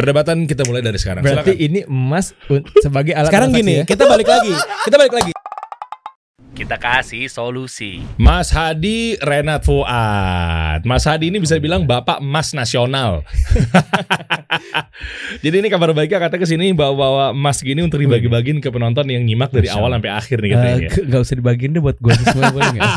Perdebatan kita mulai dari sekarang. Berarti Silakan. ini emas sebagai alat Sekarang transaksi gini, ya? kita balik lagi. Kita balik lagi. Kita kasih solusi. Mas Hadi Renat Fuad. Mas Hadi ini bisa dibilang bapak emas nasional. Jadi ini kabar baiknya katanya ke sini bawa-bawa emas gini untuk dibagi-bagiin ke penonton yang nyimak dari awal sampai akhir nih katanya. Eh, ke- Nggak usah dibagiin deh buat gue semua boleh? Lo Eh,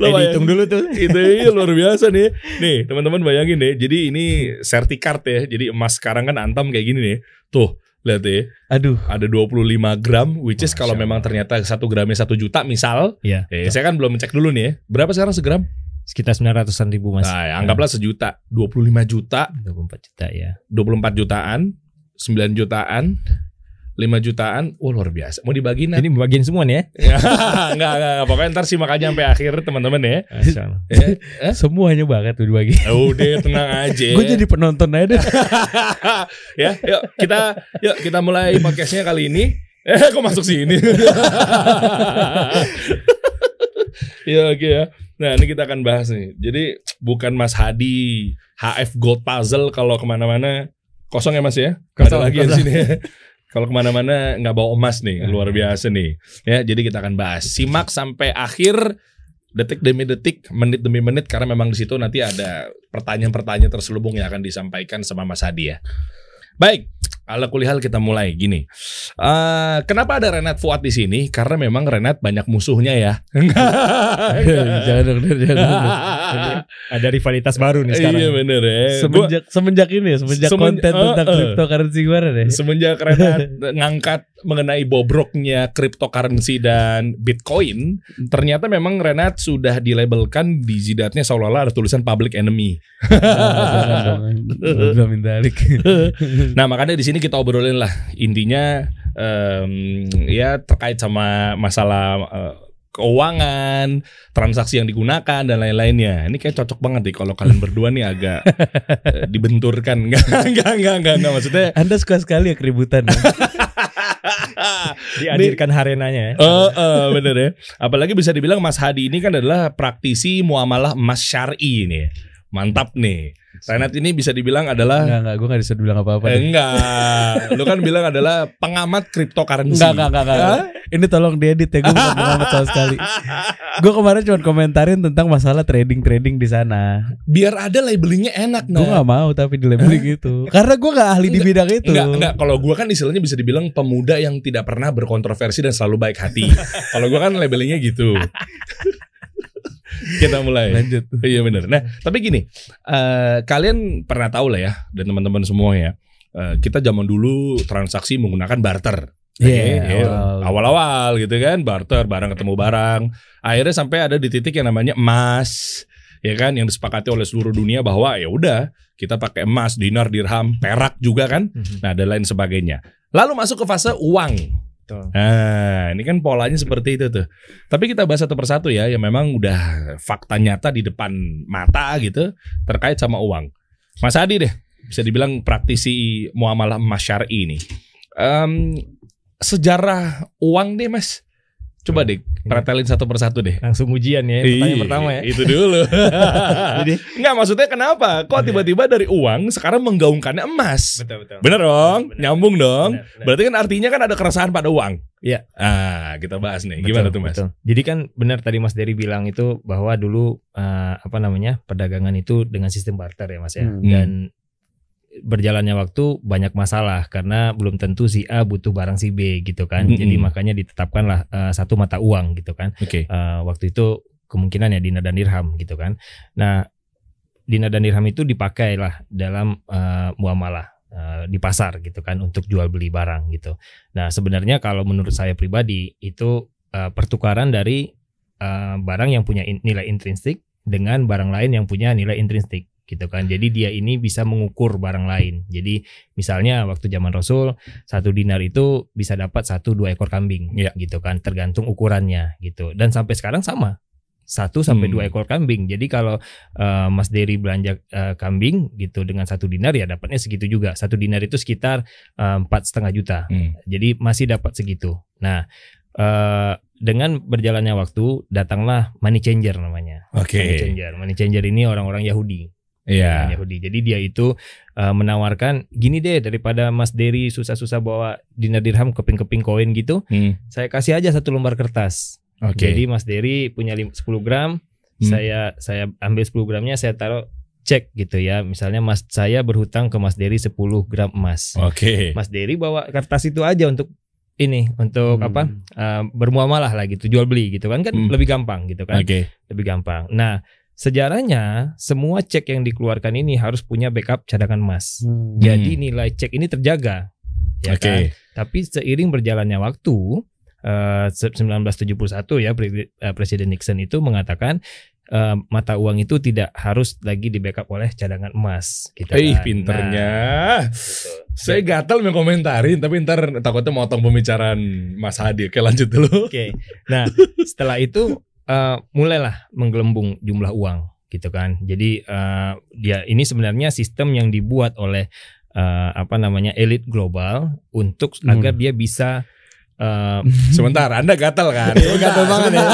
bayangin. dihitung dulu tuh. itu iya, luar biasa nih. Nih, teman-teman bayangin deh. Jadi ini sertikart ya. Jadi emas sekarang kan antam kayak gini nih. Tuh, lihat ya. Aduh. Ada 25 gram which is Masya kalau memang ternyata satu gramnya satu juta misal. Iya. Eh, saya kan belum ngecek dulu nih ya. Berapa sekarang segram? Sekitar 900-an ribu mas. Nah, ya, anggaplah sejuta. 25 juta, 24 juta ya. 24 jutaan, 9 jutaan, 5 jutaan. Oh, luar biasa. Mau dibagiin Ini bagian semua nih ya. enggak, enggak, enggak. Pokoknya ntar simak aja sampai akhir teman-teman ya. Allah. Ya, Semuanya banget tuh dibagi. Udah tenang aja. Gue jadi penonton aja deh. ya, yuk kita yuk kita mulai podcastnya kali ini. Eh, kok masuk sini? ya oke ya. Nah ini kita akan bahas nih. Jadi bukan Mas Hadi HF Gold Puzzle kalau ke mana-mana kosong ya Mas ya. Ada Kosong, lagi di kosong. sini. Kalau ke mana-mana nggak bawa emas nih, luar biasa nih. Ya jadi kita akan bahas. Simak sampai akhir detik demi detik, menit demi menit karena memang di situ nanti ada pertanyaan-pertanyaan terselubung yang akan disampaikan sama Mas Hadi ya. Baik, ala kulihal kita mulai gini. Eh, kenapa ada Renat Fuad di sini? Karena memang Renat banyak musuhnya ya. jangan dong, jangan dong. Ada rivalitas baru nih sekarang. Iya bener ya. Gua- Semenjak semenjak ini ya, semenjak Semen- konten tentang eh, eh. cryptocurrency kemarin ya. semenjak Renat ngangkat mengenai bobroknya cryptocurrency dan Bitcoin, ternyata memang Renat sudah dilabelkan di jidatnya seolah-olah ada tulisan public enemy. Nah makanya di sini kita obrolin lah intinya em, ya terkait sama masalah eh, keuangan, transaksi yang digunakan dan lain-lainnya. Ini kayak cocok banget nih kalau kalian berdua nih agak eh, dibenturkan. Enggak, enggak, enggak, enggak, enggak. Maksudnya Anda suka sekali ya keributan. ya? Dihadirkan harenanya ya. Eh, eh, bener ya. Apalagi bisa dibilang Mas Hadi ini kan adalah praktisi muamalah emas syari nih. Mantap nih. Renat ini bisa dibilang adalah Enggak, enggak, gue gak bisa bilang apa-apa. Eh, enggak. Lu kan bilang adalah pengamat cryptocurrency. Enggak, enggak, enggak, enggak. Ini tolong diedit ya, gue bukan pengamat sama sekali. Gue kemarin cuma komentarin tentang masalah trading-trading di sana. Biar ada labelingnya enak Gue nah. gak mau tapi di labeling gitu. Karena gue gak ahli di bidang itu. Enggak, enggak. Kalau gua kan istilahnya bisa dibilang pemuda yang tidak pernah berkontroversi dan selalu baik hati. Kalau gua kan labelingnya gitu. Kita mulai. Lanjut. Iya benar. Nah, tapi gini, eh, kalian pernah tahu lah ya, dan teman-teman semua ya, eh, kita zaman dulu transaksi menggunakan barter. Iya, Oke, ya, awal. awal-awal gitu kan, barter barang ketemu barang. Akhirnya sampai ada di titik yang namanya emas, ya kan, yang disepakati oleh seluruh dunia bahwa ya udah kita pakai emas, dinar, dirham, perak juga kan, Mhm. nah dan lain sebagainya. Lalu masuk ke fase uang. Betul. Nah, ini kan polanya seperti itu tuh. Tapi kita bahas satu persatu ya, yang memang udah fakta nyata di depan mata gitu terkait sama uang. Mas Adi deh, bisa dibilang praktisi muamalah emas syar'i ini. Em, sejarah uang deh, Mas. Coba deh, pretelin satu persatu deh. Langsung ujian ya. Pertanyaan Ih, pertama ya. Itu dulu. Jadi Enggak maksudnya kenapa? Kok tiba-tiba dari uang sekarang menggaungkannya emas? betul betul. Bener dong? Bener. Nyambung dong? Bener, bener. Berarti kan artinya kan ada keresahan pada uang. Iya. Ah, kita bahas nih. Betul, Gimana tuh, Mas? betul. Jadi kan benar tadi Mas Dery bilang itu bahwa dulu eh, apa namanya perdagangan itu dengan sistem barter ya Mas ya. Hmm. Dan berjalannya waktu banyak masalah karena belum tentu si A butuh barang si B gitu kan. Mm-mm. Jadi makanya ditetapkanlah eh, satu mata uang gitu kan. Oke. Eh, waktu itu kemungkinan ya dinar dan dirham gitu kan. Nah, dinar dan dirham itu dipakailah dalam eh, muamalah eh, di pasar gitu kan untuk jual beli barang gitu. Nah, sebenarnya kalau menurut saya pribadi itu eh, pertukaran dari eh, barang yang punya in- nilai intrinsik dengan barang lain yang punya nilai intrinsik gitu kan. Jadi dia ini bisa mengukur barang lain. Jadi misalnya waktu zaman Rasul satu dinar itu bisa dapat satu dua ekor kambing Iya. gitu kan tergantung ukurannya gitu dan sampai sekarang sama satu sampai Hmm. dua ekor kambing jadi kalau eh, Mas Dery belanja eh, kambing gitu dengan satu dinar ya dapatnya segitu juga satu dinar itu sekitar eh, empat setengah juta Hmm. jadi masih dapat segitu nah eh, dengan berjalannya waktu datanglah money changer namanya Oke. money changer money changer ini orang-orang Yahudi Iya. dengan Yahudi. Jadi dia itu uh, menawarkan gini deh daripada Mas Dery susah-susah bawa dinar dirham keping-keping koin gitu, Hmm, saya kasih aja satu lembar kertas. Oke. Jadi Mas Dery punya lim- 10 gram, Hmm. saya saya ambil 10 gramnya saya taruh cek gitu ya. Misalnya Mas saya berhutang ke Mas Dery 10 gram emas. Oke. Mas Dery bawa kertas itu aja untuk ini untuk Hmm. apa uh, bermuamalah lah gitu jual beli gitu kan kan Hmm. lebih gampang gitu kan Oke. lebih gampang. Nah sejarahnya semua cek yang dikeluarkan ini harus punya backup cadangan emas. Hmm. Jadi nilai cek ini terjaga. Ya Oke. kan? Tapi seiring berjalannya waktu eh, 1971 ya eh, Presiden Nixon itu mengatakan eh, mata uang itu tidak harus lagi di backup oleh cadangan emas. Gitu kan. pinternya. Nah, gitu. Saya gatal mengkomentarin, tapi ntar takutnya motong pembicaraan Mas Hadi. Oke, lanjut dulu. Oke. Nah, setelah itu eh, mulailah menggelembung jumlah uang gitu kan. Jadi eh, dia ini sebenarnya sistem yang dibuat oleh eh, apa namanya elit global untuk Hmm. agar dia bisa eh, Sebentar, Anda gatal kan? Iya, gatal banget ya.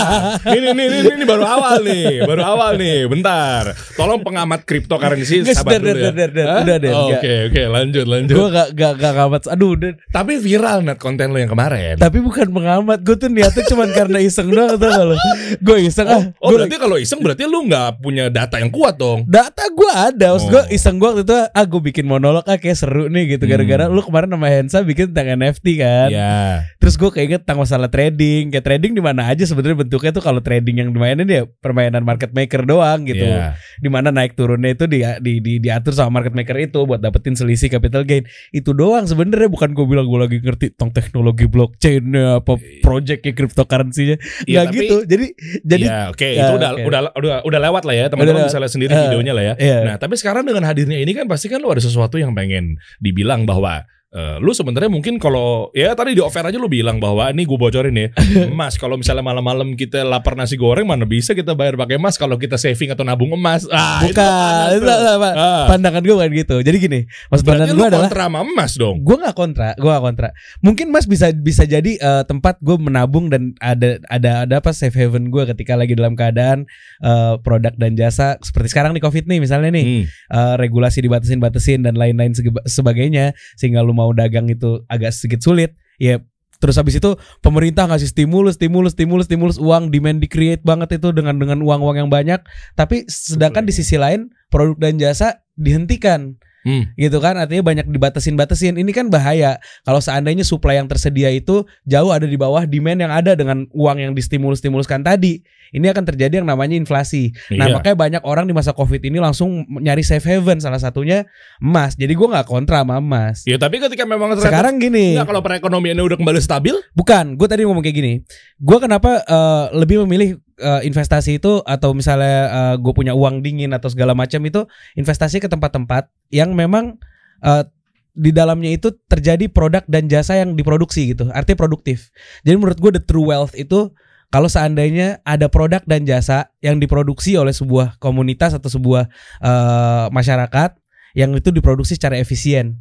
Ini, ini, ini, ini baru awal nih, baru awal nih. Bentar, tolong pengamat cryptocurrency Guys, sabar dulu ya. der, der, der. Hah? Udah deh, Oh. Oke, oke, lanjut, lanjut. Gue gak, gak, gak ngamat Aduh udah Tapi viral net konten lo yang kemarin. Tapi bukan pengamat Gue tuh niatnya cuma karena iseng doang gak lo Gue iseng ah Oh, gua berarti kalau iseng berarti lu nggak punya data yang kuat dong. Data gue ada Maksud gue Oh. iseng gue waktu itu Ah gue bikin monolog ah kayak seru nih gitu Gara-gara Hmm. lu kemarin sama Hensa bikin tentang NFT kan Iya. Terus gue keinget tentang masalah trading Kayak trading di mana aja sebenarnya bentuknya tuh Kalau trading yang dimainin ya Permainan market maker doang gitu Iya. di mana naik turunnya itu di, di, di diatur sama market maker itu buat dapetin selisih capital gain itu doang sebenarnya bukan gue bilang gue lagi ngerti tentang teknologi blockchainnya apa projectnya cryptocurrency-nya Iya, nggak tapi- gitu jadi jadi ya, oke, Ya, itu udah oke. udah udah udah lewat lah ya, teman-teman bisa lihat sendiri Eh, videonya lah ya. iya. Nah, tapi sekarang dengan hadirnya ini kan pasti kan lu ada sesuatu yang pengen dibilang bahwa eh, lu sebenarnya mungkin kalau ya tadi di offer aja lu bilang bahwa ini gue bocorin ya emas kalau misalnya malam-malam kita lapar nasi goreng mana bisa kita bayar pakai emas? Kalau kita saving atau nabung emas? Ah, bukan. itu, itu? Ah, pandangan gue bukan gitu. Jadi gini berarti pandangan gue adalah kontra sama emas dong? Gue nggak kontra gue nggak kontra. Mungkin mas bisa bisa jadi eh, tempat gue menabung dan ada ada ada apa safe haven gue ketika lagi dalam keadaan eh, produk dan jasa seperti sekarang nih covid nih misalnya nih Hmm. eh, regulasi dibatasin-batasin dan lain-lain sebagainya sehingga lu mau dagang itu agak sedikit sulit ya terus habis itu pemerintah ngasih stimulus stimulus stimulus stimulus uang demand di create banget itu dengan dengan uang-uang yang banyak. Tapi sedangkan Betul, di sisi lain produk dan jasa dihentikan Hmm. gitu kan artinya banyak dibatasin-batasin. Ini kan bahaya. Kalau seandainya supply yang tersedia itu jauh ada di bawah demand yang ada dengan uang yang distimulus-stimuluskan tadi. Ini akan terjadi yang namanya inflasi. Nah Iya. makanya banyak orang di masa covid ini langsung nyari safe haven salah satunya emas. Jadi gua nggak kontra sama emas. Ya tapi ketika memang ternyata sekarang gini. Enggak, kalau perekonomiannya udah kembali stabil? Bukan. Gue tadi ngomong kayak gini. Gue kenapa eh, lebih memilih eh, investasi itu atau misalnya gue punya uang dingin atau segala macam itu investasi ke tempat-tempat yang memang eh, di dalamnya itu terjadi produk dan jasa yang diproduksi gitu artinya produktif. Jadi menurut gue the true wealth itu kalau seandainya ada produk dan jasa yang diproduksi oleh sebuah komunitas atau sebuah eh, masyarakat yang itu diproduksi secara efisien.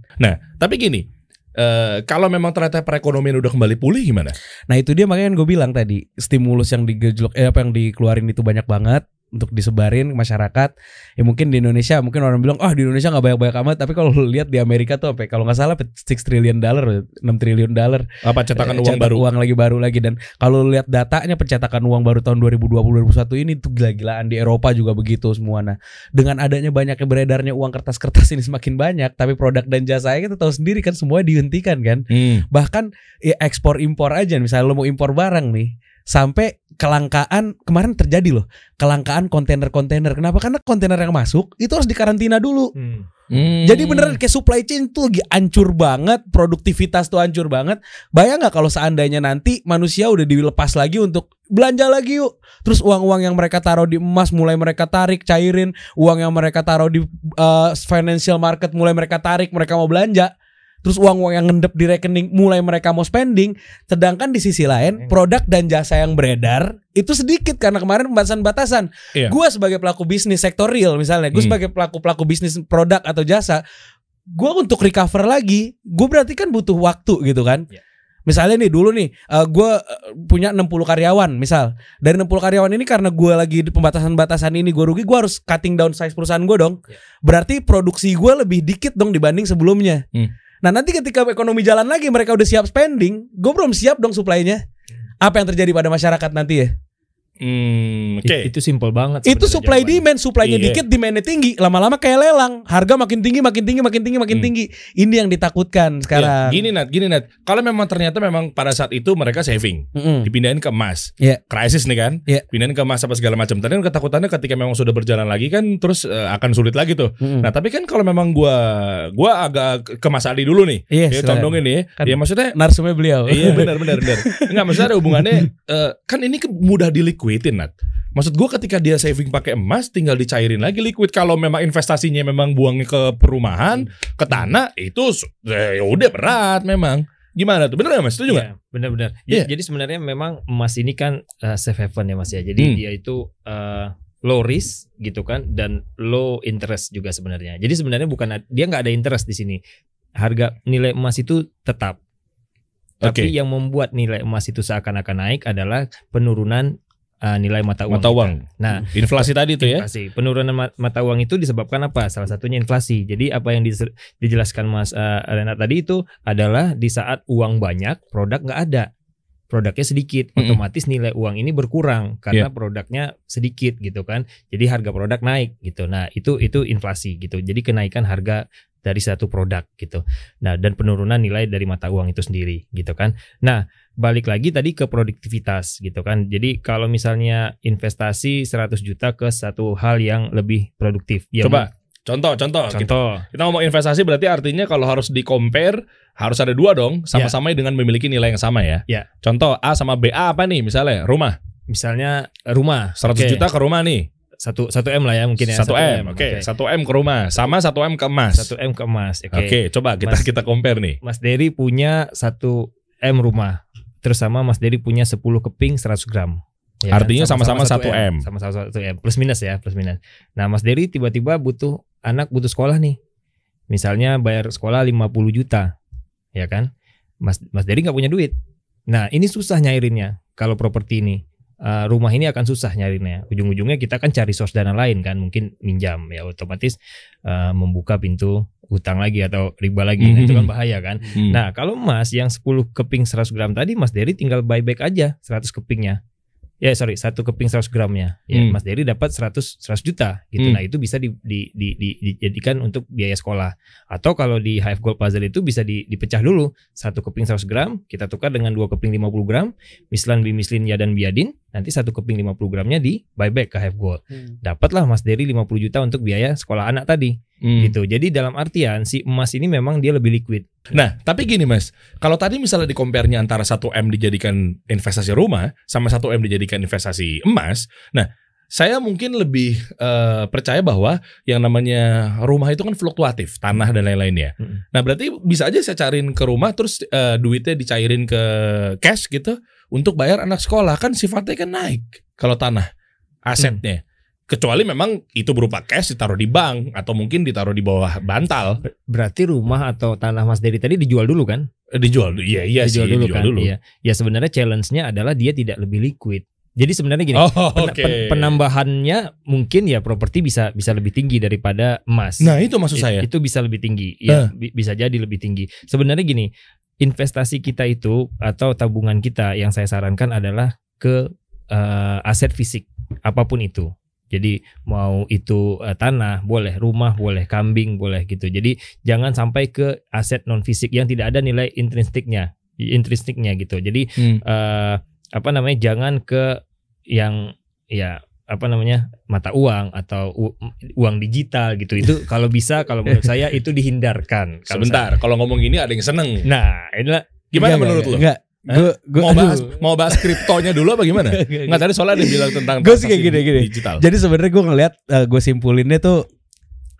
Tapi gini, eh, kalau memang ternyata perekonomian udah kembali pulih gimana? Nah itu dia makanya yang gue bilang tadi stimulus yang digejlok eh apa yang dikeluarin itu banyak banget untuk disebarin ke masyarakat. Ya mungkin di Indonesia mungkin orang bilang ah di Indonesia nggak banyak-banyak amat tapi kalau lu lihat di Amerika tuh apa kalau nggak salah 6 triliun dollar 6 triliun dollar Apa cetakan Eh, uang cetak baru? uang lagi baru lagi dan kalau lu lihat datanya pencetakan uang baru tahun 2020 2021 ini tuh gila-gilaan di Eropa juga begitu semua nah dengan adanya banyaknya beredarnya uang kertas-kertas ini semakin banyak tapi produk dan jasanya kita tahu sendiri kan semua dihentikan kan Hmm. bahkan ya ekspor impor aja misalnya lo mau impor barang nih sampai kelangkaan kemarin terjadi loh kelangkaan kontainer-kontainer. Kenapa? Karena kontainer yang masuk itu harus dikarantina dulu. Hmm. jadi beneran kayak supply chain tuh lagi hancur banget produktivitas tuh hancur banget. Bayang nggak kalau seandainya nanti manusia udah dilepas lagi untuk belanja lagi yuk. Terus uang-uang yang mereka taruh di emas mulai mereka tarik cairin. Uang yang mereka taruh di uh, financial market mulai mereka tarik mereka mau belanja terus uang-uang yang ngendep di rekening mulai mereka mau spending sedangkan di sisi lain produk dan jasa yang beredar itu sedikit karena kemarin batasan-batasan Iya. gue sebagai pelaku bisnis sektor real misalnya gue Hmm. sebagai pelaku pelaku bisnis produk atau jasa gue untuk recover lagi gue berarti kan butuh waktu gitu kan Iya. Misalnya nih dulu nih, eh, gue punya 60 karyawan, misal dari 60 karyawan ini karena gue lagi di pembatasan-batasan ini gue rugi, gue harus cutting down size perusahaan gue dong. Ya. Berarti produksi gue lebih dikit dong dibanding sebelumnya. Hmm. Nah nanti ketika ekonomi jalan lagi, mereka udah siap spending, gue belum siap dong supply-nya. Apa yang terjadi pada masyarakat nanti ya? Hmm, oke. It- Itu simple banget. Itu supply jawabannya. demand, supply-nya Iya. dikit, demand-nya tinggi. Lama-lama kayak lelang, harga makin tinggi, makin tinggi, makin tinggi, makin Hmm. tinggi. Ini yang ditakutkan sekarang. Ya, gini Nat, gini Nat. Kalau memang ternyata memang pada saat itu mereka saving, Mm-mm. dipindahin ke emas. Iya. Krisis nih kan? Iya. Pindahin ke emas apa segala macam. Tadi kan ketakutannya ketika memang sudah berjalan lagi kan terus eh, akan sulit lagi tuh. Mm-mm. Nah, tapi kan kalau memang gua gua agak ke Mas Adi dulu nih. Iya, ya condongin nih. Kan- ya maksudnya Narsumnya beliau. Iya benar benar benar. Enggak maksudnya ada hubungannya eh, kan ini mudah dilikuidin Nat. Maksud gua ketika dia saving pakai emas tinggal dicairin lagi liquid kalau memang investasinya memang buangnya ke perumahan, ke tanah itu eh, ya udah berat memang. Gimana tuh? Bener gak Mas? Setuju? Iya, benar-benar. Iya. Jadi sebenarnya memang emas ini kan uh, safe haven ya Mas ya. Jadi Hmm. dia itu uh, low risk gitu kan dan low interest juga sebenarnya. Jadi sebenarnya bukan dia nggak ada interest di sini. Harga nilai emas itu tetap. Tapi Oke. yang membuat nilai emas itu seakan-akan naik adalah penurunan uh, nilai mata uang. Mata kita. uang. Nah, Inflasi tadi tuh ya. Inflasi. Penurunan ma- mata uang itu disebabkan apa? Salah satunya inflasi. Jadi apa yang dijelaskan Mas uh, Renat tadi itu adalah di saat uang banyak, produk nggak ada. Produknya sedikit, otomatis nilai uang ini berkurang karena produknya sedikit gitu kan. Jadi harga produk naik gitu. Nah, itu itu inflasi gitu. Jadi kenaikan harga dari satu produk gitu. Nah, dan penurunan nilai dari mata uang itu sendiri gitu kan. Nah, balik lagi tadi ke produktivitas gitu kan. Jadi kalau misalnya investasi 100 juta ke satu hal yang lebih produktif. Ya, Coba contoh contoh. Kita, contoh. kita ngomong investasi berarti artinya kalau harus di compare harus ada dua dong sama-sama dengan memiliki nilai yang sama ya. Ya. Contoh A sama B A apa nih misalnya rumah Misalnya rumah 100 Oke. juta ke rumah nih. Satu satu m lah ya mungkin ya. 1 M, oke. 1 M ke rumah, sama 1 M ke emas. satu m ke emas oke. Oke, coba kita Mas- kita compare nih. Mas Dery punya satu m rumah terus sama Mas Dery punya 10 keping 100 gram. Ya kan? Artinya sama-sama 1 M. sama-sama 1 m. Plus minus ya plus minus. Nah Mas Dery tiba-tiba butuh anak butuh sekolah nih. Misalnya bayar sekolah 50 juta ya kan? Mas Mas Dery nggak punya duit. Nah ini susah nyairinnya kalau properti ini Eh, rumah ini akan susah nyarinya ujung-ujungnya kita kan cari source dana lain kan mungkin minjam ya otomatis eh, membuka pintu hutang lagi atau riba lagi Nah, itu kan bahaya kan Hmm. Nah, kalau emas yang 10 keping 100 gram tadi Mas Dery tinggal buyback aja 100 kepingnya. Ya, sorry, satu keping 100 gramnya. Ya, Hmm. Mas Dery dapat 100 100 juta gitu. Hmm. Nah, itu bisa di, di, di, di- dijadikan untuk biaya sekolah. Atau kalau di HF Gold Puzzle itu bisa di- dipecah dulu. Satu keping 100 gram kita tukar dengan dua keping 50 gram, mislan bimislin ya dan biadin, nanti satu keping 50 gramnya di buyback ke HF Gold. Dapatlah Mas Dery 50 juta untuk biaya sekolah anak tadi Hmm. gitu. Jadi dalam artian si emas ini memang dia lebih liquid. Nah, tapi gini Mas, kalau tadi misalnya di compare-nya antara 1 M dijadikan investasi rumah sama 1 M dijadikan investasi emas, nah saya mungkin lebih eh, percaya bahwa yang namanya rumah itu kan fluktuatif, tanah dan lain-lainnya. Mm. Nah, berarti bisa aja saya cariin ke rumah terus eh, duitnya dicairin ke cash gitu untuk bayar anak sekolah kan sifatnya kan naik kalau tanah asetnya. Kecuali memang itu berupa cash ditaruh di bank atau mungkin ditaruh di bawah bantal, Berarti rumah atau tanah Mas Dery tadi dijual dulu kan? Eh, dijual. Iya, iya sih, dijual dulu dijual kan? dulu. Iya. Ya sebenarnya challenge-nya adalah dia tidak lebih liquid. Jadi sebenarnya gini, Oh, pen- penambahannya mungkin ya properti bisa bisa lebih tinggi daripada emas. Nah, itu maksud It- saya. Itu bisa lebih tinggi. Ya, bi- bisa jadi lebih tinggi. Sebenarnya gini, investasi kita itu atau tabungan kita yang saya sarankan adalah ke eh, aset fisik apa pun itu. Jadi mau itu eh, tanah boleh, rumah boleh, kambing boleh gitu. Jadi jangan sampai ke aset non fisik yang tidak ada nilai intrinstiknya, intrinstiknya gitu. Jadi Hmm. eh, apa namanya jangan ke yang ya apa namanya mata uang atau u- uang digital gitu itu kalau bisa kalau menurut saya itu dihindarkan Kalau Sebentar, kalau ngomong gini ada yang seneng. saya- nah inilah Gimana Enggak, menurut enggak, lo? Enggak. Gue gue Mau bahas mau bahas kriptonya dulu apa gimana? Enggak tadi soalnya ada yang bilang tentang Gua sih kayak gini, gini. digital. Jadi sebenarnya gue ngelihat gue simpulinnya tuh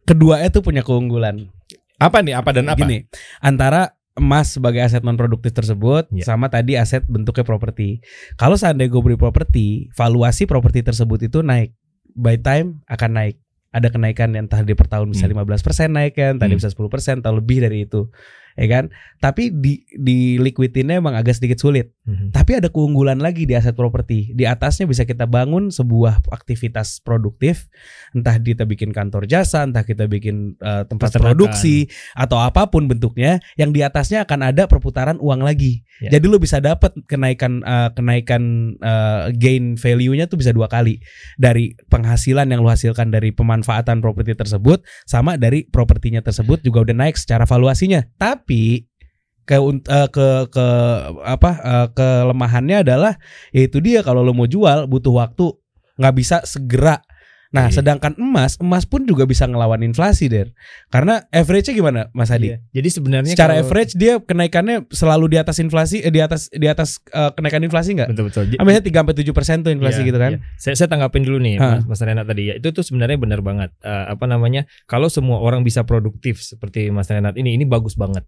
keduanya tuh punya keunggulan. Apa nih? Apa dan apa? Gini, antara emas sebagai aset non produktif tersebut Ya. sama tadi aset bentuknya properti. Kalau seandainya gue beli properti, valuasi properti tersebut itu naik. By time akan naik. Ada kenaikan yang entah di per tahun bisa Hmm. 15% naik kan, tadi Hmm. bisa 10% atau lebih dari itu. Ya kan? Tapi di di liquidinnya emang agak sedikit sulit. Mhm. Tapi ada keunggulan lagi di aset properti. Di atasnya bisa kita bangun sebuah aktivitas produktif, entah kita bikin kantor jasa, entah kita bikin eh, tempat Peternakan. produksi atau apa pun bentuknya, yang di atasnya akan ada perputaran uang lagi. Ya. Jadi lu bisa dapat kenaikan eh, kenaikan eh, gain value-nya tuh bisa dua kali dari penghasilan yang lu hasilkan dari pemanfaatan properti tersebut sama dari propertinya tersebut juga udah naik secara valuasinya. Tapi ke eh, ke ke apa eh, kelemahannya adalah yaitu dia kalau lo mau jual butuh waktu nggak bisa segera. Nah, Iya. sedangkan emas, emas pun juga bisa ngelawan inflasi, Der. Karena average-nya gimana, Mas Adi? Iya. Jadi sebenarnya Secara kalau- average dia kenaikannya selalu di atas inflasi, eh, di atas di atas eh, kenaikan inflasi nggak? betul betul. Ambilnya 3 sampai 7 persen tuh inflasi Iya, gitu kan? iya. Saya, saya tanggapin dulu nih Ha. Mas, Mas Renat tadi ya. Itu tuh sebenarnya benar banget. Eh, apa namanya? Kalau semua orang bisa produktif seperti Mas Renat ini, ini bagus banget.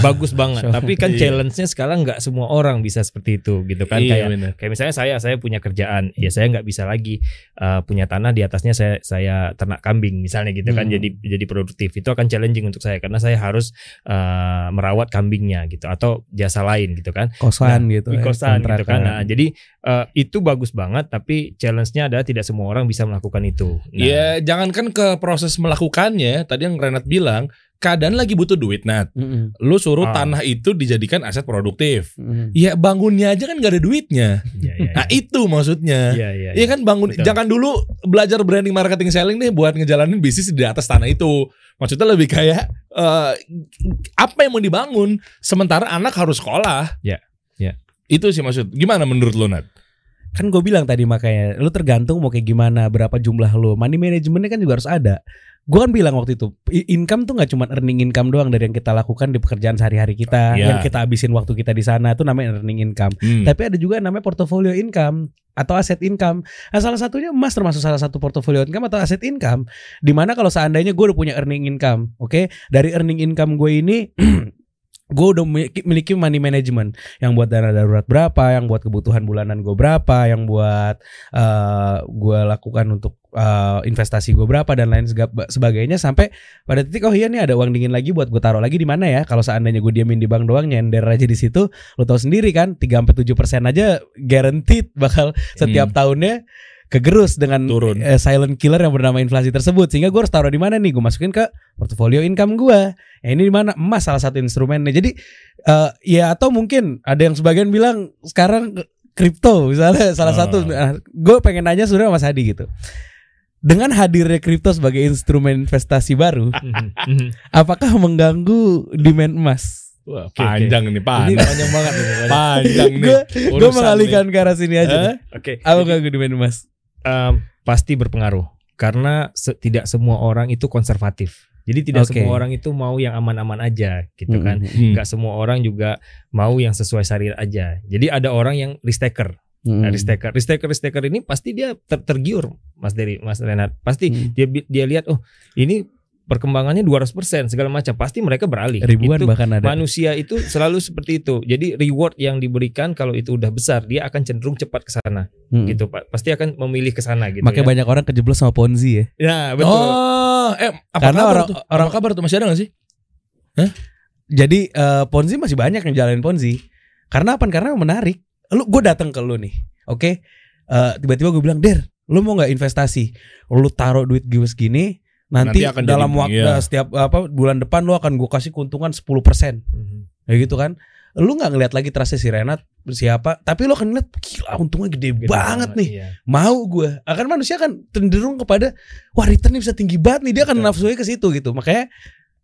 Bagus banget. Tapi kan Iya. challenge-nya sekarang nggak semua orang bisa seperti itu gitu kan. Iya, Kayak bener. kayak misalnya saya saya punya kerjaan, ya saya nggak bisa lagi eh, punya tanah di atasnya saya saya ternak kambing misalnya gitu kan. Hmm. Jadi jadi produktif. Itu akan challenging untuk saya karena saya harus eh, merawat kambingnya gitu atau jasa lain gitu kan Kosan gitu. di ya, kosan gitu kan. Nah, jadi eh, itu bagus banget tapi challenge-nya adalah tidak semua orang bisa melakukan itu. Nah, Ya jangankan ke proses melakukannya, tadi yang Renat bilang, keadaan lagi butuh duit, Nat. Mm-mm. Lu suruh Ah. tanah itu dijadikan aset produktif. Mm-mm. Ya bangunnya aja kan gak ada duitnya. Iya, iya. Nah itu maksudnya. Iya, iya. Iya kan bangun Betul. jangan dulu belajar branding marketing selling nih buat ngejalanin bisnis di atas tanah itu. Maksudnya lebih kayak eh, apa yang mau dibangun sementara anak harus sekolah. Ya, ya. Itu sih maksud. Gimana menurut lu Nat? Kan gue bilang tadi makanya lu tergantung mau kayak gimana, berapa jumlah lu. Money managementnya kan juga harus ada. Gue kan bilang waktu itu income tuh nggak cuma earning income doang dari yang kita lakukan di pekerjaan sehari-hari kita, Iya. yang kita habisin waktu kita di sana itu namanya earning income. Hmm. Tapi ada juga yang namanya portfolio income atau aset income. Nah, salah satunya emas termasuk salah satu portfolio income atau aset income. Di mana kalau seandainya gue udah punya earning income, oke, dari earning income gue ini gue udah memiliki, money management yang buat dana darurat berapa, yang buat kebutuhan bulanan gue berapa, yang buat eh gue lakukan untuk eh, investasi gue berapa dan lain sebagainya sampai pada titik oh iya nih ada uang dingin lagi buat gue taruh lagi di mana ya? Kalau seandainya gue diamin di bank doang nyender aja di situ lo tau sendiri kan 3 sampai 7 persen aja guaranteed bakal setiap tahunnya kegerus dengan Turun. eh, silent killer yang bernama inflasi tersebut. Sehingga gue harus taruh di mana nih? Gue masukin ke portfolio income gue ya ini di mana? Emas salah satu instrumennya. Jadi eh, ya atau mungkin ada yang sebagian bilang sekarang kripto misalnya salah Oh. satu nah, gue pengen nanya sebenarnya Mas Hadi gitu dengan hadirnya kripto sebagai instrumen investasi baru Mhm, mhm. apakah mengganggu demand emas Wah, panjang nih, Ini panjang. panjang banget nih. pokoknya. panjang nih. gue mengalihkan ke arah sini aja? Oke. apa jadi, mengganggu demand emas em, pasti berpengaruh karena se- tidak semua orang itu konservatif. Jadi tidak Oke. semua orang itu mau yang aman-aman aja gitu kan. Mm-mm. Hmm. Nggak semua orang juga mau yang sesuai syariat aja. Jadi ada orang yang risk taker. Mm-mm. Nah, risk taker, risk taker, risk taker ini pasti dia ter- tergiur, Mas Dery, Mas Renat. Pasti Hmm. dia dia lihat, oh ini perkembangannya 200% segala macam. Pasti mereka beralih. ribuan Itu bahkan ada manusia itu selalu seperti itu. Jadi reward yang diberikan kalau itu udah besar, dia akan cenderung cepat ke sana, Mm. gitu Pak. Pasti akan memilih ke sana gitu. makanya ya. banyak orang kejeblos sama ponzi ya Ya, betul. Oh, eh apa Karena kabar orang- tuh? orang- apa kabar tuh masih ada gak sih? Jadi eh, Ponzi masih banyak yang jalanin Ponzi. Karena apa? Karena menarik. Lu gue datang ke lu nih, oke? Eh, tiba-tiba gue bilang, Der, lu mau nggak investasi? Lu taruh duit gue segini, nanti, Nanti akan dalam waktu iya. setiap apa bulan depan lu akan gue kasih keuntungan 10% Mhm. ya gitu kan? Lu nggak ngeliat lagi trustnya si Renat siapa, tapi lu akan ngeliat gila untungnya gede, Gede banget nih. Iya. Mau gue. Akan manusia kan cenderung kepada wah returnnya bisa tinggi banget nih, dia akan Betul. nafsunya ke situ gitu. Makanya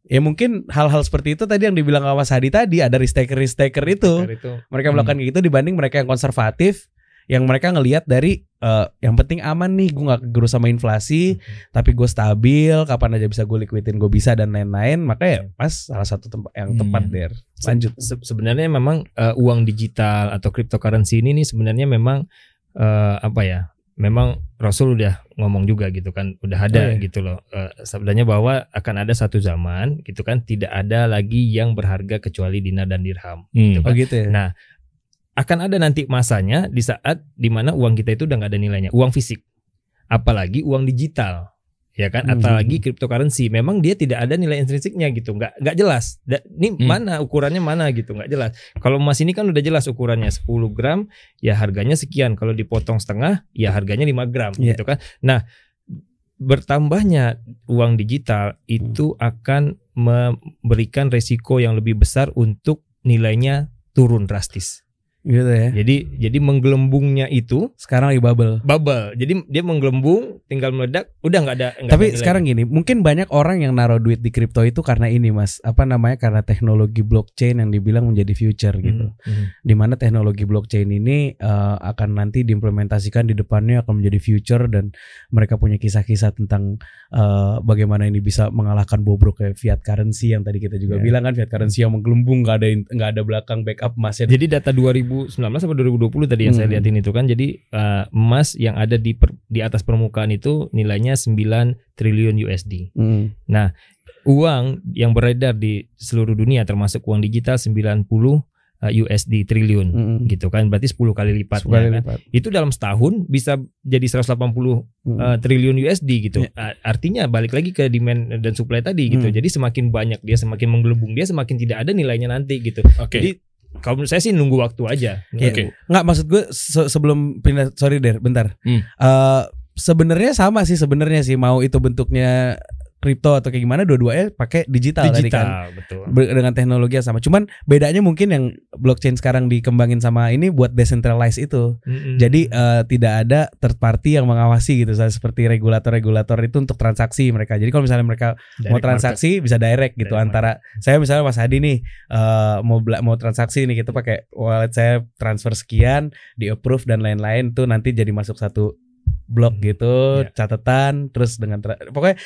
ya mungkin hal-hal seperti itu tadi yang dibilang sama Mas Hadi tadi ada risk taker risk taker itu. Itu mereka melakukan kayak gitu dibanding mereka yang konservatif yang mereka ngelihat dari eh, yang penting aman nih gue nggak gerus sama inflasi tapi gue stabil kapan aja bisa gue liquidin gue bisa dan lain-lain. Makanya ya pas salah satu tempat yang Hmm. tepat der lanjut. Se- sebenarnya memang eh, uang digital atau cryptocurrency ini nih sebenarnya memang eh, apa ya? Memang Rasul udah ngomong juga gitu kan, udah ada Oh, iya. gitu loh. Eh, sabdanya bahwa akan ada satu zaman gitu kan tidak ada lagi yang berharga kecuali dinar dan dirham. Hmm. oh gitu ya Nah, akan ada nanti masanya di saat di mana uang kita itu udah nggak ada nilainya, uang fisik, apalagi uang digital, ya kan? Hmm. apalagi cryptocurrency. Memang dia tidak ada nilai intrinsiknya gitu. Nggak nggak jelas. Da- ini Hmm. mana ukurannya mana gitu. Nggak jelas. Kalau emas ini kan udah jelas ukurannya. 10 gram ya harganya sekian. Kalau dipotong setengah ya harganya 5 gram Iya. gitu kan. Nah bertambahnya uang digital itu akan memberikan resiko yang lebih besar untuk nilainya turun drastis Gitu ya. jadi jadi menggelembungnya itu Sekarang lagi bubble. bubble. Jadi dia menggelembung, tinggal meledak, udah nggak ada. nggak Tapi ada sekarang gini, mungkin banyak orang yang naruh duit di kripto itu karena ini mas, apa namanya karena teknologi blockchain yang dibilang menjadi future gitu. Mhm, mhm. Di mana teknologi blockchain ini eh, akan nanti diimplementasikan di depannya akan menjadi future dan mereka punya kisah-kisah tentang eh, bagaimana ini bisa mengalahkan bobrok kayak fiat currency yang tadi kita juga Ya. bilang kan fiat currency yang menggelembung nggak ada nggak ada belakang backup emasnya. Jadi data 2019 atau 2020 tadi yang saya Hmm. lihatin itu kan, jadi eh, emas yang ada di per- di atas permukaan itu nilainya 9 triliun USD. Mm. Uang yang beredar di seluruh dunia termasuk uang digital 90 eh, USD triliun. Mm. Gitu kan, berarti 10 kali lipatnya. Sekali kan. lipat. Itu dalam setahun bisa jadi 180 Mm. uh, triliun USD gitu. A- Artinya balik lagi ke demand dan supply tadi gitu. Hmm. Jadi semakin banyak dia semakin menggelembung dia semakin tidak ada nilainya nanti gitu. Oke. Jadi kalau menurut saya sih nunggu waktu aja. Oke. Nggak maksud gue se- sebelum pindah sorry der bentar. Hmm. Eh, sebenarnya sama sih sebenarnya sih mau itu bentuknya kripto atau kayak gimana dua-duanya pakai digital, tadi kan. Digital betul. Dengan teknologi yang sama. Cuman bedanya mungkin yang blockchain sekarang dikembangin sama ini buat decentralized itu. Mm-mm. Jadi eh, tidak ada third party yang mengawasi gitu. Seperti regulator-regulator itu untuk transaksi mereka. Jadi kalau misalnya mereka Direct mau market. transaksi bisa direct gitu Direct antara saya misalnya Mas Hadi nih eh, mau mau transaksi nih gitu pakai wallet saya transfer sekian di approve dan lain-lain tuh nanti jadi masuk satu blok Hmm, gitu iya. catatan terus dengan pokoknya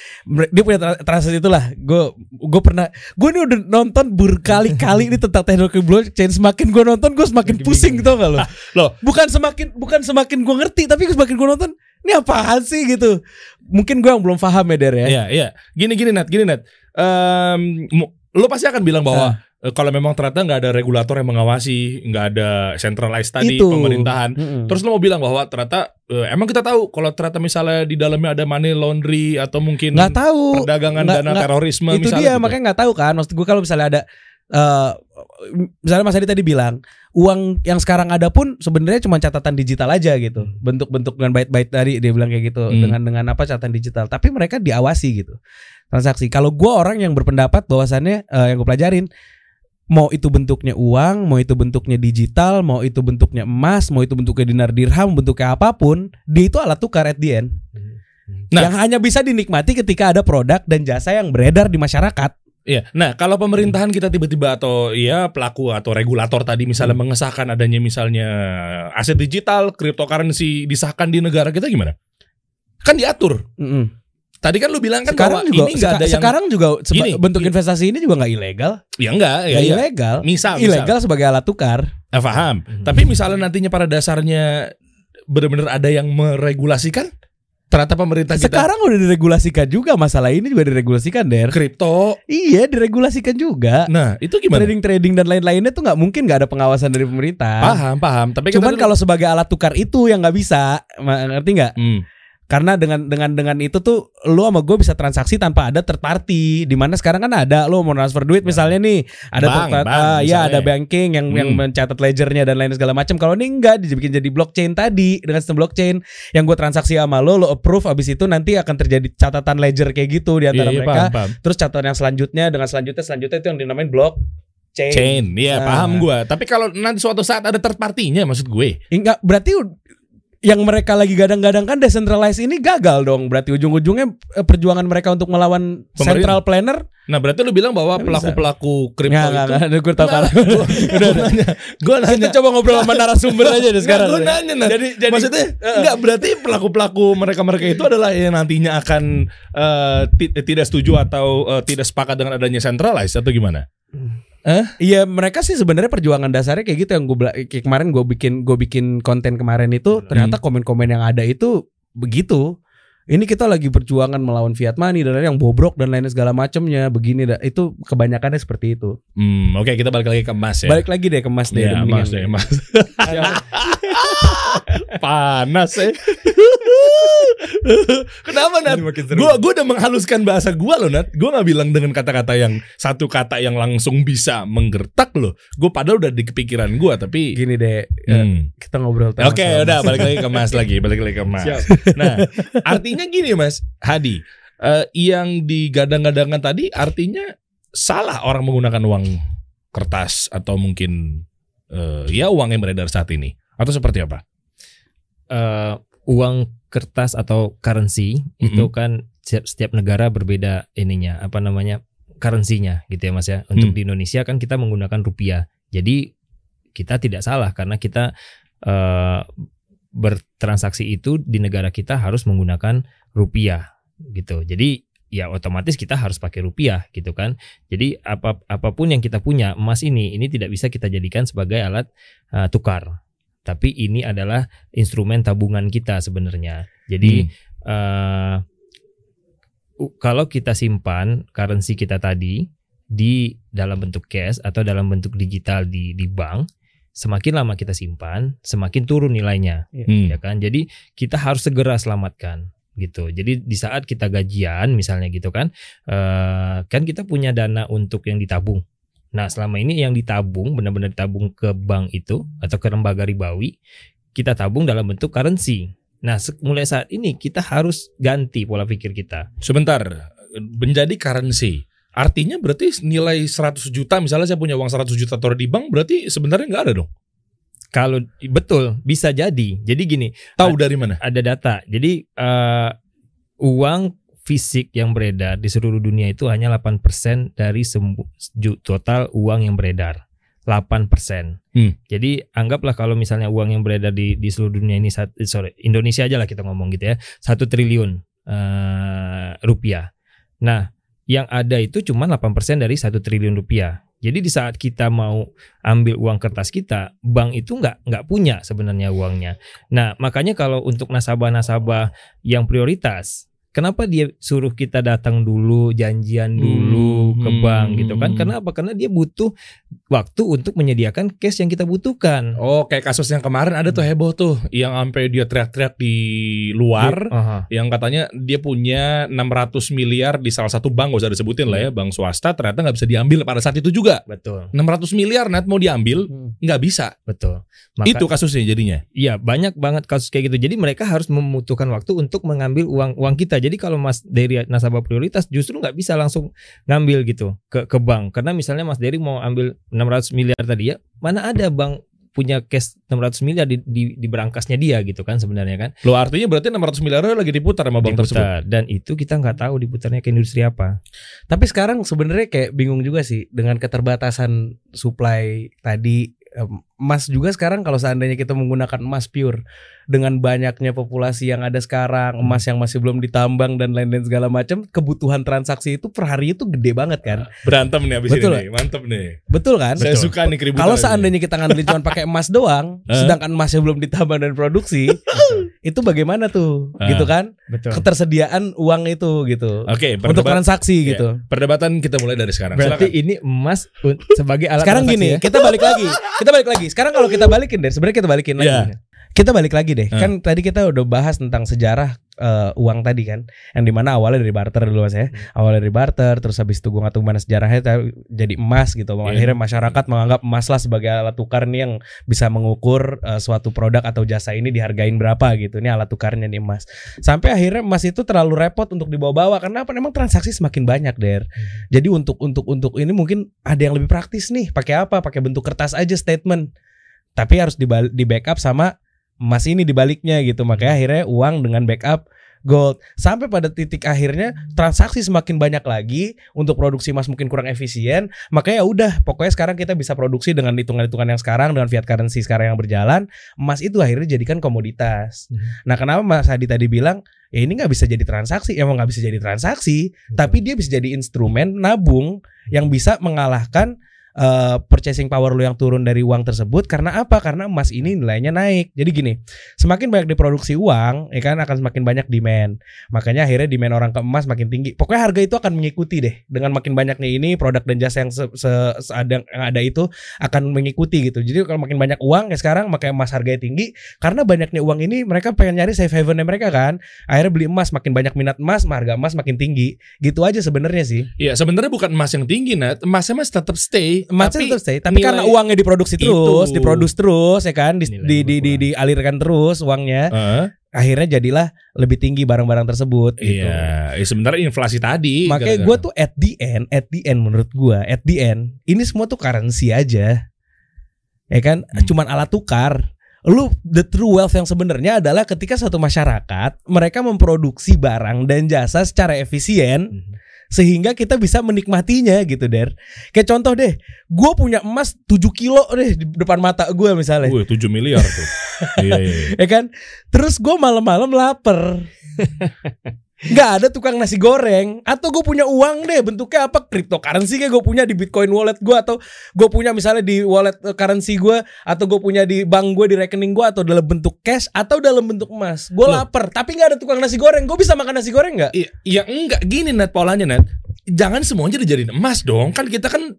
dia punya tra- transaksi itulah gue gue pernah gue ini udah nonton berkali-kali ini tentang teknologi blockchain semakin gue nonton gue semakin Makin pusing tau gak lo Loh. bukan semakin bukan semakin gue ngerti tapi semakin gue nonton ini apaan sih gitu mungkin gue yang belum paham ya Der ya Iya, iya. Gini gini Nat, gini Nat. Mu- lo pasti akan bilang bahwa eh, kalau memang ternyata nggak ada regulator yang mengawasi, nggak ada centralized tadi Itu. pemerintahan. Mm-mm. Terus lo mau bilang bahwa ternyata eh, emang kita tahu kalau ternyata misalnya di dalamnya ada money laundry atau mungkin nggak tahu perdagangan Nggak- dana nggak- terorisme itu misalnya dia gitu. makanya nggak tahu kan maksud gue kalau misalnya ada eh misalnya Mas Adi tadi bilang uang yang sekarang ada pun sebenarnya cuma catatan digital aja gitu bentuk-bentuk dengan byte-byte tadi dia bilang kayak gitu Hmm. dengan dengan apa catatan digital tapi mereka diawasi gitu transaksi kalau gue orang yang berpendapat bahwasannya eh, yang gue pelajarin mau itu bentuknya uang mau itu bentuknya digital mau itu bentuknya emas mau itu bentuknya dinar dirham bentuknya apa pun dia itu alat tukar at the end Nah. yang hanya bisa dinikmati ketika ada produk dan jasa yang beredar di masyarakat Iya. Nah, kalau pemerintahan kita tiba-tiba atau ya pelaku atau regulator tadi misalnya Hmm. mengesahkan adanya misalnya aset digital, cryptocurrency disahkan di negara kita gimana? Kan diatur. Mm-mm. Tadi kan lu bilang kan sekarang bahwa juga ini nggak seka- ada yang sekarang juga Gini, bentuk gini. investasi ini juga nggak ilegal ya enggak, ya, ya. ilegal Misal, misal. ilegal sebagai alat tukar Eh, paham. Mhm. Tapi misalnya nantinya pada dasarnya benar-benar ada yang meregulasikan, ternyata pemerintah kita sekarang udah diregulasikan juga masalah ini juga diregulasikan der kripto. iya diregulasikan juga Nah, itu gimana? trading trading dan lain-lainnya tuh nggak mungkin nggak ada pengawasan dari pemerintah Paham, paham. Tapi cuman kalau sebagai alat tukar itu yang nggak bisa ngerti nggak Hmm. Karena dengan dengan dengan itu tuh lu sama gue bisa transaksi tanpa ada third party di mana sekarang kan ada lu mau transfer duit misalnya nih ada Bank, third party bank ah, ya ada banking yang yang Hmm. mencatat ledgernya dan lain segala macam kalau ini enggak dibikin jadi blockchain tadi dengan sistem blockchain yang gue transaksi sama lo lo approve abis itu nanti akan terjadi catatan ledger kayak gitu di antara Iya, iya, mereka paham, paham. terus catatan yang selanjutnya dengan selanjutnya selanjutnya itu yang dinamain blockchain Chain, iya Nah. paham gua. Tapi kalau nanti suatu saat ada third partinya, maksud gue. Enggak berarti yang mereka lagi gadang-gadang kan decentralized ini gagal dong. Berarti ujung-ujungnya eh, perjuangan mereka untuk melawan Pemerintah. central planner. Nah, berarti lu bilang bahwa pelaku-pelaku kripto Nggak, itu. Gue tahu kan. Udah, udah nanya. Gua nanya. Kita coba ngobrol sama narasumber aja deh sekarang. Gue nanya Nat. Jadi jadi Maksudnya enggak berarti pelaku-pelaku mereka-mereka itu adalah yang nantinya akan ti- tidak setuju atau eh, tidak sepakat dengan adanya centralized atau gimana? Iya mereka sih sebenarnya perjuangan dasarnya kayak gitu yang gue kayak kemarin gue bikin gue bikin konten kemarin itu ternyata komen-komen yang ada itu begitu. Ini kita lagi perjuangan melawan fiat money dan lain yang bobrok dan lain segala macamnya begini dah. Itu kebanyakannya seperti itu. Hmm, oke kita balik lagi ke emas ya. Balik lagi deh ke Mas deh. ya, emas deh, deh. emas. Panas ya. Kenapa Nat? Gue gua udah menghaluskan bahasa gue loh Nat. Gue nggak bilang dengan kata-kata yang satu kata yang langsung bisa menggertak loh. Gue padahal udah di kepikiran gue tapi. Gini deh, eh, Hmm. kita ngobrol Oke, tentang udah balik lagi ke Mas lagi, balik lagi ke Mas. Nah, artinya gini Mas Hadi, eh, yang digadang-gadangkan tadi artinya salah orang menggunakan uang kertas atau mungkin eh, ya uang yang beredar saat ini atau seperti apa? eh, uang kertas atau currency itu kan setiap, setiap negara berbeda ininya apa namanya currency-nya gitu ya Mas ya. Untuk Hmm. di Indonesia kan kita menggunakan rupiah. Jadi kita tidak salah karena kita eh, bertransaksi itu di negara kita harus menggunakan rupiah gitu. Jadi ya otomatis kita harus pakai rupiah gitu kan. Jadi apa apa pun yang kita punya emas ini ini tidak bisa kita jadikan sebagai alat eh, tukar. Tapi ini adalah instrumen tabungan kita sebenarnya. Jadi eh, u- kalau kita simpan currency kita tadi di dalam bentuk cash atau dalam bentuk digital di di bank, semakin lama kita simpan, semakin turun nilainya, Hmm. ya kan? Jadi kita harus segera selamatkan gitu. Jadi di saat kita gajian misalnya gitu kan, eh, kan kita punya dana untuk yang ditabung. Nah selama ini yang ditabung benar-benar ditabung ke bank itu atau ke lembaga ribawi, kita tabung dalam bentuk currency. Nah mulai saat ini kita harus ganti pola pikir kita. Sebentar, menjadi currency. Artinya berarti nilai 100 juta misalnya saya punya uang 100 juta taruh di bank berarti sebenarnya nggak ada dong. Kalau betul bisa jadi. Jadi gini, Tahu dari mana? ada data. Jadi eh, uang fisik yang beredar di seluruh dunia itu hanya 8% dari total uang yang beredar. 8%. Hmm. Jadi anggaplah kalau misalnya uang yang beredar di di seluruh dunia ini eh, sorry, Indonesia aja lah kita ngomong gitu ya. satu triliun eh, rupiah. Nah, yang ada itu cuma 8% dari satu triliun rupiah. Jadi di saat kita mau ambil uang kertas kita, bank itu nggak nggak punya sebenarnya uangnya. Nah, makanya kalau untuk nasabah-nasabah yang prioritas, kenapa dia suruh kita datang dulu, janjian dulu ke Hmm, bank gitu kan? hmm. Kenapa? Karena dia butuh waktu untuk menyediakan cash yang kita butuhkan. Oh, kayak kasus yang kemarin ada tuh heboh tuh yang sampai dia teriak-teriak di luar Aha. yang katanya dia punya 600 miliar di salah satu bank gak usah disebutin lah ya, bank swasta ternyata nggak bisa diambil pada saat itu juga. Betul, 600 miliar net mau diambil nggak bisa. betul. Maka- itu kasusnya jadinya. Iya banyak banget kasus kayak gitu. Jadi mereka harus membutuhkan waktu untuk mengambil uang uang kita. Jadi kalau Mas Dery nasabah prioritas justru nggak bisa langsung ngambil gitu ke ke bank. Karena misalnya Mas Dery mau ambil 600 miliar tadi ya, mana ada bank punya cash 600 miliar di, di, di berangkasnya dia gitu kan sebenarnya kan. Lo artinya berarti 600 miliar lagi diputar sama bank tersebut. Diputar. Dan itu kita nggak tahu diputarnya ke industri apa. Tapi sekarang sebenarnya kayak bingung juga sih dengan keterbatasan supply tadi em, emas juga sekarang kalau seandainya kita menggunakan emas pure dengan banyaknya populasi yang ada sekarang emas yang masih belum ditambang dan lain-lain segala macam kebutuhan transaksi itu per hari itu gede banget kan Berantem nih abis Betul. ini nih. Mantep nih. betul kan Saya suka nih keributan. kalau seandainya kita ngandelin cuma pakai emas doang sedangkan emasnya belum ditambang dan produksi itu bagaimana tuh Ah. gitu kan Betul. ketersediaan uang itu gitu Oke, untuk perdebat- transaksi Iya. gitu perdebatan kita mulai dari sekarang. Berarti Silakan. ini emas sebagai alat Sekarang gini, ya? kita balik lagi. Kita balik lagi. Sekarang kalau kita balikin deh, sebenarnya kita balikin lagi. Iya. Kita balik lagi deh. Hmm. Kan tadi kita udah bahas tentang sejarah eh, uang tadi kan, yang di mana awalnya dari barter dulu mas ya. Awalnya dari barter, terus habis itu gue nggak tahu gimana sejarahnya jadi emas gitu. Iya. Akhirnya masyarakat menganggap emas lah sebagai alat tukar nih yang bisa mengukur eh, suatu produk atau jasa ini dihargain berapa gitu. Ini alat tukarnya nih emas. Sampai akhirnya emas itu terlalu repot untuk dibawa-bawa karena apa? Emang transaksi semakin banyak der. Jadi untuk untuk untuk ini mungkin ada yang lebih praktis nih. Pakai apa? Pakai bentuk kertas aja statement. Tapi harus di backup sama emas ini dibaliknya gitu. Makanya akhirnya uang dengan backup gold. Sampai pada titik akhirnya transaksi semakin banyak lagi untuk produksi emas mungkin kurang efisien. Makanya ya udah, pokoknya sekarang kita bisa produksi dengan hitungan-hitungan yang sekarang dengan fiat currency sekarang yang berjalan. Emas itu akhirnya jadikan komoditas. Mhm. Nah, kenapa Mas Hadi tadi bilang ya ini nggak bisa jadi transaksi, emang nggak bisa jadi transaksi, tapi dia bisa jadi instrumen nabung yang bisa mengalahkan eh, purchasing power lu yang turun dari uang tersebut karena apa? Karena emas ini nilainya naik. Jadi gini, semakin banyak diproduksi uang, ya kan akan semakin banyak demand. Makanya akhirnya demand orang ke emas makin tinggi. Pokoknya harga itu akan mengikuti deh. Dengan makin banyaknya ini produk dan jasa yang se, se- seada- yang ada itu akan mengikuti gitu. Jadi kalau makin banyak uang ya sekarang makanya emas harganya tinggi karena banyaknya uang ini mereka pengen nyari safe haven mereka kan. Akhirnya beli emas, makin banyak minat emas, harga emas makin tinggi. Gitu aja sebenarnya sih. Iya, sebenarnya bukan emas yang tinggi, Nat. Emasnya mas tetap stay. Emasnya tapi tetap stay, tapi nilai- karena uangnya diproduksi terus, Itu. diproduksi terus ya kan, di, di, di, di- berkurang. dialirkan terus uangnya, Heeh, akhirnya jadilah lebih tinggi barang-barang tersebut gitu. Iya, eh, sebenarnya inflasi tadi. Makanya gue tuh at the end, at the end menurut gue, at the end, ini semua tuh currency aja, ya kan, Hmm. cuman alat tukar. Lu the true wealth yang sebenarnya adalah ketika suatu masyarakat mereka memproduksi barang dan jasa secara efisien Mhm. Sehingga kita bisa menikmatinya gitu der. Kayak contoh deh, gue punya emas 7 kilo deh di depan mata gue misalnya, Wih, 7 miliar tuh. iya, iya, iya. ya kan? Terus gue malam-malam lapar. Gak ada tukang nasi goreng Atau gue punya uang deh Bentuknya apa Cryptocurrency kayak gue punya di bitcoin wallet gue Atau gue punya misalnya di wallet eh, currency gue Atau gue punya di bank gue Di rekening gue Atau dalam bentuk cash Atau dalam bentuk emas Gue lapar Tapi gak ada tukang nasi goreng Gue bisa makan nasi goreng gak? Iya, ya enggak gini Nat polanya Nat. Jangan semuanya dijadiin emas dong. Kan kita kan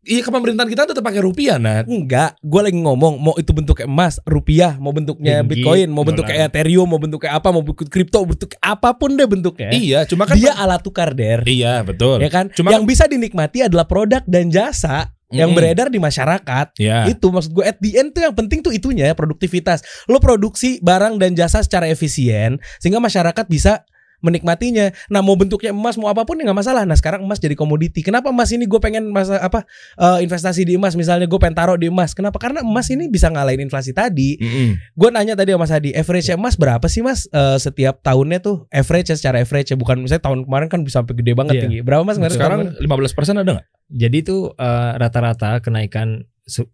Iya ke pemerintahan kita tetap pakai rupiah Nat. Enggak, gue lagi ngomong mau itu bentuknya emas, rupiah, mau bentuknya Tinggi, bitcoin, mau bentuknya dolar. ethereum, mau bentuknya apa, mau bentuk kripto, bentuk apa pun deh bentuknya. Iya, cuma kan Dia alat tukar der, Iya, betul. ya kan? Cuma yang bisa dinikmati adalah produk dan jasa yang Mm-mm. beredar di masyarakat. ya. Itu maksud gue at the end tuh yang penting tuh itunya produktivitas. Lo produksi barang dan jasa secara efisien sehingga masyarakat bisa menikmatinya. Nah mau bentuknya emas mau apa pun ya nggak masalah. Nah sekarang emas jadi komoditi. Kenapa emas ini gue pengen masa apa eh, investasi di emas misalnya gue pengen taruh di emas. Kenapa? Karena emas ini bisa ngalahin inflasi tadi. Mm-mm. Gue nanya tadi sama Mas Hadi, average emas berapa sih Mas eh, setiap tahunnya tuh? Average secara average ya bukan misalnya tahun kemarin kan bisa sampai gede banget Iya. tinggi. Berapa Mas? Sekarang 15% ada nggak? Jadi itu eh, rata-rata kenaikan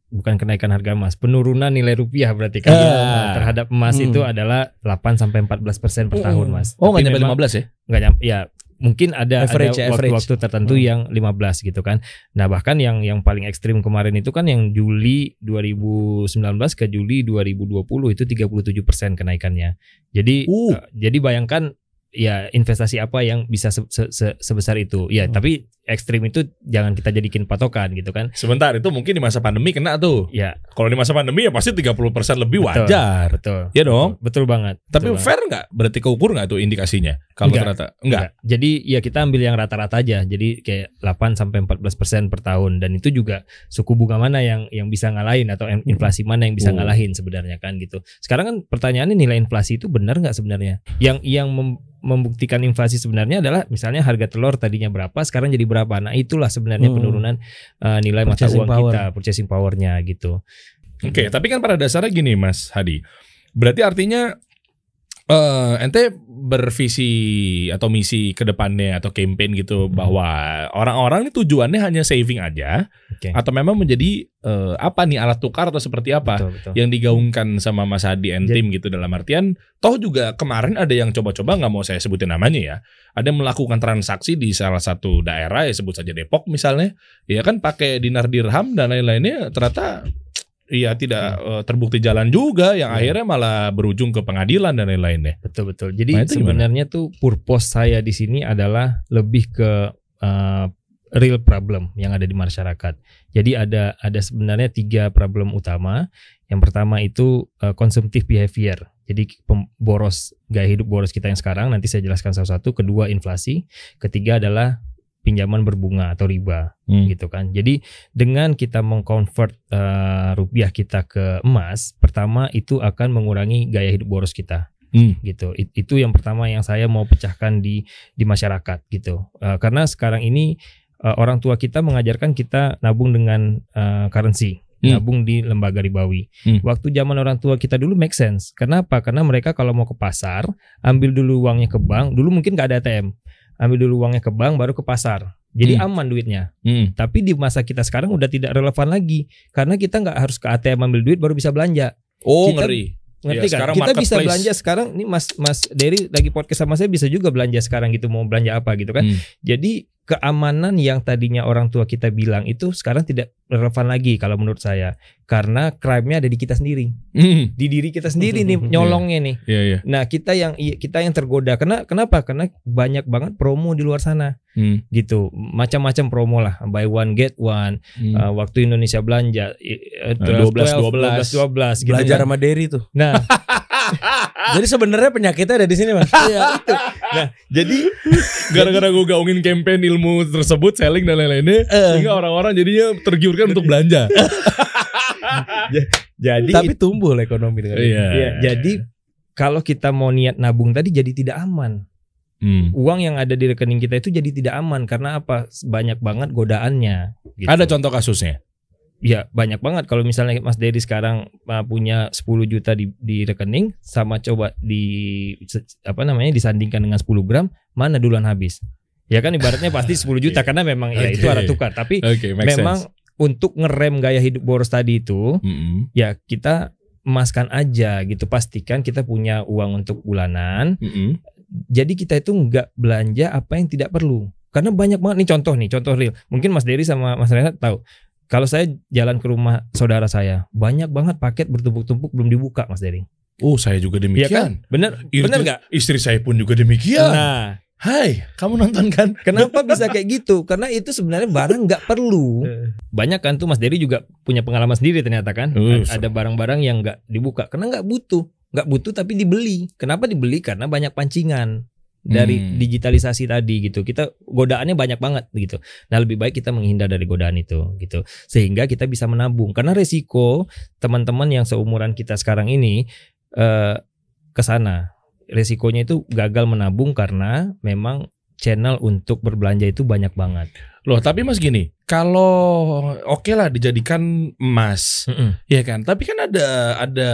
bukan kenaikan harga emas, penurunan nilai rupiah berarti kan. Eh, terhadap emas Hmm. itu adalah 8 sampai 14% per tahun, Mas. Oh, nggak Tapi nyampe memang 15 ya? nggak nyampe ya mungkin ada Average ada waktu-waktu tertentu Hmm. yang 15 gitu kan. Nah, bahkan yang yang paling ekstrim kemarin itu kan yang Juli 2019 ke Juli 2020 itu 37% kenaikannya. Jadi Uh. eh, jadi bayangkan ya investasi apa yang bisa se- se- se- sebesar itu. Ya, Hmm. tapi ekstrim itu jangan kita jadikan patokan gitu kan. Sebentar, itu mungkin di masa pandemi kena tuh. Ya, Kalau di masa pandemi ya pasti 30% lebih Betul. wajar. betul. Ya dong. Betul, betul banget. Tapi Betul fair nggak? Berarti keukur nggak tuh indikasinya? Kalau Enggak. ternyata enggak. Jadi ya kita ambil yang rata-rata aja. Jadi kayak 8 sampai 14% per tahun dan itu juga suku bunga mana yang yang bisa ngalahin atau in- inflasi mana yang bisa Oh. ngalahin sebenarnya kan gitu. Sekarang kan pertanyaannya nilai inflasi itu benar nggak sebenarnya? Yang yang mem- membuktikan inflasi sebenarnya adalah misalnya harga telur tadinya berapa sekarang jadi berapa. Nah, itulah sebenarnya Hmm. penurunan uh, nilai mata Purchasing uang power. kita, purchasing powernya gitu. Oke, tapi kan pada dasarnya gini Mas Hadi. Berarti artinya eh ente bervisi atau misi ke depannya atau campaign gitu Hmm. bahwa orang-orang ini tujuannya hanya saving aja Oke. atau memang menjadi eh, apa nih alat tukar atau seperti apa Betul, betul. yang digaungkan sama Mas Hadi and Jadi- team gitu dalam artian toh juga kemarin ada yang coba-coba nggak mau saya sebutin namanya ya ada yang melakukan transaksi di salah satu daerah ya sebut saja Depok misalnya ya kan pakai dinar dirham dan lain-lainnya ternyata Iya tidak eh, terbukti jalan juga yang Iya. akhirnya malah berujung ke pengadilan dan lain-lainnya. Betul betul. Jadi Nah, itu gimana? sebenarnya tuh purpose saya di sini adalah lebih ke uh, real problem yang ada di masyarakat. Jadi ada ada sebenarnya tiga problem utama. Yang pertama itu uh, consumptive behavior. Jadi boros gaya hidup boros kita yang sekarang nanti saya jelaskan satu-satu. Kedua inflasi. Ketiga adalah pinjaman berbunga atau riba Hmm. gitu kan. Jadi dengan kita mengkonvert uh, rupiah kita ke emas, pertama itu akan mengurangi gaya hidup boros kita Hmm. gitu. It- itu yang pertama yang saya mau pecahkan di di masyarakat gitu. Uh, karena sekarang ini uh, orang tua kita mengajarkan kita nabung dengan uh, currency, Hmm. nabung di lembaga ribawi. Hmm. Waktu zaman orang tua kita dulu make sense. Kenapa? Karena mereka kalau mau ke pasar, ambil dulu uangnya ke bank. Dulu mungkin nggak ada ATM. Ambil dulu uangnya ke bank baru ke pasar. Jadi Hmm. aman duitnya. Hmm. Tapi di masa kita sekarang udah tidak relevan lagi karena kita nggak harus ke ATM ambil duit baru bisa belanja. Oh Kita- ngeri. Ngerti Iya, kan? Kita bisa belanja sekarang nih Mas Mas Dery lagi podcast sama saya bisa juga belanja sekarang gitu mau belanja apa gitu kan. Hmm. Jadi keamanan yang tadinya orang tua kita bilang itu sekarang tidak relevan lagi kalau menurut saya karena crime-nya ada di kita sendiri Hmm. di diri kita sendiri nih nyolongnya nih Iya iya. nah kita yang iya, kita yang tergoda karena kenapa karena banyak banget promo di luar sana Hmm. gitu macam-macam promo lah buy one get one Hmm. Uh, waktu Indonesia belanja i- uh, 12, 12 12 gitu Belajar kan. sama Derry tuh. Nah, Jadi sebenarnya penyakitnya ada di sini, Mas. iya. Nah, jadi Gara-gara gue gaungin campaign ilmu tersebut, selling dan lain-lainnya, sehingga orang-orang jadinya tergiurkan untuk belanja. jadi Tapi tumbuh lah ekonomi dengan ini. Iya. Iya, jadi kalau kita mau niat nabung tadi jadi tidak aman. Hmm. Uang yang ada di rekening kita itu jadi tidak aman karena apa? Banyak banget godaannya. gitu. Ada contoh kasusnya. Ya banyak banget. Kalau misalnya Mas Dedi sekarang uh, punya 10 juta di, di rekening sama coba di apa namanya disandingkan dengan 10 gram mana duluan habis? Ya kan ibaratnya pasti 10 juta karena memang ya itu arah tukar. Tapi make memang sense. untuk ngerem gaya hidup boros tadi itu Mm-mm. ya kita emaskan aja gitu. Pastikan kita punya uang untuk bulanan. Mm-mm. jadi kita itu nggak belanja apa yang tidak perlu. Karena banyak banget nih contoh nih contoh real. Mungkin Mas Dery sama Mas Renat tahu kalau saya jalan ke rumah saudara saya banyak banget paket bertumpuk-tumpuk belum dibuka Mas Dery Oh, saya juga Iya demikian. kan bener Istri- bener nggak? Istri saya pun juga demikian. nah. Hai, kamu nonton kan? kenapa bisa kayak gitu? Karena itu sebenarnya barang nggak perlu. Banyak kan tuh Mas Dery juga punya pengalaman sendiri ternyata kan? Uh, ada barang-barang yang nggak dibuka. Karena nggak butuh. Nggak butuh tapi dibeli. Kenapa dibeli? Karena banyak pancingan dari Hmm. digitalisasi tadi gitu. Kita godaannya banyak banget gitu. Nah lebih baik kita menghindar dari godaan itu gitu. Sehingga kita bisa menabung. Karena resiko teman-teman yang seumuran kita sekarang ini eh, ke sana. Resikonya itu gagal menabung karena memang channel untuk berbelanja itu banyak banget Loh, tapi Mas gini, kalau oke lah dijadikan emas, ya kan? Tapi kan ada ada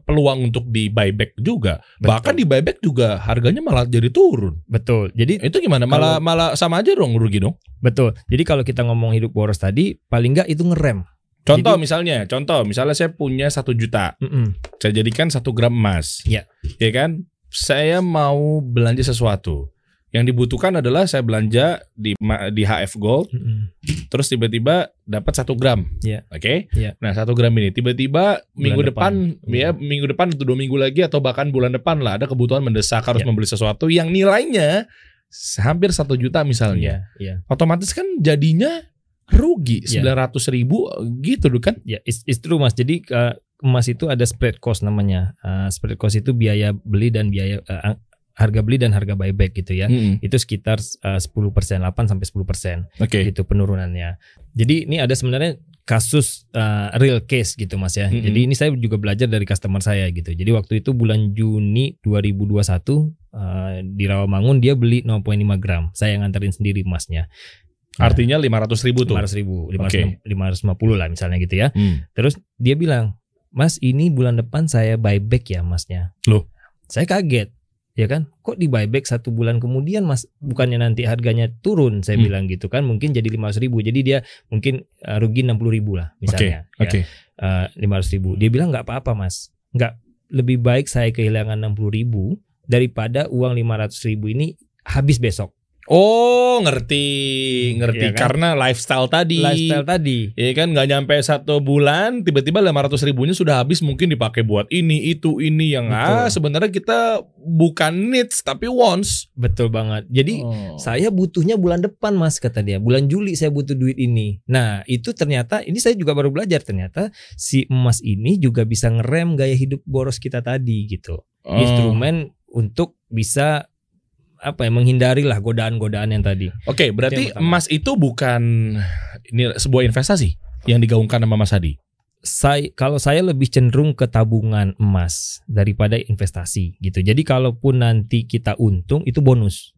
peluang untuk di buyback juga. Betul. Bahkan di buyback juga harganya malah jadi turun. betul jadi Itu gimana? Malah malah sama aja dong rugi dong. betul jadi kalau kita ngomong hidup boros tadi paling nggak itu ngerem Contoh Jadi- misalnya, contoh misalnya saya punya satu juta, Mm-mm. saya jadikan satu gram emas. Iya. Ya kan? Saya mau belanja sesuatu. Yang dibutuhkan adalah saya belanja di di HF Gold, Mm-mm. terus tiba-tiba dapat satu gram. Iya. Oke. Iya. Nah satu gram ini tiba-tiba minggu depan, depan. ya minggu depan atau dua minggu lagi atau bahkan bulan depan lah ada kebutuhan mendesak harus Iya. membeli sesuatu yang nilainya hampir satu juta misalnya. Iya, iya. Otomatis kan jadinya rugi Iya. sembilan ratus ribu gitu kan? Ya, it's, it's true Mas. Jadi uh, emas itu ada spread cost namanya. Uh, spread cost itu biaya beli dan biaya uh, harga beli dan harga buyback gitu ya. Mm-mm. Itu sekitar uh, 10%, 8 sampai 10% Oke. gitu penurunannya. Jadi ini ada sebenarnya kasus uh, real case gitu Mas ya. Mm-mm. Jadi ini saya juga belajar dari customer saya gitu. Jadi waktu itu bulan Juni 2021 uh, di Rawamangun dia beli 0,5 gram. Saya yang nganterin sendiri emasnya. Artinya lima ratus ribu tuh. 500 ribu, Oke. 550 lah misalnya gitu ya. Hmm. Terus dia bilang, Mas ini bulan depan saya buyback ya masnya. Loh? Saya kaget. Ya kan? Kok di buyback satu bulan kemudian mas? Bukannya nanti harganya turun saya Hmm. bilang gitu kan? Mungkin jadi 500 ribu. Jadi dia mungkin uh, rugi 60 ribu lah misalnya. Oke. ya, uh, 500 ribu. Dia bilang nggak apa-apa mas. Nggak lebih baik saya kehilangan 60 ribu daripada uang 500 ribu ini habis besok Oh ngerti, ngerti Iya kan? karena lifestyle tadi. lifestyle tadi Iya kan nggak nyampe satu bulan tiba-tiba 500 ribunya sudah habis mungkin dipakai buat ini itu ini yang ah sebenarnya kita bukan needs tapi wants. betul banget jadi Oh. Saya butuhnya bulan depan mas kata dia. Bulan Juli saya butuh duit ini. Nah itu ternyata ini saya juga baru belajar ternyata si emas ini juga bisa ngerem gaya hidup boros kita tadi gitu. Oh. Instrumen untuk bisa apa ya menghindari lah godaan-godaan yang tadi. Oke, berarti yang pertama. emas itu bukan ini sebuah investasi yang digaungkan sama Mas Hadi. Saya kalau saya lebih cenderung ke tabungan emas daripada investasi gitu. Jadi kalaupun nanti kita untung itu bonus.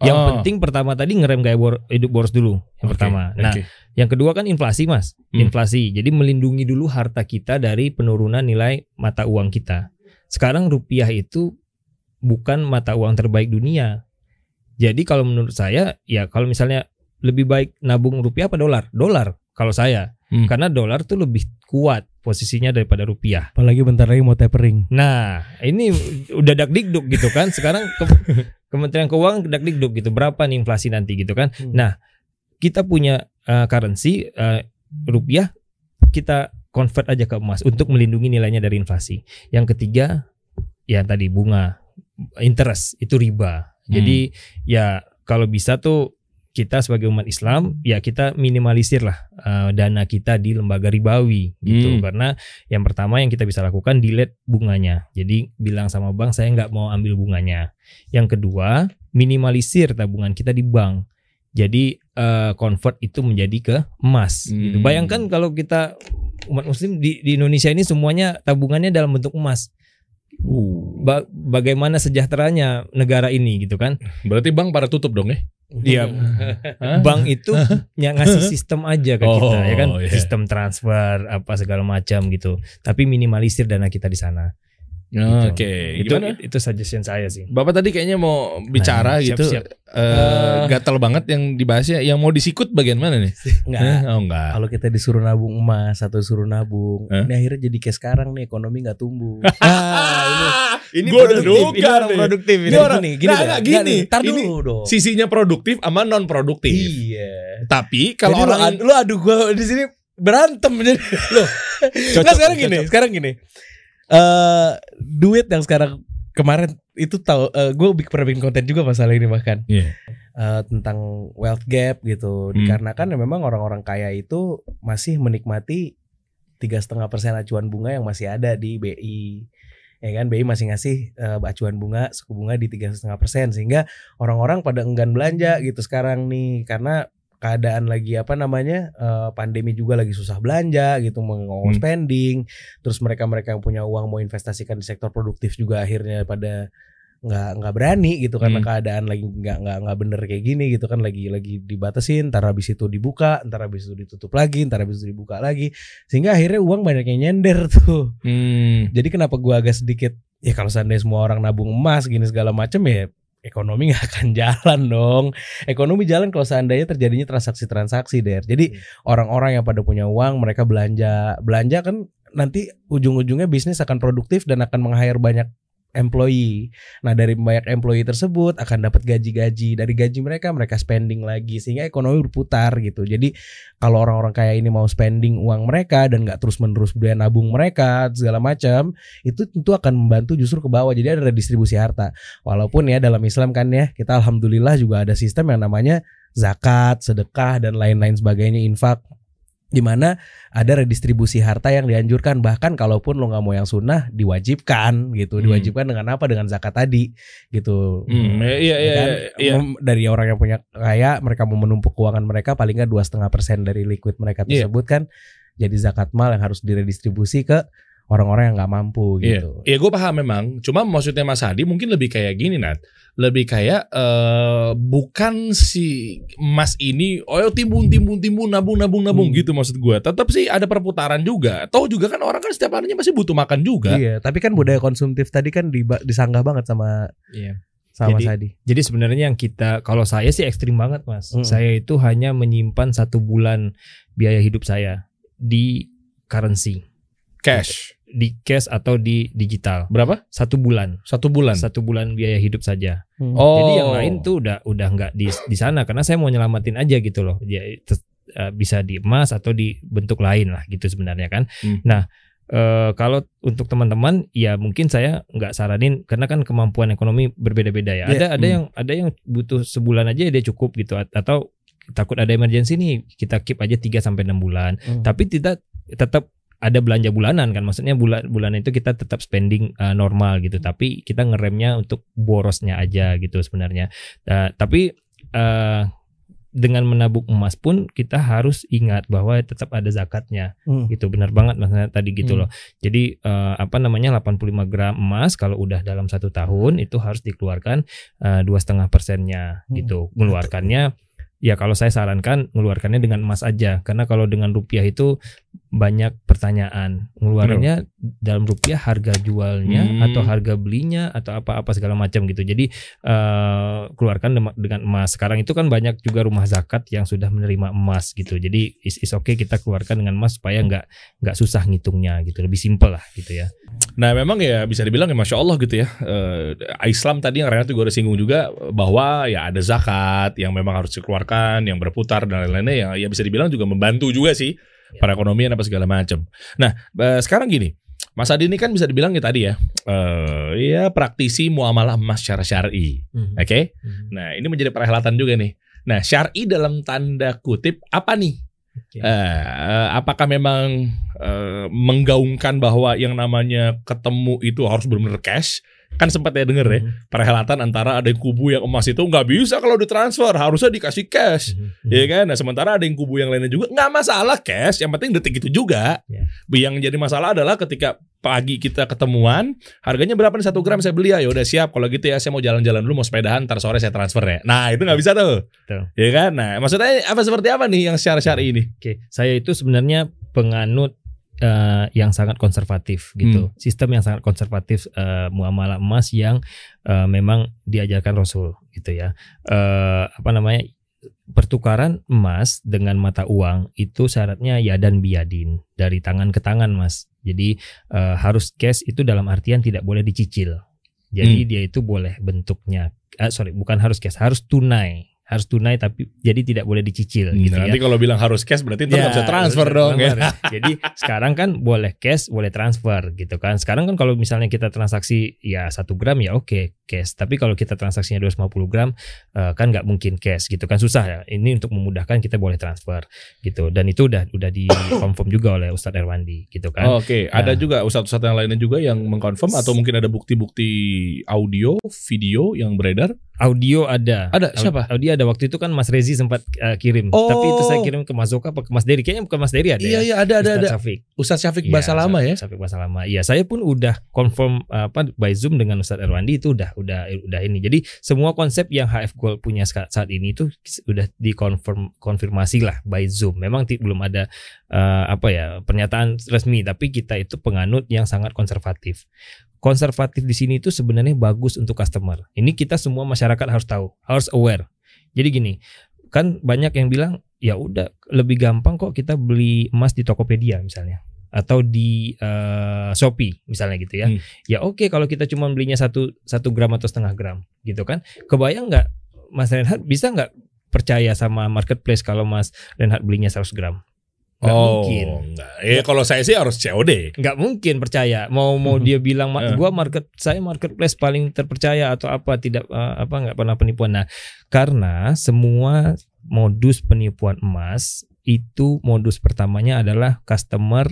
Yang Oh. penting pertama tadi ngerem gaya bor- hidup boros dulu yang Oke, pertama. Nah oke. Yang kedua kan inflasi mas, Hmm. inflasi. Jadi melindungi dulu harta kita dari penurunan nilai mata uang kita. Sekarang rupiah itu bukan mata uang terbaik dunia. Jadi kalau menurut saya, ya kalau misalnya lebih baik nabung rupiah apa dolar? Dolar kalau saya, Hmm. karena dolar tuh lebih kuat posisinya daripada rupiah. Apalagi bentar lagi mau tapering. Nah, ini udah dak dikduk gitu kan. Sekarang ke- Kementerian Keuangan dak dikduk gitu. Berapa nih inflasi nanti gitu kan. Hmm. Nah, kita punya uh, currency uh, rupiah kita convert aja ke emas untuk melindungi nilainya dari inflasi. Yang ketiga ya tadi bunga interest itu riba. Jadi ya kalau bisa tuh kita sebagai umat Islam ya kita minimalisir lah uh, dana kita di lembaga ribawi gitu Hmm. karena yang pertama yang kita bisa lakukan delete bunganya jadi bilang sama bank saya nggak mau ambil bunganya yang kedua minimalisir tabungan kita di bank jadi uh, convert itu menjadi ke emas gitu. Hmm. bayangkan kalau kita umat muslim di, di Indonesia ini semuanya tabungannya dalam bentuk emas Uh, Ba- bagaimana sejahteranya negara ini gitu kan berarti bank pada tutup dong ya? Iya, bank itu yang ngasih sistem aja ke kita Oh, ya kan, iya. sistem transfer apa segala macam gitu. Tapi minimalisir dana kita di sana. Oke, Itu gimana? itu suggestion saya sih. Bapak tadi kayaknya mau bicara Nah, gitu. siap-siap. Eh, gatal banget yang dibahasnya. Yang mau disikut bagian mana nih? Enggak. Eh, Oh enggak. Kalau kita disuruh nabung emas atau suruh nabung, Hah? ini akhirnya jadi kayak sekarang nih ekonomi nggak tumbuh. ini Gua udah produktif, ini orang nih. produktif Ini ini. orang- gini, gini, Nggak, gini. nih, Tar Ini dulu dong. Sisinya produktif sama non produktif. Iya. Tapi kalau orang lu adu gua di sini berantem jadi loh. Nggak, sekarang gini, sekarang gini. Eh duit yang sekarang kemarin itu tahu gue pernah bikin konten juga masalah ini bahkan. Iya. Eh, tentang wealth gap gitu. Hmm. dikarenakan ya memang orang-orang kaya itu masih menikmati tiga setengah persen acuan bunga yang masih ada di BI ya kan? BI masih ngasih eh, acuan bunga suku bunga di tiga setengah persen. Sehingga orang-orang pada enggan belanja gitu sekarang nih. Karena keadaan lagi apa namanya eh, pandemi juga lagi susah belanja gitu mau ngomong Hmm. spending terus mereka mereka yang punya uang mau investasikan di sektor produktif juga akhirnya pada nggak nggak berani gitu karena Hmm. keadaan lagi nggak nggak nggak bener kayak gini gitu kan lagi lagi dibatasin ntar habis itu dibuka ntar habis itu ditutup lagi ntar habis itu dibuka lagi sehingga akhirnya uang banyak yang nyender tuh Hmm. jadi kenapa gua agak sedikit ya kalau seandainya semua orang nabung emas gini segala macam ya ekonomi nggak akan jalan dong. Ekonomi jalan kalau seandainya terjadinya transaksi-transaksi der. Jadi orang-orang yang pada punya uang mereka belanja. Belanja kan nanti ujung-ujungnya bisnis akan produktif dan akan meng-hire banyak employee. Nah, dari banyak employee tersebut akan dapat gaji-gaji. Dari gaji mereka mereka spending lagi sehingga ekonomi berputar gitu. Jadi kalau orang-orang kaya ini mau spending uang mereka dan nggak terus-menerus budaya nabung mereka segala macam, itu tentu akan membantu justru ke bawah. Jadi ada redistribusi harta. Walaupun ya dalam Islam kan ya, kita alhamdulillah juga ada sistem yang namanya zakat, sedekah dan lain-lain sebagainya infak di mana ada redistribusi harta yang dianjurkan bahkan kalaupun lo nggak mau yang sunnah diwajibkan gitu Hmm. diwajibkan dengan apa dengan zakat tadi gitu Hmm, iya, iya, Ya iya, kan? iya. Mem- dari orang yang punya kaya mereka mau menumpuk keuangan mereka paling nggak dua setengah persen dari liquid mereka Iya. tersebut kan jadi zakat mal yang harus diredistribusi ke orang-orang yang nggak mampu Iya, gitu iya gue paham memang. Cuma maksudnya Mas Hadi mungkin lebih kayak gini Nat. Lebih kayak eh bukan si emas ini, oh timbun timbun timbun nabung nabung nabung Hmm. gitu maksud gue. Tetap sih ada perputaran juga. Tahu juga kan orang kan setiap harinya masih butuh makan juga. iya tapi kan budaya konsumtif tadi kan disanggah banget sama Iya. sama Jadi- Sadi Jadi sebenarnya yang kita kalau saya sih ekstrim banget mas. Mm. Saya itu hanya menyimpan satu bulan biaya hidup saya di currency, Cash di cash atau di digital. berapa? Satu bulan, Satu bulan. satu bulan biaya hidup saja. Oh. Jadi yang lain tuh udah udah nggak di di sana karena saya mau nyelamatin aja gitu loh. Ya, tes- eh, bisa di emas atau di bentuk lain lah gitu sebenarnya kan. Hmm. Nah eh, kalau untuk teman-teman ya mungkin saya nggak saranin karena kan kemampuan ekonomi berbeda-beda ya. Iya. Ada ada Hmm. yang ada yang butuh sebulan aja dia cukup gitu At- atau takut ada emergency nih kita keep aja 3 sampai 6 bulan. Hmm. Tapi tidak tetap ada belanja bulanan kan. Maksudnya bulan bulan itu kita tetap spending uh, normal gitu. Tapi kita ngeremnya untuk borosnya aja gitu sebenarnya. Uh, tapi uh, dengan menabung emas pun kita harus ingat bahwa tetap ada zakatnya. Hmm. gitu. Benar banget maksudnya tadi gitu Hmm. loh. Jadi uh, apa namanya 85 gram emas kalau udah dalam satu tahun itu harus dikeluarkan dua setengah persennya Hmm. gitu. Mengeluarkannya ya kalau saya sarankan mengeluarkannya dengan emas aja. Karena kalau dengan rupiah itu banyak pertanyaan. Ngeluarinnya dalam rupiah harga jualnya Hmm. atau harga belinya atau apa-apa segala macam gitu. Jadi eh, keluarkan dengan emas. Sekarang itu kan banyak juga rumah zakat yang sudah menerima emas gitu. Jadi is, is oke kita keluarkan dengan emas supaya nggak nggak susah ngitungnya gitu. Lebih simpel lah gitu ya. Nah memang ya bisa dibilang ya masya Allah gitu ya. Eh, Islam tadi yang Renat juga udah singgung juga bahwa ya ada zakat yang memang harus dikeluarkan, yang berputar dan lain-lainnya. Ya, ya bisa dibilang juga membantu juga sih perekonomian apa segala macam. Nah eh, sekarang gini, Mas Adi ini kan bisa dibilang ya tadi ya, eh ya praktisi muamalah emas secara syar'i, oke? Nah ini menjadi perhelatan juga nih. Nah syar'i dalam tanda kutip apa nih? Oke. Eh, apakah memang eh, menggaungkan bahwa yang namanya ketemu itu harus benar-benar cash? Kan sempat ya denger ya Mhm. perhelatan antara ada yang kubu yang emas itu nggak bisa kalau ditransfer harusnya dikasih cash, Mhm. ya kan? Nah sementara ada yang kubu yang lainnya juga nggak masalah cash, yang penting detik itu juga. Ya. Yang jadi masalah adalah ketika pagi kita ketemuan, harganya berapa nih satu gram saya beli ya, ya udah siap. Kalau gitu ya saya mau jalan-jalan dulu mau sepedahan, ntar sore saya transfer ya. Nah itu nggak bisa tuh, Betul. ya kan? Nah maksudnya apa seperti apa nih yang secara syari ini? Oke, saya itu sebenarnya penganut eh, yang sangat konservatif gitu. Sistem yang sangat konservatif eh, muamalah emas yang eh, memang diajarkan Rasul gitu ya. Eh, apa namanya? Pertukaran emas dengan mata uang itu syaratnya ya dan biadin dari tangan ke tangan, Mas. Jadi eh, harus cash itu dalam artian tidak boleh dicicil. Jadi dia itu boleh bentuknya eh, sorry, bukan harus cash, harus tunai. Harus tunai tapi jadi tidak boleh dicicil gitu ya. Nanti kalau bilang harus cash berarti nggak bisa transfer dong ya. Jadi sekarang kan boleh cash, boleh transfer gitu kan. Sekarang kan kalau misalnya kita transaksi ya satu gram ya oke cash. Tapi kalau kita transaksinya 250 gram eh, kan nggak mungkin cash gitu kan susah ya. Ini untuk memudahkan kita boleh transfer gitu. Dan itu udah udah di confirm juga oleh Ustadz Erwandi gitu kan. Oke, ada Nah. juga ustadz-ustadz yang lainnya juga yang mengkonfirm atau mungkin ada bukti-bukti audio, video yang beredar? Audio ada. Ada, siapa? Audio ada waktu itu kan Mas Rezi sempat eh, kirim. Oh. Tapi itu saya kirim ke Mas Zoka apa ke Mas Dery. Kayaknya bukan Mas Dery ada ya. iya ada Ustadz Syafiq. Ustadz Syafiq Iya, bahasa lama ya. Syafiq bahasa lama. Iya, saya pun udah confirm apa by Zoom dengan Ustadz Erwandi itu udah udah udah ini. Jadi semua konsep yang HF Gold punya saat, ini itu udah dikonfirm konfirmasi lah by Zoom. Memang belum ada eh, apa ya pernyataan resmi, tapi kita itu penganut yang sangat konservatif. Konservatif di sini itu sebenarnya bagus untuk customer. Ini kita semua masyarakat harus tahu, harus aware. Jadi gini, kan banyak yang bilang ya udah lebih gampang kok kita beli emas di Tokopedia misalnya atau di eh, Shopee misalnya gitu ya. Hmm. Ya oke kalau kita cuma belinya satu satu gram atau setengah gram gitu kan. Kebayang nggak Mas Renhat bisa nggak percaya sama marketplace kalau Mas Renhat belinya 100 gram? Nggak oh, mungkin. enggak. Eh kalau saya sih harus COD. nggak mungkin percaya mau mau dia bilang "Ma- Eh. gua market saya marketplace paling terpercaya atau apa tidak eh, apa nggak pernah penipuan nah karena semua modus penipuan emas itu modus pertamanya adalah customer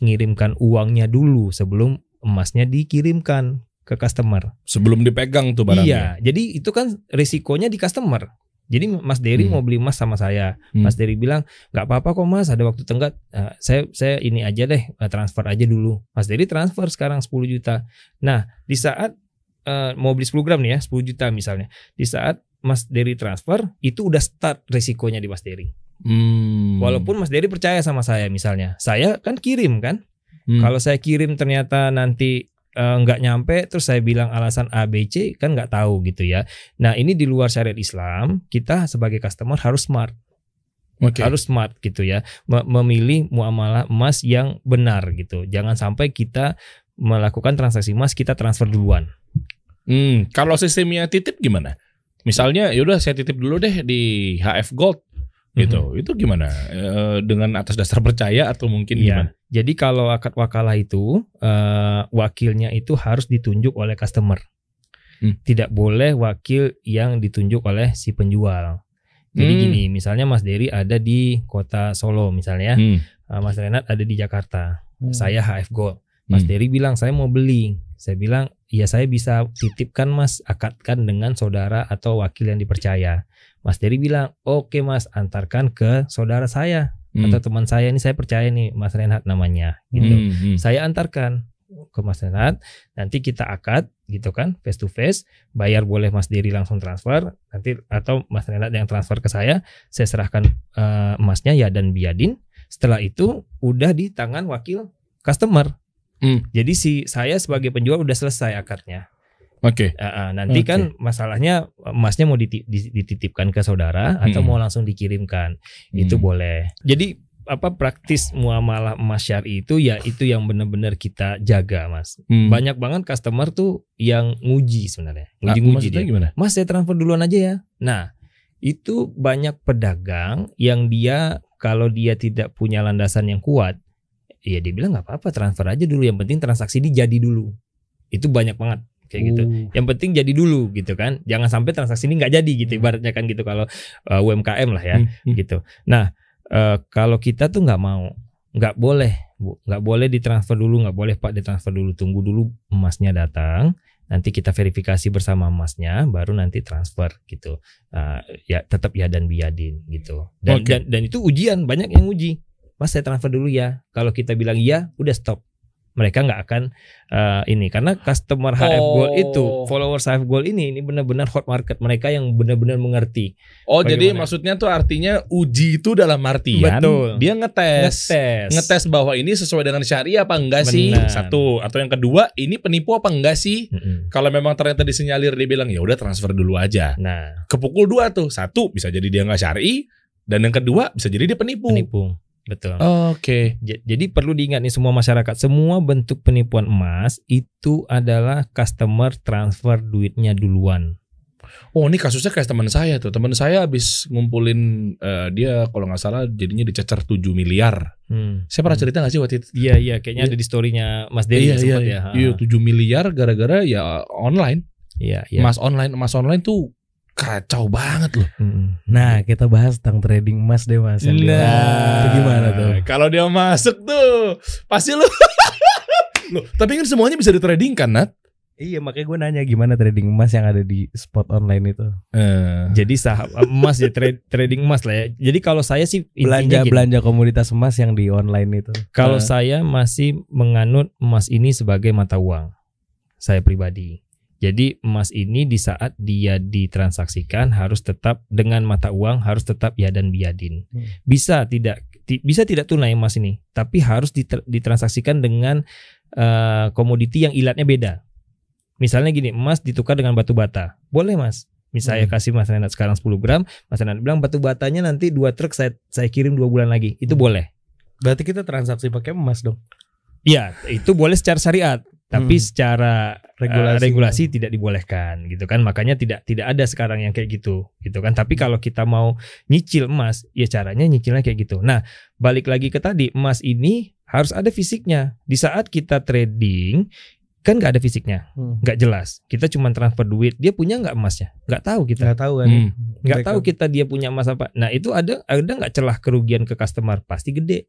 mengirimkan uangnya dulu sebelum emasnya dikirimkan ke customer Sebelum dipegang tuh barangnya. iya jadi itu kan risikonya di customer jadi Mas Dery Hmm. mau beli emas sama saya Hmm. Mas Dery bilang nggak apa-apa kok Mas, ada waktu tenggat. Eh, saya saya ini aja deh eh, transfer aja dulu. Mas Dery transfer sekarang 10 juta. Nah di saat eh, mau beli 10 gram nih ya 10 juta misalnya. Di saat Mas Dery transfer itu udah start risikonya di Mas Dery. Hmm. Walaupun Mas Dery percaya sama saya misalnya, saya kan kirim kan. Hmm. Kalau saya kirim ternyata nanti eh, nggak nyampe, terus saya bilang alasan A B C kan nggak tahu gitu ya. Nah ini di luar syariat Islam, kita sebagai customer harus smart Oke. harus smart gitu ya Me- memilih muamalah emas yang benar gitu jangan sampai kita melakukan transaksi emas kita transfer duluan Hmm, kalau sistemnya titip gimana? Misalnya, yaudah saya titip dulu deh di HF Gold gitu. Mhm. Itu gimana? Eh, dengan atas dasar percaya atau mungkin Iya. gimana? Jadi kalau akad wakalah itu eh, wakilnya itu harus ditunjuk oleh customer Hmm. tidak boleh wakil yang ditunjuk oleh si penjual jadi Hmm. gini misalnya Mas Dery ada di kota Solo misalnya Hmm. eh, Mas Renat ada di Jakarta Hmm. saya HF Gold Mas Hmm. Dery bilang saya mau beli. Saya bilang ya saya bisa titipkan Mas akadkan dengan saudara atau wakil yang dipercaya. Mas Dery bilang oke Mas antarkan ke saudara saya Hmm. atau teman saya ini saya percaya nih Mas Renhat namanya gitu. Hmm, hmm. Saya antarkan ke Mas Renhat nanti kita akad gitu kan face to face bayar boleh Mas Dery langsung transfer nanti atau Mas Renhat yang transfer ke saya saya serahkan eh, emasnya ya dan biadin setelah itu udah di tangan wakil customer. Hmm. Jadi si saya sebagai penjual udah selesai akadnya. Oke. Ah, ah, nanti Oke. kan masalahnya emasnya mau diti- di- dititipkan ke saudara atau Hmm. mau langsung dikirimkan. Itu Hmm. boleh. Jadi apa praktis muamalah emas syari itu ya itu yang benar-benar kita jaga, Mas. Hmm. Banyak banget customer tuh yang nguji sebenarnya. Nah, Nguji-nguji maksudnya dia. gimana? Mas saya transfer duluan aja ya. Nah, itu banyak pedagang yang dia kalau dia tidak punya landasan yang kuat, ya dia bilang nggak apa-apa transfer aja dulu. Yang penting transaksi ini jadi dulu. Itu banyak banget kayak gitu. Oh. Yang penting jadi dulu gitu kan. Jangan sampai transaksi ini nggak jadi gitu. Ibaratnya kan gitu kalau uh, UMKM lah ya Hmm, hmm. gitu. Nah, eh, kalau kita tuh nggak mau, nggak boleh, nggak boleh ditransfer dulu, nggak boleh Pak ditransfer dulu. Tunggu dulu emasnya datang, nanti kita verifikasi bersama emasnya, baru nanti transfer gitu. Eh, ya tetap ya dan biadin gitu. Dan, Oke. dan dan itu ujian banyak yang uji. Mas saya transfer dulu ya. Kalau kita bilang iya, udah stop. Mereka nggak akan eh, ini karena customer HF Gold Oh. itu followers HF Gold ini ini benar-benar hot market mereka yang benar-benar mengerti Oh, jadi Bagaimana? maksudnya tuh artinya uji itu dalam artian Betul. dia ngetes. ngetes Ngetes bahwa ini sesuai dengan syariah apa enggak sih? Benar. Satu. Atau yang kedua, ini penipu apa enggak sih? Mm-mm. Kalau memang ternyata disinyalir dia bilang ya udah transfer dulu aja. Nah, Kepukul dua tuh. Satu bisa jadi dia nggak syari dan yang kedua bisa jadi dia penipu. penipu. Betul. Oke. J- Jadi perlu diingat nih semua masyarakat, semua bentuk penipuan emas itu adalah customer transfer duitnya duluan. Oh ini kasusnya kayak teman saya tuh. Teman saya habis ngumpulin eh, dia kalau nggak salah jadinya dicecer 7 miliar. Hmm. Saya pernah cerita nggak sih waktu itu? Iya iya, kayaknya Iya. ada di storynya Mas Dery iya, ya, iya, iya. ya. Iya, 7 miliar gara-gara ya online. Iya iya. Emas online, emas online tuh kacau banget loh. Mm-mm. Nah, kita bahas tentang trading emas deh Mas. yang di- Nah. Itu gimana tuh? Kalau dia masuk tuh, pasti lu. Loh, tapi kan semuanya bisa ditrading kan, Nat? Iya, makanya gue nanya gimana trading emas yang ada di spot online itu. Eh, Jadi saham emas ya trade, trading emas lah ya. Jadi kalau saya sih Belanja gini. belanja komoditas emas yang di online itu. Kalau Eh. saya masih menganut emas ini sebagai mata uang. Saya pribadi. Jadi emas ini di saat dia ditransaksikan harus tetap dengan mata uang harus tetap ya dan biadin. Hmm. Bisa tidak ti- bisa tidak tunai emas ini, tapi harus diter- ditransaksikan dengan eh, komoditi yang ilatnya beda. Misalnya gini, emas ditukar dengan batu bata. Boleh, Mas. Misalnya Hmm. kasih Mas Renat sekarang 10 gram, Mas Renat bilang batu batanya nanti dua truk saya saya kirim dua bulan lagi. Itu Hmm. boleh. Berarti kita transaksi pakai emas dong. Iya, itu boleh secara syariat, tapi Hmm. secara Regulasi. regulasi. regulasi tidak dibolehkan gitu kan. Makanya tidak tidak ada sekarang yang kayak gitu, gitu kan. Tapi kalau kita mau nyicil emas, ya caranya nyicilnya kayak gitu. Nah, balik lagi ke tadi, emas ini harus ada fisiknya. Di saat kita trading kan nggak ada fisiknya, Hmm. nggak jelas. Kita cuma transfer duit, dia punya nggak emasnya? Nggak tahu kita. Nggak tahu kan. Hmm. Nggak tahu kita dia punya emas apa. Nah, itu ada ada nggak celah kerugian ke customer? Pasti gede.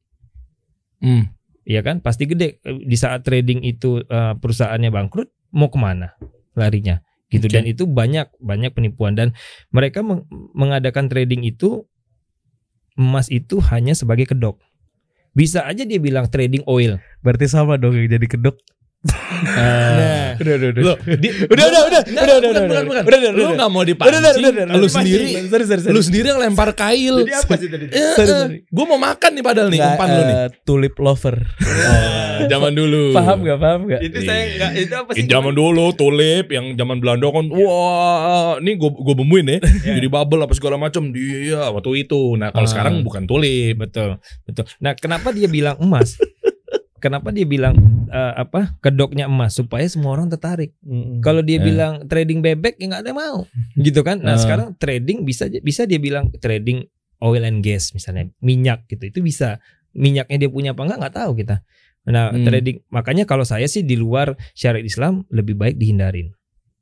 hmm. Iya kan pasti gede di saat trading itu eh, perusahaannya bangkrut mau ke mana larinya gitu Oke. dan itu banyak banyak penipuan dan mereka meng- mengadakan trading itu emas itu hanya sebagai kedok bisa aja dia bilang trading oil Berarti sama dong yang jadi kedok. Nah Udah, udah, Loh, di, Udah, udah, udah, Nggak, udah, bukan, udah, bukan, udah. bukan. Udah, udah, Lu udah. nggak mau Udah, dipancing, udah, udah, udah, lu udah, sendiri, dipancing. Sorry, sorry, sorry. lu sendiri yang lempar kail. Jadi apa sih tadi? Eh, Sorry, eh, sorry. Gua mau makan nih padahal nih Nggak, umpan lu nih. eh, tulip lover. Oh, zaman dulu. Paham gak? Paham gak? itu saya nggak itu apa Eh, zaman dulu tulip yang zaman Belanda kan wah ini gue gue bemuin ya jadi bubble apa segala macam dia waktu itu nah kalau Ah. sekarang bukan tulip betul betul nah kenapa dia bilang emas kenapa dia bilang eh, apa kedoknya emas supaya semua orang tertarik Mm-mm. Kalau dia Eh. bilang trading bebek ya nggak ada yang mau, gitu kan? Nah Eh. sekarang trading bisa bisa dia bilang trading oil and gas misalnya minyak gitu itu bisa minyaknya dia punya apa enggak nggak tahu kita. Nah Hmm. trading makanya kalau saya sih di luar syariat Islam lebih baik dihindarin.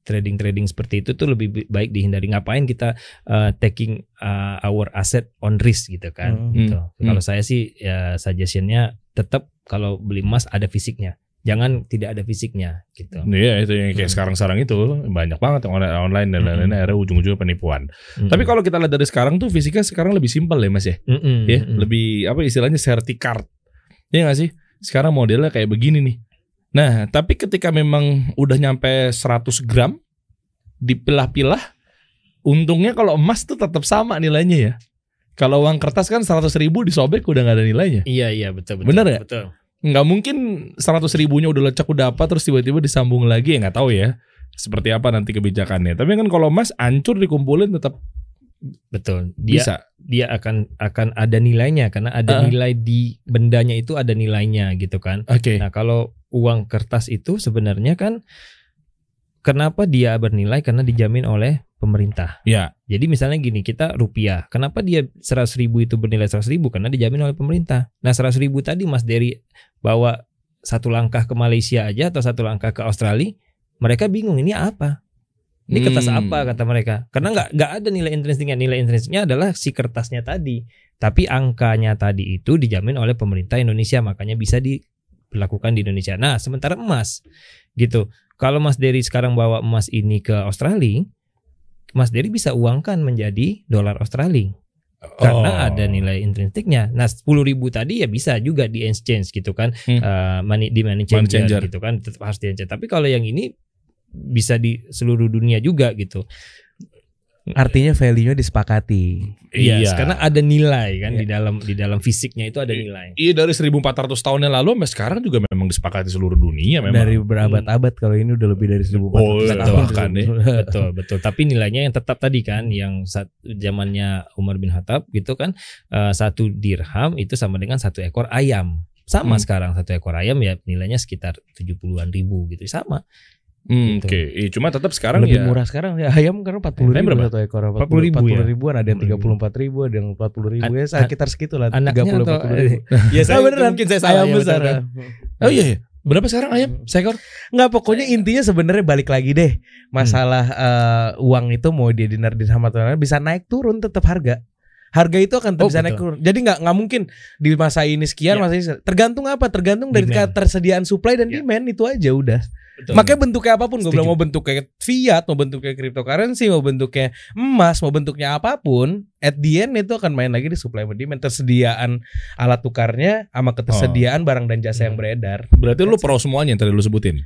Trading trading seperti itu tuh lebih bi- baik dihindari. Ngapain kita uh, taking uh, our asset on risk gitu kan? Hmm. Gitu. Hmm. Kalau saya sih ya suggestionnya tetap kalau beli emas ada fisiknya. Jangan tidak ada fisiknya gitu. Iya itu yang kayak Hmm. sekarang-sekarang itu banyak banget yang online, online dan Hmm. lain-lain akhirnya ujung-ujungnya penipuan. Mm-mm. Tapi kalau kita lihat dari sekarang tuh fisiknya sekarang lebih simpel ya mas ya, Mm-mm, ya mm-mm. lebih apa istilahnya sertikart, ya nggak sih? Sekarang modelnya kayak begini nih. Nah tapi ketika memang udah nyampe 100 gram dipilah-pilah, untungnya kalau emas tuh tetap sama nilainya ya. Kalau uang kertas kan 100 ribu disobek udah nggak ada nilainya. Iya iya betul betul. Bener ya? Betul. Nggak mungkin 100 ribunya udah lecek udah apa terus tiba-tiba disambung lagi ya nggak tahu ya. Seperti apa nanti kebijakannya. Tapi kan kalau emas hancur dikumpulin tetap Betul. Dia bisa. dia akan akan ada nilainya karena ada Ah. nilai di bendanya itu ada nilainya gitu kan. Oke. Nah, kalau uang kertas itu sebenarnya kan kenapa dia bernilai karena dijamin oleh pemerintah. Ya. Jadi misalnya gini, kita rupiah. Kenapa dia 100 ribu itu bernilai 100 ribu? Karena dijamin oleh pemerintah. Nah 100 ribu tadi Mas Dery bawa satu langkah ke Malaysia aja atau satu langkah ke Australia, mereka bingung ini apa? Ini kertas Hmm. apa kata mereka? Karena nggak nggak ada nilai intrinsiknya. Nilai intrinsiknya adalah si kertasnya tadi. Tapi angkanya tadi itu dijamin oleh pemerintah Indonesia, makanya bisa dilakukan di Indonesia. Nah, sementara emas gitu. Kalau Mas Dery sekarang bawa emas ini ke Australia, Mas Dery bisa uangkan menjadi dolar Australia karena Oh. ada nilai intrinsiknya. Nah, 10.000 ribu tadi ya bisa juga di exchange gitu kan, Hmm. Eh, money di money Money changer, changer. gitu kan, tetap harus di exchange. Tapi kalau yang ini bisa di seluruh dunia juga gitu. Artinya value-nya disepakati. Iya, Iya. karena ada nilai kan Iya. di dalam di dalam fisiknya itu ada nilai. Iya dari 1400 tahun yang lalu sampai sekarang juga memang disepakati seluruh dunia memang. Dari berabad-abad kalau ini udah lebih dari 1400 Oh, iya, tahun. bahkan ya. betul betul tapi nilainya yang tetap tadi kan yang saat zamannya Umar bin Khattab gitu kan eh, satu dirham itu sama dengan satu ekor ayam sama Hmm. sekarang satu ekor ayam ya nilainya sekitar 70-an ribu gitu sama Hmm, Gitu. Oke, Iya, cuma tetap sekarang lebih ya. murah sekarang ya ayam karena 40 Ayam ribu berapa? satu ekor 40 ribu ya? ribuan ada yang 40 34 ribu ada yang 40 ribu An- ya sekitar segitu lah anaknya 30 atau 40 ribu ya Ah, beneran mungkin saya salah ayam ya, besar kan? Oh iya, iya. Berapa sekarang ayam seekor? Nggak pokoknya intinya sebenarnya balik lagi deh masalah eh, uang itu mau dia dinar dirham atau lain bisa naik turun tetap harga harga itu akan Oh, bisa naik turun jadi nggak nggak mungkin di masa ini sekian Ya. masa ini tergantung apa tergantung dari Demand. ketersediaan supply dan Ya. demand itu aja udah Betul. makanya bentuknya apa pun gue bilang mau bentuknya fiat mau bentuknya cryptocurrency mau bentuknya emas mau bentuknya apa pun at the end itu akan main lagi di supply and demand tersediaan alat tukarnya sama ketersediaan barang dan jasa yang Hmm. beredar Berarti lu pro semuanya yang tadi lu sebutin.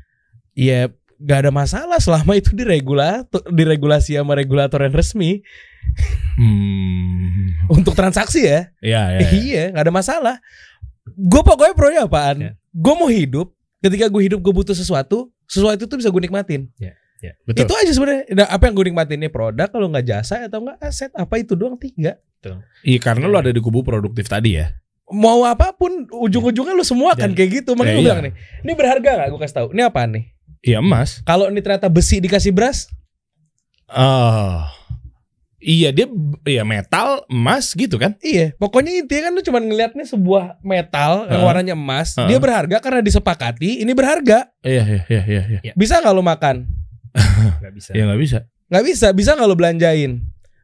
Iya, gak ada masalah selama itu diregulator, diregulasi sama regulator yang resmi Hmm. untuk transaksi ya. Iya, iya. Eh, iya, gak ada masalah. Gue pokoknya pro nya apaan? Ya. Gue mau hidup. Ketika gue hidup gue butuh sesuatu, sesuatu itu bisa gue nikmatin. ya, betul Itu aja sebenarnya. Nah, apa yang gue nikmatin ini produk kalau nggak jasa atau nggak aset apa itu doang tiga. Iya, karena lu ada di kubu produktif tadi ya. Mau apa pun ujung-ujungnya lu semua kan Dan- kayak gitu. Makanya Ya, gue iya. bilang nih, ini berharga nggak? Gue kasih tahu. Ini apaan nih? Iya, emas. Kalau ini ternyata besi dikasih beras, Oh. Iya, dia iya metal, emas gitu kan? Iya, pokoknya intinya kan lu cuma ngelihatnya sebuah metal yang Heeh. warnanya emas, Heeh. dia berharga karena disepakati, ini berharga. Iya, iya, iya, iya, iya. Bisa nggak lu makan? nggak bisa Ya nggak bisa. Nggak bisa, bisa nggak lu belanjain?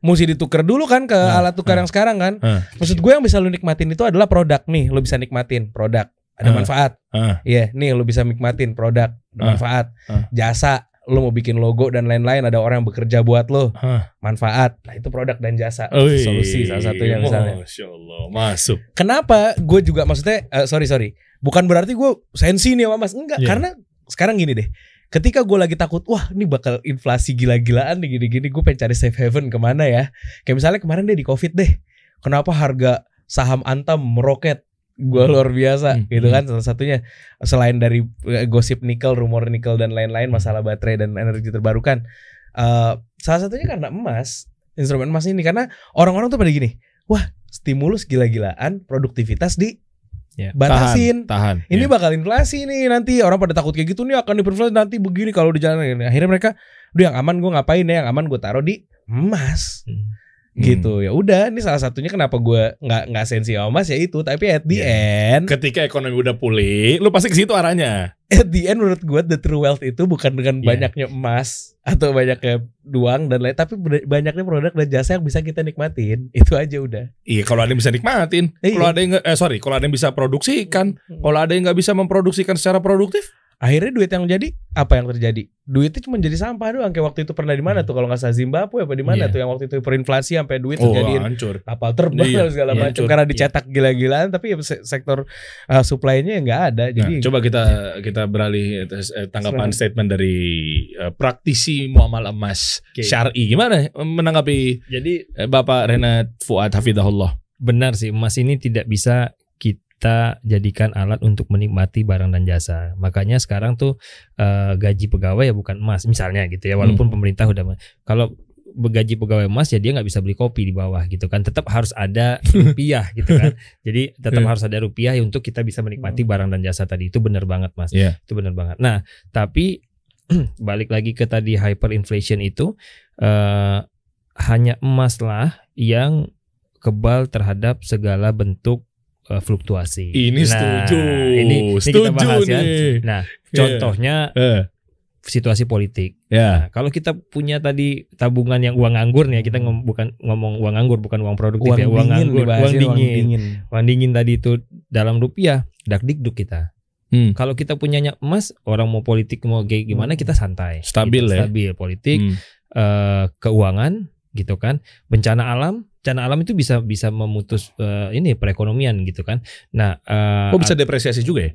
Mesti ditukar dulu kan ke Heeh, alat tukar heeh. yang sekarang kan. Heeh. Maksud gue yang bisa lu nikmatin itu adalah produk nih, lu bisa nikmatin produk, ada Heeh. manfaat. Heeh. Iya, nih lu bisa nikmatin produk, ada Heeh. manfaat. Heeh. Jasa, lu mau bikin logo dan lain-lain, ada orang yang bekerja buat lu, Heeh. manfaat. Nah itu produk dan jasa, Ui. solusi salah satunya misalnya. Masya Allah, masuk. Kenapa gue juga maksudnya eh, sorry sorry bukan berarti gue sensi nih sama mas enggak Iya. karena sekarang gini deh ketika gue lagi takut wah ini bakal inflasi gila-gilaan nih gini-gini gue pengen cari safe haven ke mana ya kayak misalnya kemarin deh di covid deh kenapa harga saham antam meroket gue luar biasa Hmm. gitu kan salah satunya selain dari eh, gosip nikel rumor nikel dan lain-lain masalah baterai dan energi terbarukan eh, salah satunya karena emas instrumen emas ini karena orang-orang tuh pada gini wah stimulus gila-gilaan produktivitas di Ya, batasin Tahan. ini ya. bakal inflasi nih nanti orang pada takut kayak gitu nih akan diperinflasi nanti begini kalau di jalan akhirnya mereka udah yang aman gue ngapain ya yang aman gue taruh di emas Hmm. Gitu ya udah ini salah satunya kenapa gue nggak nggak sensi sama emas ya itu tapi at the Ya. end Ketika ekonomi udah pulih, lu pasti ke situ arahnya. at the end menurut gue the true wealth itu bukan dengan Iya. banyaknya emas atau banyaknya uang dan lain tapi banyaknya produk dan jasa yang bisa kita nikmatin itu aja udah Iya, kalau ada yang bisa nikmatin, Iya. kalau ada yang eh sorry, kalau ada yang bisa produksikan, kalau ada yang nggak bisa memproduksikan secara produktif, akhirnya duit yang jadi apa yang terjadi? Duitnya cuma jadi sampah doang. Kayak waktu itu pernah di mana tuh? Kalau nggak salah Zimbabwe apa di mana Iya. tuh yang waktu itu perinflasi sampai duit oh terjadiin hancur. kapal terbang Iya, dan segala iya, macam. karena dicetak gila-gilaan tapi ya se- sektor uh, supply-nya ya nggak ada. Jadi nah, coba kita kita beralih eh, tanggapan statement dari eh, praktisi muamal emas Oke. syar'i. Gimana menanggapi jadi eh, Bapak Renat Fuad Hafidahullah. benar sih emas ini tidak bisa kita jadikan alat untuk menikmati barang dan jasa. Makanya sekarang tuh eh, gaji pegawai ya bukan emas misalnya gitu ya. Walaupun Hmm. pemerintah udah kalau gaji pegawai emas ya dia nggak bisa beli kopi di bawah gitu kan. Tetap harus ada rupiah gitu kan. Jadi tetap Iya. harus ada rupiah ya untuk kita bisa menikmati barang dan jasa tadi. Itu benar banget Mas. Iya. Itu benar banget. Nah, tapi balik lagi ke tadi hyperinflation itu eh hanya emas lah yang kebal terhadap segala bentuk eh, fluktuasi. Ini Nah, setuju. Ini, ini kita setuju bahas kan. nih. Nah, Iya. contohnya Eh, situasi politik. ya. Nah, kalau kita punya tadi tabungan yang uang anggur nih, ya, kita ngom- bukan ngomong uang anggur, bukan uang produktif Uang ya, uang dingin anggur, dibahasin, uang uang dingin. dingin. Uang dingin tadi itu dalam rupiah, dak dikduk kita. Hmm. Kalau kita punyanya emas, orang mau politik mau kayak gimana kita santai. Stabil Gitu, ya. Stabil politik, Hmm. eh, keuangan gitu kan. Bencana alam, bencana alam itu bisa bisa memutus eh, ini perekonomian gitu kan. Nah, eh, Oh bisa depresiasi juga ya?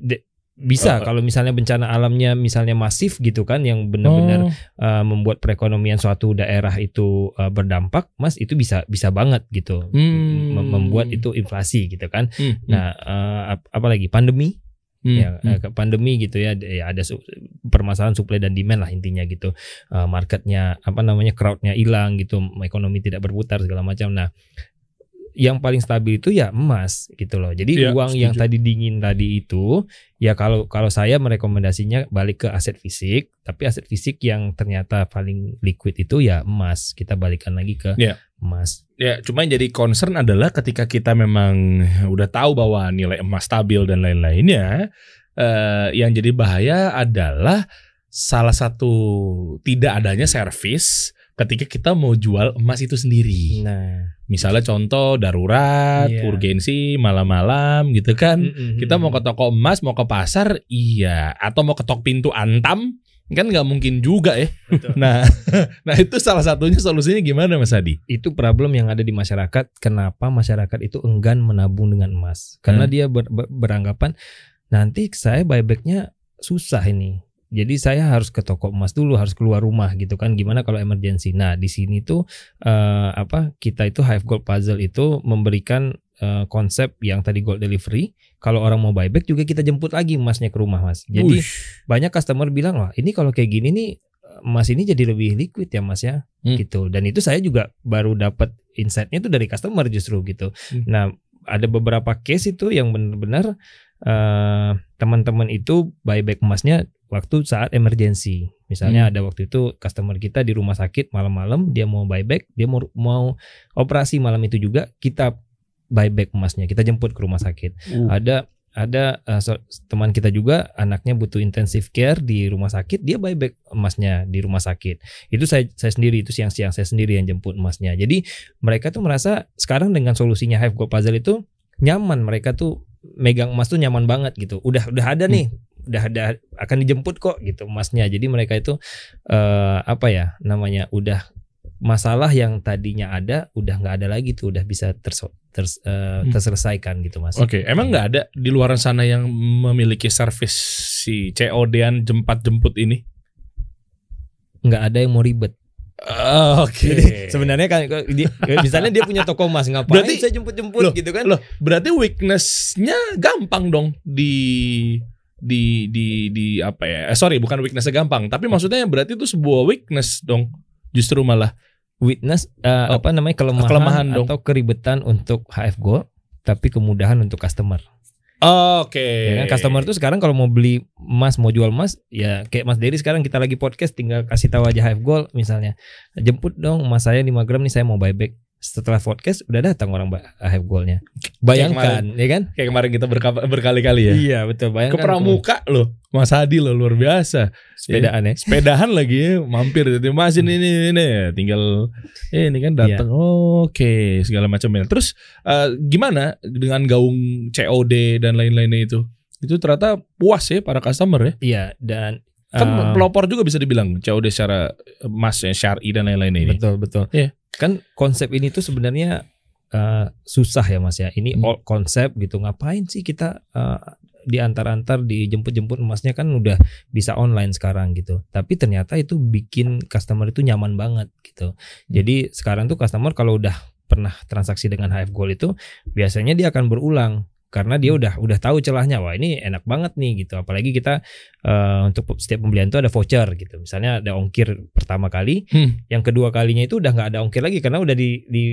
bisa Oh. kalau misalnya bencana alamnya misalnya masif gitu kan yang benar-benar Oh. eh, membuat perekonomian suatu daerah itu eh, berdampak, Mas itu bisa bisa banget gitu. Hmm. Mem- Membuat itu inflasi gitu kan. Hmm. Nah, eh, ap- apalagi pandemi Hmm. ya Hmm. eh, ke pandemi gitu ya, ya ada su- permasalahan supply dan demand lah intinya gitu Eh, marketnya apa namanya crowdnya hilang gitu ekonomi tidak berputar segala macam nah yang paling stabil itu ya emas gitu loh jadi Iya, uang yang setuju. tadi dingin tadi itu ya kalau kalau saya merekomendasinya balik ke aset fisik tapi aset fisik yang ternyata paling liquid itu ya emas kita balikan lagi ke Iya. emas Ya, cuma yang jadi concern adalah ketika kita memang udah tahu bahwa nilai emas stabil dan lain-lainnya, eh, yang jadi bahaya adalah salah satu tidak adanya servis ketika kita mau jual emas itu sendiri. nah Misalnya contoh darurat, Iya. urgensi malam-malam gitu kan. Mm-mm. Kita mau ke toko emas, mau ke pasar, iya. Atau mau ketok pintu Antam, kan nggak mungkin juga ya. Betul. Nah, nah itu salah satunya solusinya gimana Mas Adi? itu problem yang ada di masyarakat. Kenapa masyarakat itu enggan menabung dengan emas? Karena Hmm. dia ber- ber- beranggapan nanti saya buybacknya susah ini. Jadi saya harus ke toko emas dulu, harus keluar rumah gitu kan. Gimana kalau emergency? Nah di sini tuh eh, apa? Kita itu Hive Gold Puzzle itu memberikan eh, konsep yang tadi gold delivery. Kalau orang mau buyback juga kita jemput lagi emasnya ke rumah mas. Jadi Wush. banyak customer bilang wah ini kalau kayak gini nih emas ini jadi lebih liquid ya mas ya Hmm. gitu dan itu saya juga baru dapat insightnya itu dari customer justru gitu Hmm. nah ada beberapa case itu yang benar-benar eh, teman-teman itu buyback emasnya waktu saat emergency. Misalnya Hmm. ada waktu itu customer kita di rumah sakit malam-malam dia mau buyback dia mau mau operasi malam itu juga kita buyback emasnya kita jemput ke rumah sakit. Uh. ada ada uh, so- teman kita juga anaknya butuh intensive care di rumah sakit dia buyback emasnya di rumah sakit. Itu saya saya sendiri itu siang-siang saya sendiri yang jemput emasnya. Jadi mereka tuh merasa sekarang dengan solusinya Hive Gold Puzzle itu nyaman mereka tuh megang emas tuh nyaman banget gitu. Udah udah ada nih udah ada akan dijemput kok gitu emasnya jadi mereka itu eh apa ya namanya udah masalah yang tadinya ada udah nggak ada lagi tuh udah bisa terso- ters- Hmm. terselesaikan gitu mas Oke, emang nggak ada di luar sana yang memiliki servis si COD-an jempat jemput ini? nggak ada yang mau ribet. Oke. Jadi sebenarnya kan dia, misalnya dia punya toko emas ngapain Berarti- saya jemput-jemput gitu kan? Loh, berarti weakness-nya gampang dong di di di di apa ya? Eh, sorry, bukan weakness-nya gampang, tapi maksudnya berarti itu sebuah weakness dong. Justru malah. Eh, Oh, apa namanya kelemahan, kelemahan dong. atau keribetan untuk HF Gold tapi kemudahan untuk customer. Oke. Ya kan customer tuh sekarang kalau mau beli emas, mau jual emas, ya kayak Mas Dery sekarang kita lagi podcast tinggal kasih tahu aja HF Gold misalnya. Jemput dong emas saya 5 gram nih saya mau buyback. Setelah podcast udah datang orang HF Goldnya. Bayangkan, ya kan? Kayak kemarin kita berka- berkali-kali ya. Iya betul. Bayangkan Ke pramuka loh, Mas Hadi loh luar biasa. sepedaan ya. Sepedahan lagi ya, mampir jadi Mas ini ini ini tinggal eh, ini kan datang. Oke, segala macamnya. Terus eh, gimana dengan gaung COD dan lain-lainnya itu? Itu ternyata puas ya para customer ya. Iya dan Kan eh, pelopor juga bisa dibilang COD secara emas ya, syar'i dan lain-lainnya ini. Betul betul. Iya. Kan konsep ini tuh sebenarnya eh, susah ya Mas ya. Ini Hmm. all konsep gitu. Ngapain sih kita eh, diantar-antar dijemput-jemput emasnya kan udah bisa online sekarang gitu. Tapi ternyata itu bikin customer itu nyaman banget gitu. Hmm. Jadi sekarang tuh customer kalau udah pernah transaksi dengan HF Gold itu biasanya dia akan berulang karena dia udah udah tahu celahnya wah ini enak banget nih gitu apalagi kita eh, untuk setiap pembelian itu ada voucher gitu misalnya ada ongkir pertama kali Hmm. yang kedua kalinya itu udah nggak ada ongkir lagi karena udah di di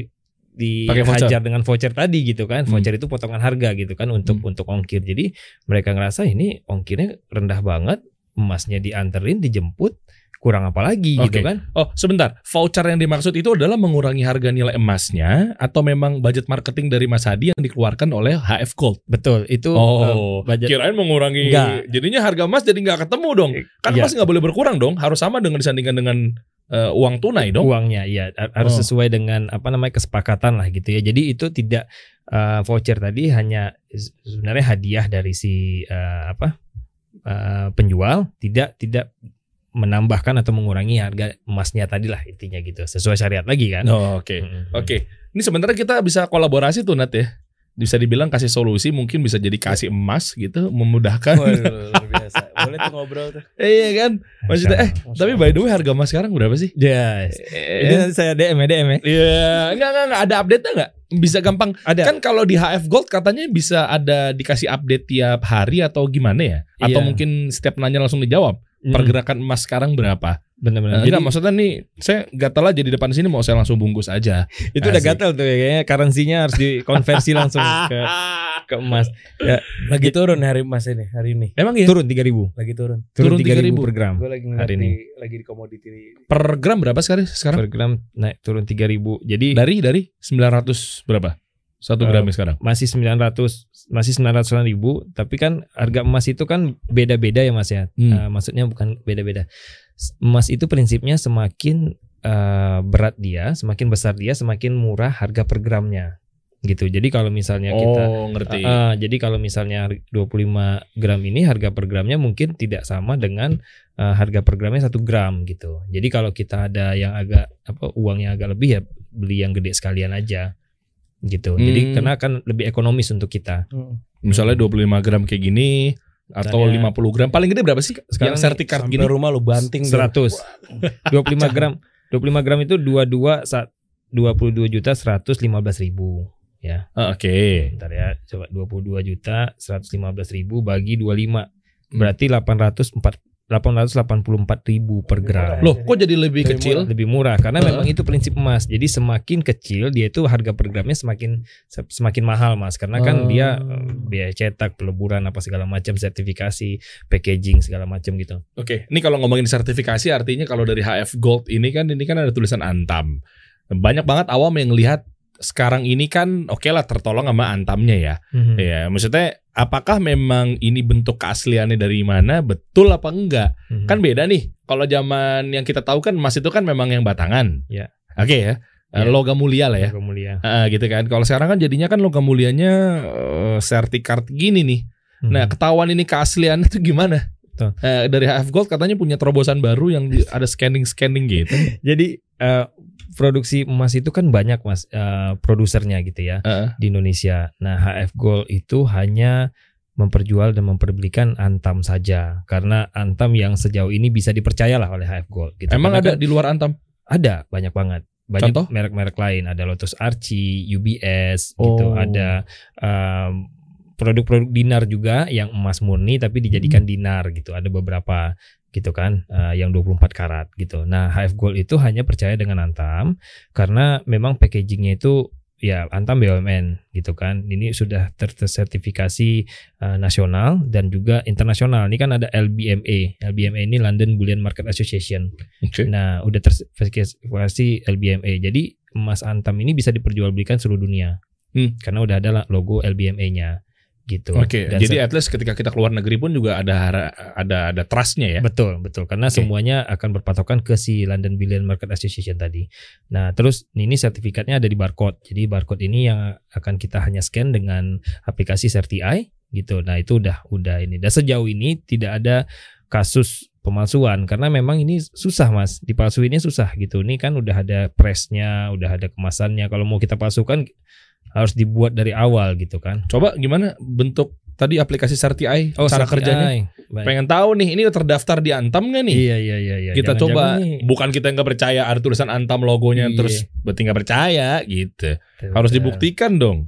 di Pakai voucher. hajar dengan voucher tadi gitu kan Hmm. voucher itu potongan harga gitu kan untuk Hmm. untuk ongkir jadi mereka ngerasa ini ongkirnya rendah banget emasnya dianterin dijemput kurang apa lagi Oke. gitu kan Oh, sebentar. Voucher yang dimaksud itu adalah mengurangi harga nilai emasnya atau memang budget marketing dari Mas Hadi yang dikeluarkan oleh HF Gold? betul itu Oh, eh, budget kirain mengurangi. Enggak. Jadinya harga emas jadi nggak ketemu dong. Kan Iya. emas nggak boleh berkurang dong. Harus sama dengan disandingkan dengan eh, uang tunai dong. uangnya ya har- harus Oh. sesuai dengan apa namanya kesepakatan lah gitu ya jadi itu tidak eh, voucher tadi hanya se- sebenarnya hadiah dari si eh, apa eh, penjual tidak tidak menambahkan atau mengurangi harga emasnya tadi lah intinya gitu sesuai syariat lagi kan Oh, Oke. Mm-mm. Oke. Ini sebenarnya kita bisa kolaborasi tuh Nat ya. Bisa dibilang kasih solusi mungkin bisa jadi kasih emas gitu memudahkan. Waduh, luar biasa. Boleh tuh ngobrol tuh. iya kan? Maksudnya eh Masya tapi by the way harga emas sekarang berapa sih? Yes. Ini Eh, nanti saya DM ya DM ya. Iya, enggak enggak enggak ada update-nya enggak? Bisa gampang. Ada. Kan kalau di HF Gold katanya bisa ada dikasih update tiap hari atau gimana ya? Atau Iya. mungkin setiap nanya langsung dijawab. Mm, Pergerakan emas sekarang berapa? bener-bener. Nah, Jadi maksudnya nih saya gatal aja di depan sini mau saya langsung bungkus aja. itu udah asik. gatel tuh ya, kayaknya currency-nya harus dikonversi langsung ke ke emas. Lagi turun hari emas ini hari ini. Emang ya? Turun 3000. Lagi turun. Turun, Turun 3000 3.000 per gram. Gue lagi Hari di, ini. lagi di komoditi Per gram berapa sekarang? Sekarang Per gram naik turun 3000. Jadi dari dari 900 berapa? Satu Eh, gramnya sekarang. masih 900 masih 900 ribu tapi kan harga emas itu kan beda-beda ya mas ya Hmm. Eh, maksudnya bukan beda-beda emas itu prinsipnya semakin eh, berat dia semakin besar dia semakin murah harga per gramnya gitu jadi kalau misalnya kita oh, ngerti. Eh, jadi kalau misalnya har- 25 gram ini harga per gramnya mungkin tidak sama dengan eh, harga per gramnya satu gram gitu. Jadi kalau kita ada yang agak apa uangnya agak lebih ya beli yang gede sekalian aja gitu. Jadi Hmm. karena kan lebih ekonomis untuk kita. Misalnya 25 gram kayak gini atau Misalnya- 50 gram paling gede berapa sih? Sekarang sertifikat gini. rumah lu banting deh. 100. 25 gram 25 gram itu 22 saat 22 juta 115 ribu ya. Ah, Oke. Bentar ya, coba 22 juta 115 ribu bagi 25 berarti 804 884 ribu per gram. Loh, kok jadi lebih Lebih kecil? lebih murah karena Heeh. memang itu prinsip emas. Jadi semakin kecil dia itu harga per gramnya semakin se- semakin mahal mas karena kan Oh. dia eh, biaya cetak, peleburan apa segala macam, sertifikasi, packaging segala macam gitu. Oke, ini kalau ngomongin sertifikasi artinya kalau dari HF Gold ini kan ini kan ada tulisan Antam. Banyak banget awam yang lihat sekarang ini kan oke lah tertolong sama Antamnya ya. Hmm. Ya, maksudnya apakah memang ini bentuk keasliannya dari mana? Betul apa enggak? Mhm. Kan beda nih. Kalau zaman yang kita tahu kan emas itu kan memang yang batangan. Ya. Oke ya. Eh, Ya. Logam mulia lah ya. Semoga mulia. Ah, gitu kan. Kalau sekarang kan jadinya kan logam mulianya eh, sertifikat gini nih. Hmm. Nah, ketahuan ini keasliannya itu gimana? Eh, dari HF Gold katanya punya terobosan baru yang ada scanning-scanning gitu. Jadi eh, produksi emas itu kan banyak mas eh, produsernya gitu ya Heeh. di Indonesia. Nah HF Gold itu hanya memperjual dan memperbelikan Antam saja karena Antam yang sejauh ini bisa dipercayalah oleh HF Gold. Gitu. Emang Karena ada kan di luar Antam? ada banyak banget. Banyak merek-merek lain. Ada Lotus Archie, UBS, gitu. Oh. Ada em, produk-produk dinar juga yang emas murni tapi dijadikan Hmm. dinar gitu. Ada beberapa gitu kan eh, yang 24 karat gitu. Nah, HF Gold itu hanya percaya dengan Antam karena memang packagingnya itu ya Antam BUMN gitu kan. Ini sudah ter- tersertifikasi eh, nasional dan juga internasional. Ini kan ada LBMA. LBMA ini London Bullion Market Association. Oke. Nah, udah tersertifikasi LBMA. Jadi emas Antam ini bisa diperjualbelikan seluruh dunia. Hmm. Karena udah ada logo LBMA-nya gitu. Oke, Dan jadi at least ketika kita keluar negeri pun juga ada ada ada trustnya ya. betul, betul. Karena Oke. semuanya akan berpatokan ke si London Bullion Market Association tadi. Nah, terus ini sertifikatnya ada di barcode. Jadi barcode ini yang akan kita hanya scan dengan aplikasi CertiEye gitu. Nah, itu udah udah ini. Dan sejauh ini tidak ada kasus pemalsuan karena memang ini susah mas dipalsuinnya susah gitu ini kan udah ada pressnya udah ada kemasannya kalau mau kita palsukan harus dibuat dari awal gitu kan Coba gimana bentuk tadi aplikasi Certi Oh, cara Certi kerjanya? Baik. pengen tahu nih ini terdaftar di Antam nggak nih? Iya iya iya iya. kita coba Jangan-jangan nih- bukan kita yang nggak percaya ada tulisan Antam logonya Iya. terus berarti nggak percaya gitu harus Betul. dibuktikan dong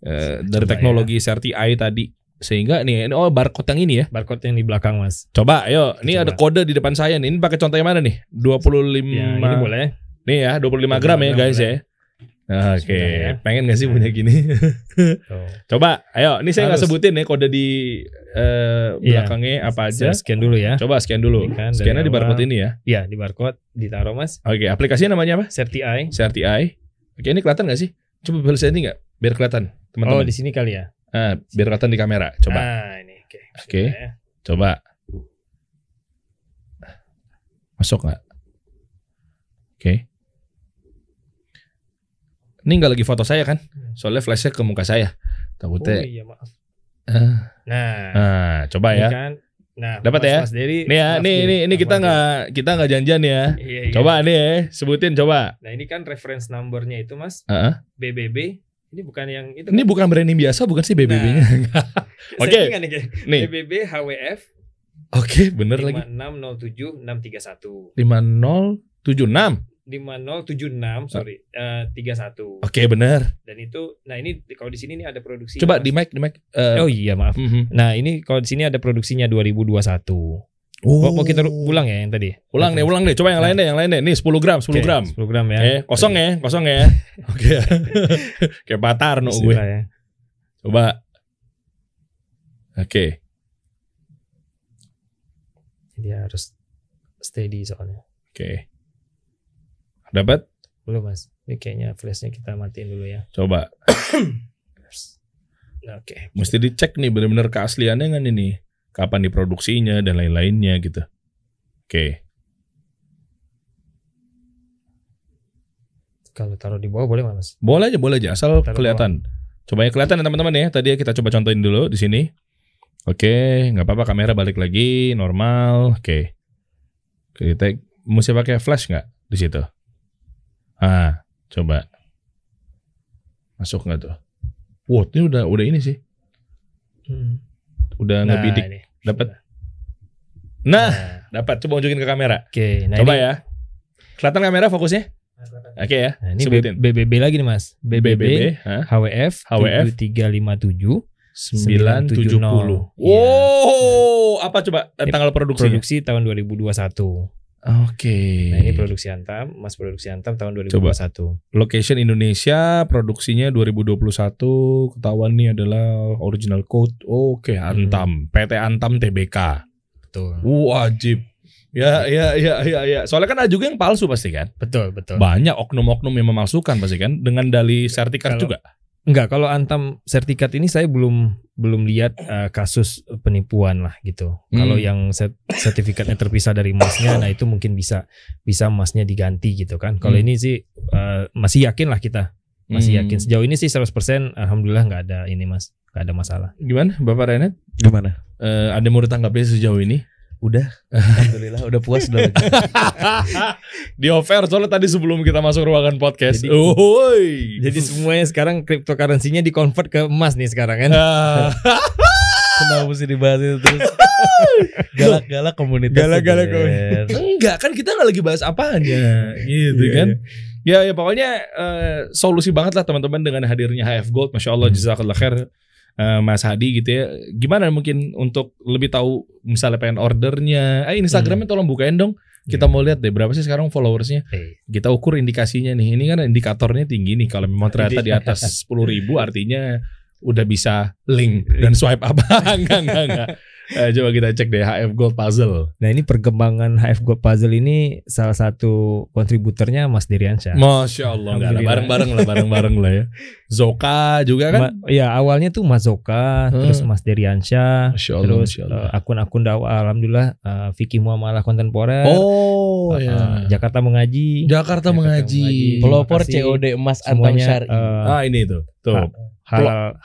Eh, dari Coba teknologi CRTI tadi sehingga nih ini oh barcode yang ini ya barcode yang di belakang mas. coba ayo ini Coba. ada kode di depan saya nih ini pakai contoh yang mana nih 25 Ya, ini boleh. nih ya 25 gram ya 25 guys ya Oke, Bismillah ya. pengen gak sih punya gini? Tuh. Coba, ayo. Ini saya nggak sebutin ya kode di eh, Iya. belakangnya apa aja. Saya scan dulu ya. Coba scan dulu. Kan Scannya di barcode ini ya. Iya di barcode ditaruh mas. Oke, aplikasinya namanya apa? CRTI. CRTI. Oke, ini kelihatan gak sih? Coba bel ini nggak? Biar kelihatan, Oh teman-teman. di sini kali ya. Ah, biar kelihatan di kamera. Coba, Ah ini oke. Oke. Bismillah ya. coba. Masuk nggak? Oke. Ini nggak lagi foto saya kan? Soalnya flashnya ke muka saya. Oh Takutnya. iya maaf. Ah, Nah. ah, coba ya. kan. Nah Dapat ya? Mas Dery, Nih ya, nih nih, ini kita nggak kita nggak janjian ya. Iya, iya. Coba nih ya, sebutin coba. Nah ini kan reference numbernya itu mas Heeh. BBB. Ini bukan yang itu. Ini bukan branding biasa, bukan sih BBB-nya. Nah, Oke. settingan nih. BBB HWF Oke, bener lagi. 5607 631. 5076. 5076 sorry eh, 31 Oke, bener. dan itu nah ini kalau di sini nih ada produksi Coba di mic, di mic. Eh, oh iya maaf mhm. nah ini kalau di sini ada produksinya 2021 Oh. mau, mau kita ulang ya yang tadi Ulang nih, ulang nih. Coba yang lain deh, yang lain deh. Nih 10 gram, 10 Oke, gram. 10 gram ya Eh, kosong ya, kosong ya. Oke. Kayak patar no gue. Ya. Coba. Oke. Jadi harus steady soalnya Oke. Dapat? belum mas ini kayaknya flashnya kita matiin dulu ya Coba. nah, oke Mesti dicek nih bener-bener keasliannya kan ini. Kapan diproduksinya dan lain-lainnya gitu. Oke. kalau taruh di bawah boleh mas Boleh aja, boleh aja, asal Taruh kelihatan. Coba ya kelihatan ya teman-teman ya. Tadi ya kita coba contohin dulu di sini. Oke, nggak apa-apa kamera balik lagi normal. Oke. Kita mesti pakai flash nggak di situ? Ah, coba. Masuk nggak tuh? Wow, ini udah udah ini sih. Hmm. Udah nah ngebidik. Dapat. Nah, nah dapat. Coba unjukin ke kamera. oke nah coba ini, ya. Kelihatan kamera fokusnya? Oke ya. nah, ini Sebutin. BBB lagi nih mas BBB, hah? HWF HWF 7357 970. 970. Wow, apa coba eh, tanggal produksinya? produksi tahun 2021 Oke. Nah ini produksi Antam, Mas produksi Antam tahun 2021. Coba. Location Indonesia, produksinya 2021. Ketahuan nih adalah original code. Oke, Antam, PT Antam TBK. Betul. Wajib. Ya, ya, ya, ya, ya. Soalnya kan ada juga yang palsu pasti kan. Betul, betul. Banyak oknum-oknum yang memalsukan pasti kan dengan dali sertifikat juga. Enggak, kalau Antam sertifikat ini saya belum belum lihat eh, kasus penipuan lah gitu. Hmm. Kalau yang set- sertifikatnya terpisah dari emasnya, nah itu mungkin bisa bisa emasnya diganti gitu kan. Kalau Hmm. ini sih eh, masih yakin lah kita. Masih Hmm. yakin. Sejauh ini sih 100% alhamdulillah nggak ada ini Mas. nggak ada masalah. Gimana, Bapak Renet? Gimana? Eh, ada mau ditanggapi sejauh ini? Udah. Alhamdulillah udah puas udah. Di offer soalnya tadi sebelum kita masuk ruangan podcast. Jadi-. Jadi semuanya sekarang cryptocurrency-nya di-convert ke emas nih sekarang kan. Ah. Kenapa mesti dibahas itu terus? Galak-galak komunitas. Galak-galak Ben. Enggak kan kita nggak lagi bahas apanya gitu Iya, kan. Ya ya pokoknya eh, solusi banget lah teman-teman dengan hadirnya HF Gold. Masya Allah jazakallah khair eh, Mas Hadi gitu ya. Gimana mungkin untuk lebih tahu misalnya pengen ordernya. Eh Instagramnya tolong bukain dong. Kita Iya. mau lihat deh berapa sih sekarang followersnya. Eh, Kita ukur indikasinya nih. Ini kan indikatornya tinggi nih. Kalau memang ternyata di atas 10.000 ribu artinya udah bisa link dan swipe apa? enggak enggak enggak. Eh, coba kita cek deh HF Gold Puzzle. Nah ini perkembangan HF Gold Puzzle ini salah satu kontributornya Mas Diriansyah. Masya Allah, enggak lah, Alhamdulillah. bareng-bareng lah, bareng-bareng lah ya. Zoka juga kan? Ma- ya awalnya tuh Mas Zoka, Hmm. terus Mas Allah, terus eh, akun-akun dakwah alhamdulillah eh, Vicky Muamalah kontemporer, Oh, eh, ya. Jakarta mengaji, Jakarta Jakarta mengaji. mengaji. Pelopor. COD emas Antam Syari. eh, Ah, ini tuh. Tuh. Ha- halal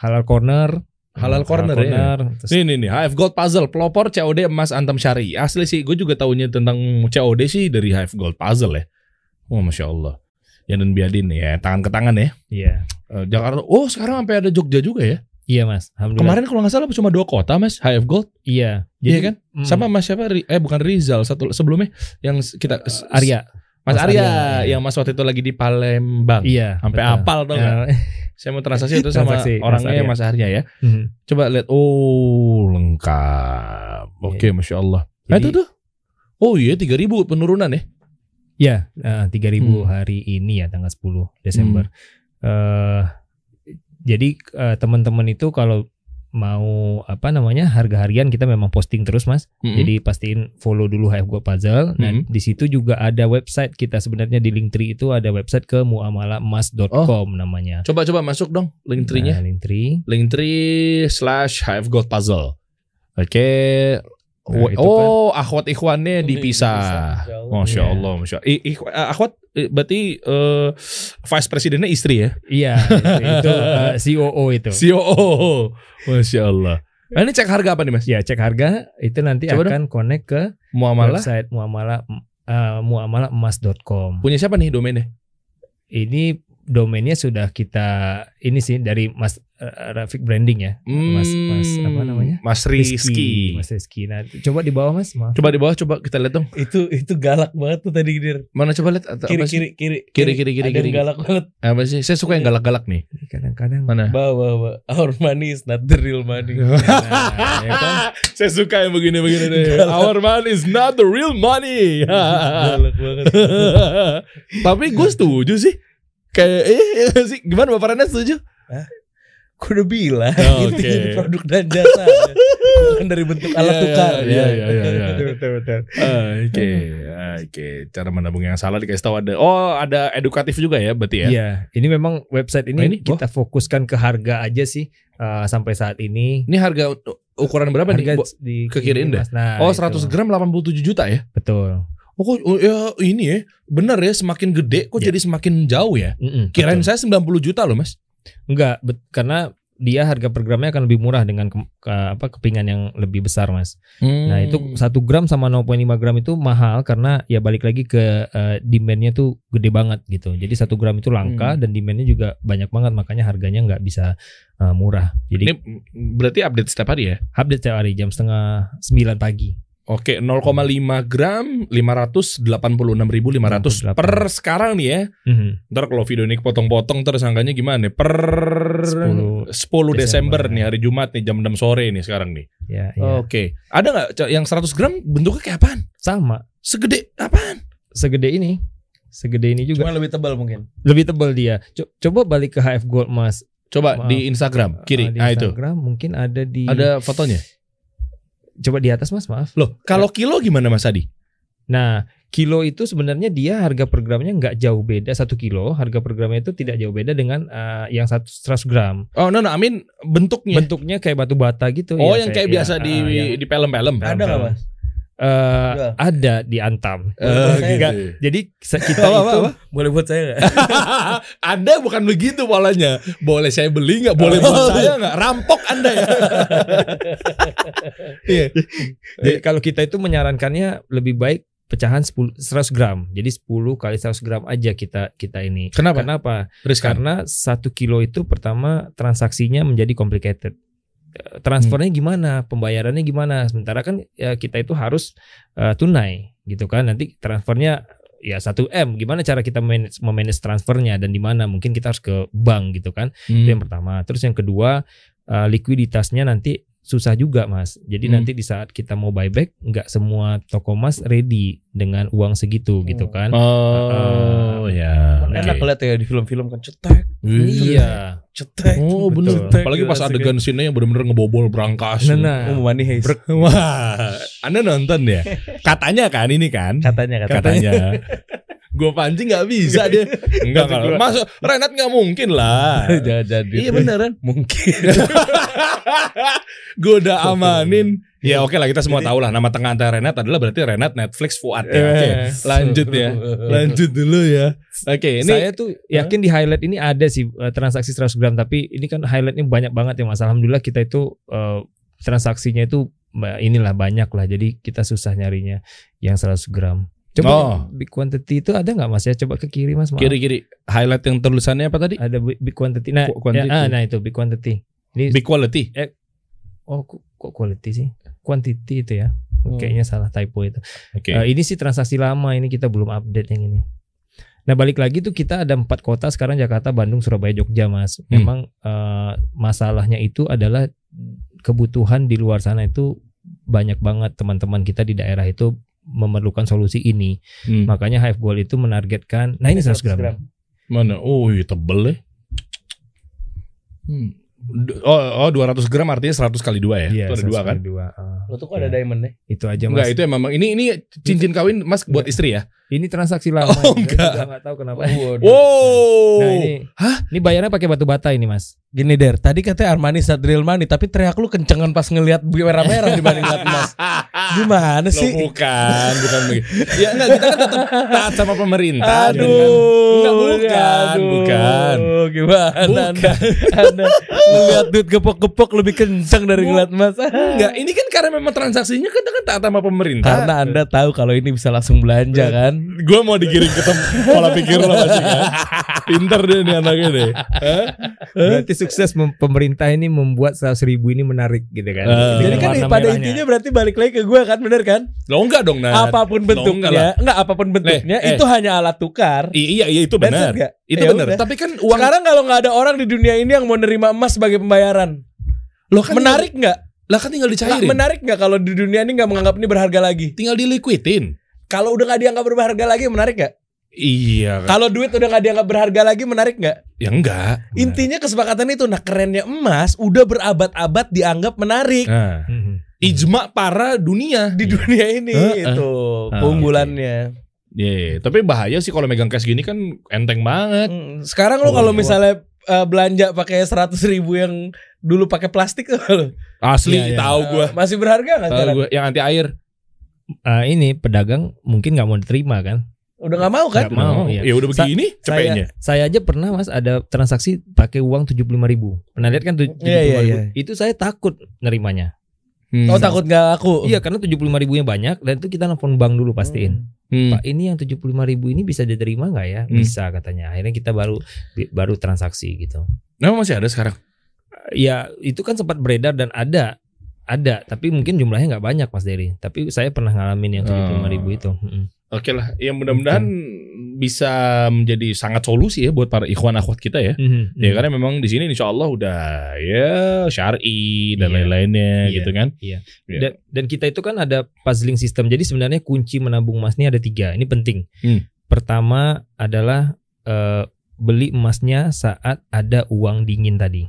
halal corner, Halal corner ya. terus Nih nih nih, HF Gold Puzzle, pelopor COD emas Antam Syari. Asli sih, gue juga tahunya tentang COD sih dari HF Gold Puzzle ya. Oh, Masya Allah. Ya dan Biadin ya, tangan ke tangan ya. Iya. Eh, Jakarta, oh sekarang sampai ada Jogja juga ya. Iya mas. Kemarin kalau nggak salah cuma dua kota mas, HF Gold. iya. Iya kan? mm, Sama Mas siapa? Eh bukan Rizal satu sebelumnya yang kita s- Arya. Mas, Mas Arya, Arya, yang Mas waktu itu lagi di Palembang. Iya. Sampai betul. apal nggak? Ya, Saya mau transaksi itu sama Transaksi, orangnya Mas Mas Arya ya. mhm. Coba lihat. Oh lengkap. Oke, masya Allah. Nah, Jadi- itu tuh. Oh iya 3000 penurunan ya. Ya, tiga ribu Hmm. hari ini ya tanggal 10 Desember. Eh, jadi eh, teman-teman itu kalau mau apa namanya harga harian kita memang posting terus mas. Mm-mm. Jadi pastiin follow dulu HF Go Puzzle. Nah Hmm. di situ juga ada website kita sebenarnya di Linktree itu ada website ke muamalaemas.com namanya. coba coba masuk dong link tree-nya. Nah, Linktree. Linktree slash HF Gold Puzzle. Oke. Nah, Wa- itu kan. oh, akhwat ikhwannya dipisah. Dipisah. Masya Iya. Allah, masya Allah. I- ikhwa- eh, akhwat berarti eh, vice presidennya istri ya? Iya itu, itu, eh, COO itu. COO. Masya Allah. Nah, ini cek harga apa nih mas? Ya cek harga itu nanti Coba akan connect ke Muamalah. website muamalah uh, muamalaemas.com. Punya siapa nih domainnya? Ini domainnya sudah kita ini sih dari Mas uh, Rafiq Branding ya. Mas Mas apa namanya? Hmm, Mas Rizky. Mas Rizky. Nah, coba di bawah Mas. Maaf. Coba di bawah, coba kita lihat dong. Itu itu galak banget tuh tadi Dir. Mana coba lihat atau Kiri apa sih? kiri kiri Kiri, kiri, kiri, kiri. galak banget. Apa sih? Saya suka yang galak-galak nih. Kadang-kadang Mana? Bawa bawa. Our money is not the real money. Nah, ya kan? Saya suka yang begini-begini nih. Our money is not the real money. galak banget. Tapi gue setuju sih. Kayak eh iya sih. Gimana Bapak Rena setuju? Gue udah bilang Oke. itu jadi produk dan jasa bukan dari bentuk alat Iya, tukar iya, iya, iya, iya. betul betul. Oke, oke. Cara menabung yang salah dikasih tahu ada. Oh, ada edukatif juga ya, berarti ya. Iya, ini memang website ini, Oh, ini? kita fokuskan ke harga aja sih uh, sampai saat ini. Ini harga ukuran berapa nih? Harga Bo- di kekiriin dah? Mas. Nah, Oh, itu. 100 gram 87 juta ya? Betul. Oh, kok oh, ya ini ya. Benar ya, semakin gede kok Ya. jadi semakin jauh ya. Mm-mm, Kirain betul. saya 90 juta loh, Mas. Enggak, bet- karena dia harga per gramnya akan lebih murah dengan ke, ke- apa kepingan yang lebih besar, Mas. Nah, itu Hmm. satu gram sama 0,5 gram itu mahal karena ya balik lagi ke eh, demandnya tuh gede banget gitu. Jadi satu gram itu langka Hmm. dan demandnya juga banyak banget makanya harganya nggak bisa eh, murah. Jadi Ini berarti update setiap hari ya? update setiap hari jam setengah 9 pagi. Oke, 0,5 gram 586.500 per sekarang nih ya. Mhm. Ntar kalau video ini potong-potong terus angkanya gimana? Per 10, 10 Desember, Desember. nih hari Jumat nih jam 6 sore nih sekarang nih. Ya, ya. Oke. Ada nggak yang 100 gram bentuknya kayak apaan? sama Segede apaan? segede ini. Segede ini juga. Cuma lebih tebal mungkin. Lebih tebal dia. Co- coba balik ke HF Gold Mas. Coba Maaf. di Instagram kiri. Ah, di nah itu. Instagram mungkin ada di Ada fotonya. Coba di atas Mas, maaf. Loh, kalau kilo gimana Mas Adi? Nah, kilo itu sebenarnya dia harga per gramnya nggak jauh beda satu kilo. Harga per gramnya itu tidak jauh beda dengan eh, yang satu 100 gram. Oh, no, no, I mean bentuknya. Bentuknya kayak batu bata gitu. oh, ya, yang kayak ya, biasa di ah, yang, di film-film. Ada nggak mas? Eh, Jual. ada di Antam. Eh, Saya gitu. Jadi kita Apa, itu apa? Boleh buat saya nggak? Anda bukan begitu polanya. Boleh saya beli nggak? Boleh buat saya nggak? Rampok Anda ya. Iya. Jadi kalau kita itu menyarankannya lebih baik pecahan 10 100 gram. Jadi 10 kali 100 gram aja kita kita ini. Kenapa? Kenapa? Riskan. Karena satu kilo itu pertama transaksinya menjadi complicated. Transfernya gimana, pembayarannya gimana. Sementara kan ya kita itu harus eh, tunai gitu kan. Nanti transfernya ya 1 m. Gimana cara kita manage, memanage transfernya dan di mana? Mungkin kita harus ke bank gitu kan. Hmm. Itu yang pertama. Terus yang kedua eh, likuiditasnya nanti susah juga mas. Jadi Hmm. nanti di saat kita mau buyback nggak semua toko mas ready dengan uang segitu gitu kan. Oh, ya. Enak Oke. lihat ya di film-film kan cetek, Iya. cetek. Oh Betul. bener. Apalagi pas adegan scene yang bener-bener ngebobol berangkas. Nah, Oh, money heist. Wah, Anda nonton ya? Katanya kan ini kan? Katanya katanya. Katanya. Gue pancing nggak bisa dia. Enggak kalau Mas Renat nggak mungkin lah. Jangan jadi. iya beneran. Mungkin. Gue udah amanin. Ya oke lah kita semua tahu lah nama tengah antara Renat adalah berarti Renat Netflix Fuad ya. Oke, Eh. lanjut ya. Lanjut dulu ya. Oke, ini saya tuh yakin di highlight ini ada sih eh, transaksi 100 gram tapi ini kan highlightnya banyak banget ya mas. Alhamdulillah kita itu eh, transaksinya itu inilah banyak lah jadi kita susah nyarinya yang 100 gram. Coba Oh. big quantity itu ada nggak mas ya? Coba ke kiri mas. maaf. kiri-kiri highlight yang tulisannya apa tadi? Ada big quantity. Nah, Qu- quantity. ya, ah, nah itu big quantity. Ini Big quality. oh kok quality sih? Quantity itu ya. Hmm. Kayaknya salah typo itu. Oke. Eh, ini sih transaksi lama ini kita belum update yang ini. Nah balik lagi tuh kita ada empat kota sekarang Jakarta, Bandung, Surabaya, Jogja mas. Hmm. Memang eh, masalahnya itu adalah kebutuhan di luar sana itu banyak banget teman-teman kita di daerah itu memerlukan solusi ini. Hmm. Makanya Hive Gold itu menargetkan. Nah ini 100 gram. Mana? Oh, iya, tebel ya. Hmm. Oh, oh 200 gram artinya 100 kali dua ya? Iya, itu ada dua 100 kan? Dua. ah. Lo tuh kok ada diamondnya? Itu aja mas. Enggak, itu emang ini ini cincin kawin Mas buat istri ya? Ini transaksi lama. Oh, enggak. juga nggak tahu kenapa. Wow. Nah ini, ini bayarnya pakai batu bata ini mas. Gini Der, tadi katanya Armani real money Tapi teriak lu kencengan pas ngelihat merah-merah dibanding ngeliat emas Gimana Loh, sih? bukan, bukan begitu. Ya enggak, kita kan tetap taat sama pemerintah. Aduh, Enggak, bukan, aduh, bukan. Gimana Bukan. anda? Anda ngeliat duit gepok-gepok lebih kenceng dari ngeliat emas. Enggak, ini kan karena memang transaksinya kita kan taat sama pemerintah. Karena anda tahu kalau ini bisa langsung belanja kan. gue mau digiring ke pola pikir lo masih kan. Pinter deh nih anaknya deh. Berarti sukses pemerintah ini membuat 100 ribu ini menarik gitu kan. Eh. Dengan Jadi kan pada merahnya. intinya berarti balik lagi ke gue kan, bener kan? Lo enggak dong, Nat. apa pun enggak bentuknya, lah. enggak apa pun bentuknya eh. itu hanya alat tukar. I- iya, iya itu benar. Itu Ya benar. Tapi kan uang Sekarang kalau nggak ada orang di dunia ini yang mau nerima emas sebagai pembayaran, lo kan menarik nggak? Lah kan tinggal Lah, dicairin. menarik nggak kalau di dunia ini nggak menganggap ini berharga lagi? tinggal diliquitin. Kalau udah nggak dianggap berharga lagi, menarik nggak? Iya. Kalau duit udah nggak dianggap berharga lagi, menarik nggak? Ya enggak. Intinya kesepakatan itu. Nah kerennya emas udah berabad-abad dianggap menarik Nah, Mhm. ijma para dunia. di dunia ini Eh, eh. itu Ah, keunggulannya. Iya, tapi bahaya sih kalau megang cash gini kan enteng banget. Mm, Sekarang lo Oh, kalau iya. misalnya eh, belanja pakai seratus ribu yang dulu pakai plastik tuh lo Asli Iya, iya. tahu gua. masih berharga nggak Tahu sekarang? gua yang anti air. Ah, ini pedagang mungkin nggak mau diterima kan? Udah nggak mau kan? Nggak mau, iya. Ya udah Sa- begini Saya, cepetnya. saya aja pernah mas ada transaksi pakai uang tujuh puluh ribu. Pernah lihat kan tujuh Iya, iya, iya. Itu saya takut nerimanya. Hmm. Oh takut nggak aku? Iya karena tujuh puluh ribunya banyak dan itu kita nelfon bank dulu pastiin. Hmm. Pak ini yang tujuh puluh ribu ini bisa diterima nggak ya? Hmm. Bisa katanya. Akhirnya kita baru baru transaksi gitu. Memang masih ada sekarang. Ya itu kan sempat beredar dan ada ada tapi mungkin jumlahnya nggak banyak Mas Dery. Tapi saya pernah ngalamin yang tujuh puluh ribu itu. Mm-mm. Oke lah, ya mudah-mudahan bisa menjadi sangat solusi ya buat para ikhwan akhwat kita ya. Mhm. Ya karena memang di sini insya Allah udah ya syari dan Iya. lain-lainnya Iya. gitu kan. Iya. Iya. Dan, dan kita itu kan ada puzzling system. Jadi sebenarnya kunci menabung emas ini ada tiga. Ini penting. Hmm. Pertama adalah eh, beli emasnya saat ada uang dingin tadi.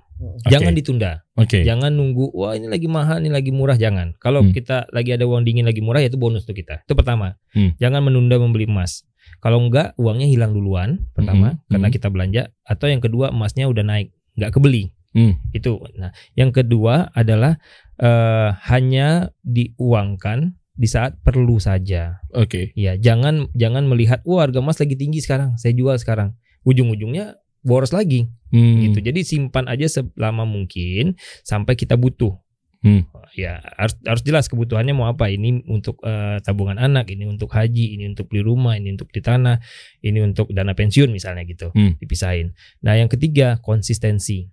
Jangan ditunda. Oke. Jangan nunggu. Wah ini lagi mahal, ini lagi murah. Jangan. Kalau Hmm. kita lagi ada uang dingin lagi murah, ya itu bonus tuh kita. Itu pertama. Hmm. Jangan menunda membeli emas. Kalau enggak, uangnya hilang duluan. Pertama, Hmm. karena Hmm. kita belanja. Atau yang kedua, emasnya udah naik, nggak kebeli. Hmm. Itu. Nah, yang kedua adalah eh, hanya diuangkan di saat perlu saja. Oke. Ya, jangan jangan melihat wah harga emas lagi tinggi sekarang, saya jual sekarang. Ujung-ujungnya boros lagi Hmm. gitu. Jadi simpan aja selama mungkin sampai kita butuh. Hmm. Ya, harus harus jelas kebutuhannya mau apa. Ini untuk eh, tabungan anak, ini untuk haji, ini untuk beli rumah, ini untuk di tanah, ini untuk dana pensiun misalnya gitu. Hmm. Dipisahin. Nah, yang ketiga konsistensi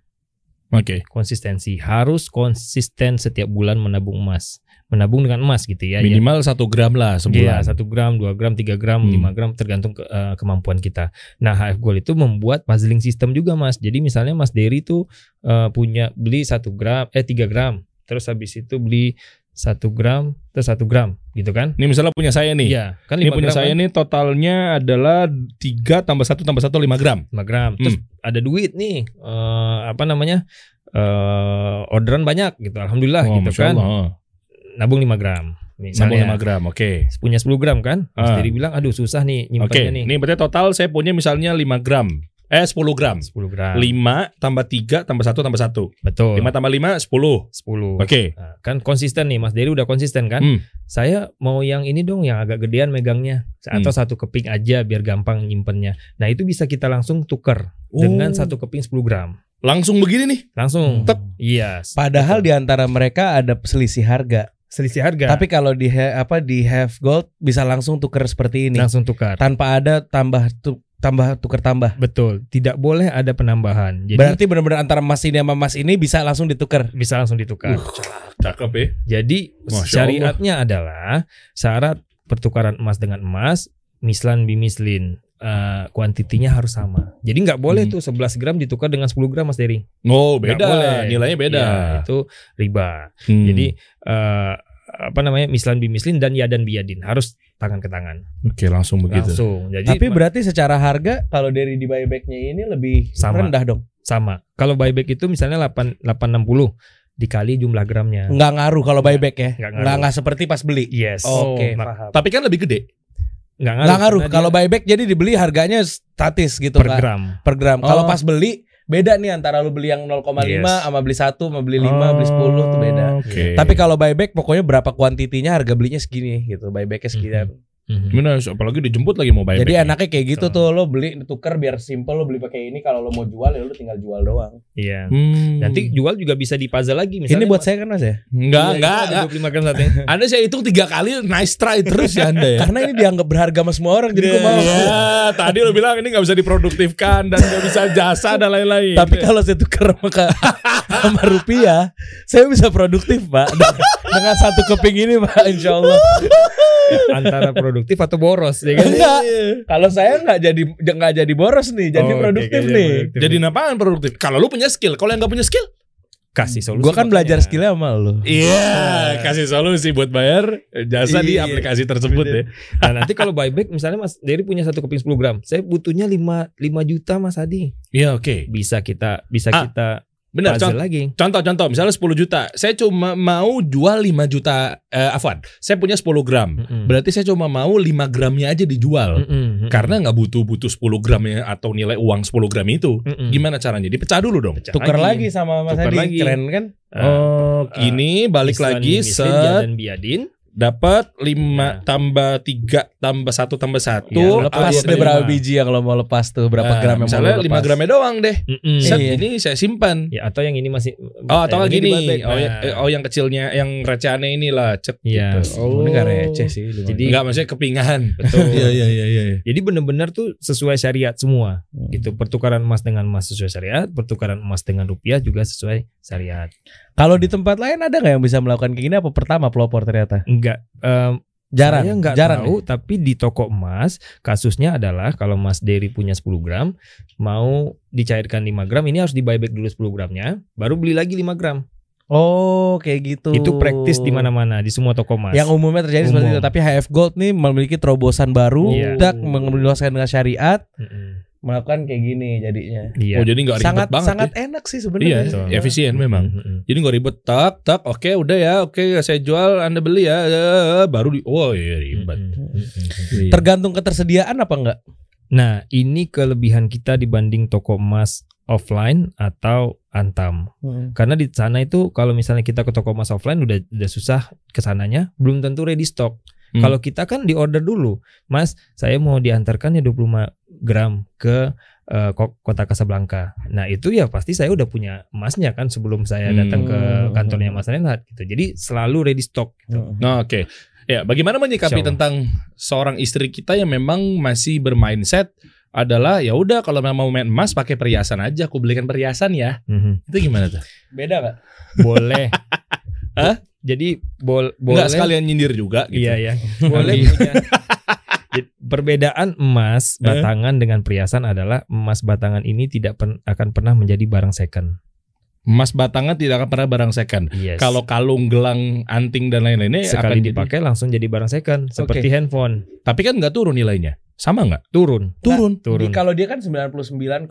Oke. konsistensi harus konsisten setiap bulan menabung emas menabung dengan emas gitu ya Minimal satu gram lah Iya, sebulan. satu gram, dua gram, tiga gram, Hmm. lima gram tergantung ke- eh, kemampuan kita. Nah, HF Gold itu membuat puzzling system juga mas. Jadi misalnya Mas Dery itu eh, punya beli satu gram, eh tiga gram, terus habis itu beli satu gram, terus satu gram, gitu kan? Ini misalnya punya saya nih. Iya, kan Ini lima punya gram saya kan? nih totalnya adalah 3 tambah 1 tambah 1 5 gram. 5 gram. Terus ada duit nih, eh, apa namanya? eh orderan banyak gitu. Alhamdulillah Oh, gitu Masya kan. Allah. Nabung 5 gram. Nabung Misalnya 5 gram, oke. punya 10 gram kan? Mas Ah. Dery bilang, aduh susah nih nyimpannya nih. ini berarti total saya punya misalnya 5 gram. Eh 10 gram. 10 gram. 5 tambah 3 tambah 1 tambah 1. Betul. 5 tambah 5 10. 10. Oke. Nah, kan konsisten nih Mas Dery udah konsisten kan? Hmm. Saya mau yang ini dong yang agak gedean megangnya atau Hmm. satu keping aja biar gampang nyimpennya. Nah, itu bisa kita langsung tuker dengan Oh. satu keping 10 gram. Langsung begini nih. Langsung. Tep. Iya. Padahal betul. di antara mereka ada selisih harga. Selisih harga Tapi kalau di apa di have gold bisa langsung tuker seperti ini. langsung tukar. Tanpa ada tambah tu- tambah tukar tambah. Betul, tidak boleh ada penambahan. Jadi Berarti benar-benar antara emas ini sama emas ini bisa langsung ditukar. bisa langsung ditukar. Cakep ya. Jadi Masya syariatnya adalah syarat pertukaran emas dengan emas mislan bimislin eh, kuantitinya harus sama. Jadi nggak boleh Hmm. tuh 11 gram ditukar dengan 10 gram Mas Dery. Oh, Nggak beda. boleh. Nilainya beda. Iya, itu riba. Hmm. Jadi eh, apa namanya mislan bimislin dan ya dan biadin harus tangan ke tangan oke langsung begitu. langsung. Jadi Tapi berarti secara harga kalau dari di buybacknya ini lebih Sama. rendah dong. sama. Kalau buyback itu misalnya 8 860 dikali jumlah gramnya. Nggak ngaruh kalau buyback ya. Nggak Nggak ngaruh. nggak seperti pas beli. Yes. Oke, Ma- paham. Tapi kan lebih gede. Nggak ngaruh. Nggak ngaruh. Kalau dia buyback jadi dibeli harganya statis gitu per nggak- gram. per gram. Kalau Oh. pas beli beda nih antara lu beli yang 0,5 Yes. sama beli 1 sama beli 5 beli 10 tuh beda. Oke. Tapi kalau buyback pokoknya berapa kuantitinya harga belinya segini gitu. Buybacknya sekian. Mhm. Gimana apalagi dijemput lagi mau buyback. Jadi nih. enaknya kayak gitu Betul. tuh lo beli tuker biar simple lo beli pakai ini kalau lo mau jual ya lo tinggal jual doang. Iya. Hmm. Nanti jual juga bisa di puzzle lagi misalnya. ini buat saya kan Mas ya? enggak Iya, enggak. itu ada enggak. 25 gram satunya. Anda saya hitung tiga kali nice try terus ya Anda ya. Karena ini dianggap berharga sama semua orang jadi gue mau. Iya, tadi lo bilang ini nggak bisa diproduktifkan dan nggak bisa jasa dan lain-lain. Tapi kalau saya tuker sama, ke- sama rupiah, saya bisa produktif pak. Den- Dengan satu keping ini pak, insya Allah. Antara produktif atau boros ya kan? Enggak. Kalau saya nggak jadi nggak jadi boros nih, jadi Oh, produktif oke, nih. produktif. jadi apaan produktif? Kalau lu punya skill, kalau yang nggak punya skill, kasih solusi. Gue kan belajar makanya. skillnya sama lo. iya, kasih solusi buat bayar jasa di Iya. aplikasi tersebut ya. Nah, nanti kalau buyback misalnya Mas Dery punya satu keping 10 gram, saya butuhnya 5 5 juta Mas Adi. Iya, oke. Bisa kita bisa Ah, kita Benar, contoh, lagi. contoh contoh misalnya 10 juta. Saya cuma mau jual 5 juta eh afwan. Saya punya 10 gram. Mm-mm. Berarti saya cuma mau 5 gramnya aja dijual. Mm-mm, mm-mm. Karena nggak butuh butuh 10 gramnya atau nilai uang 10 gram itu. Mm-mm. Gimana caranya? Dipecah dulu dong. Pecah Tuker lagi sama Mas Tuker Adi, lagi. keren kan? Ah, Oh, ini balik lagi set dan biadin. Dapat 5 Nah. tambah 3 tambah 1 tambah 1. Iya, Lepas Iya, deh iya. berapa biji yang lo mau lepas tuh, berapa gram yang mau misalnya 5 lepas. gramnya doang deh. Mm-mm. Set Iya. ini saya simpan. Ya atau yang ini masih Oh, atau di gini. Oh, ya- Nah. oh, yang kecilnya yang recehannya inilah cek Iya. gitu. Oh, ini gak receh sih. lumayan. Jadi Enggak maksudnya kepingan. betul. Iya iya iya iya. Jadi benar-benar tuh sesuai syariat semua. Hmm. Gitu. Pertukaran emas dengan emas sesuai syariat, pertukaran emas dengan rupiah juga sesuai syariat. Kalau di tempat lain ada nggak yang bisa melakukan kayak gini? Apa pertama pelopor ternyata? Enggak em, Jarang. Saya nggak jarang. tahu, tapi di toko emas kasusnya adalah kalau Mas Dery punya 10 gram, mau dicairkan 5 gram, ini harus di buyback dulu 10 gramnya, baru beli lagi 5 gram. Oh, kayak gitu. Itu praktis di mana-mana di semua toko emas. Yang umumnya terjadi seperti Umum. itu. Tapi HF Gold nih memiliki terobosan baru, dak menjelaskan dengan syariat, Mm-mm. Melakukan kayak gini jadinya. Iya. Oh jadi nggak ribet sangat banget. sangat ya. enak sih Iya, sebenarnya. Betul. efisien memang. Mm-mm. Jadi nggak ribet tak tak oke udah ya oke saya jual anda beli ya eh, baru di oh iya ribet. Mm-mm. Iya. Tergantung ketersediaan apa enggak? Nah, ini kelebihan kita dibanding toko emas offline atau Antam. Karena di sana itu kalau misalnya kita ke toko emas offline udah udah susah ke sananya, belum tentu ready stock. Hmm. Kalau kita kan di order dulu, Mas, saya mau diantarkan ya 25 gram ke ko- kota Casablanca. Nah itu ya pasti saya udah punya emasnya kan sebelum saya datang ke Hmm. kantornya Mas Renat gitu. Jadi selalu ready stock. Gitu. Nah, oke. Ya, bagaimana menyikapi Insya tentang seorang istri kita yang memang masih bermindset adalah ya udah kalau memang mau main emas pakai perhiasan aja, aku belikan perhiasan ya. Mhm. Itu gimana tuh? Beda enggak? Boleh. Hah? Jadi bol boleh. Enggak sekalian nyindir juga gitu. Iya ya. Boleh punya. Jadi, Perbedaan emas Eh? batangan dengan perhiasan adalah emas batangan ini tidak pen- akan pernah menjadi barang second. Emas batangan tidak akan pernah barang second. Yes. Kalau kalung, gelang, anting dan lain-lainnya sekali akan jadi- dipakai langsung jadi barang second seperti handphone tapi kan nggak turun nilainya. Sama nggak? turun Turun. turun. Di- kalau dia kan 99,9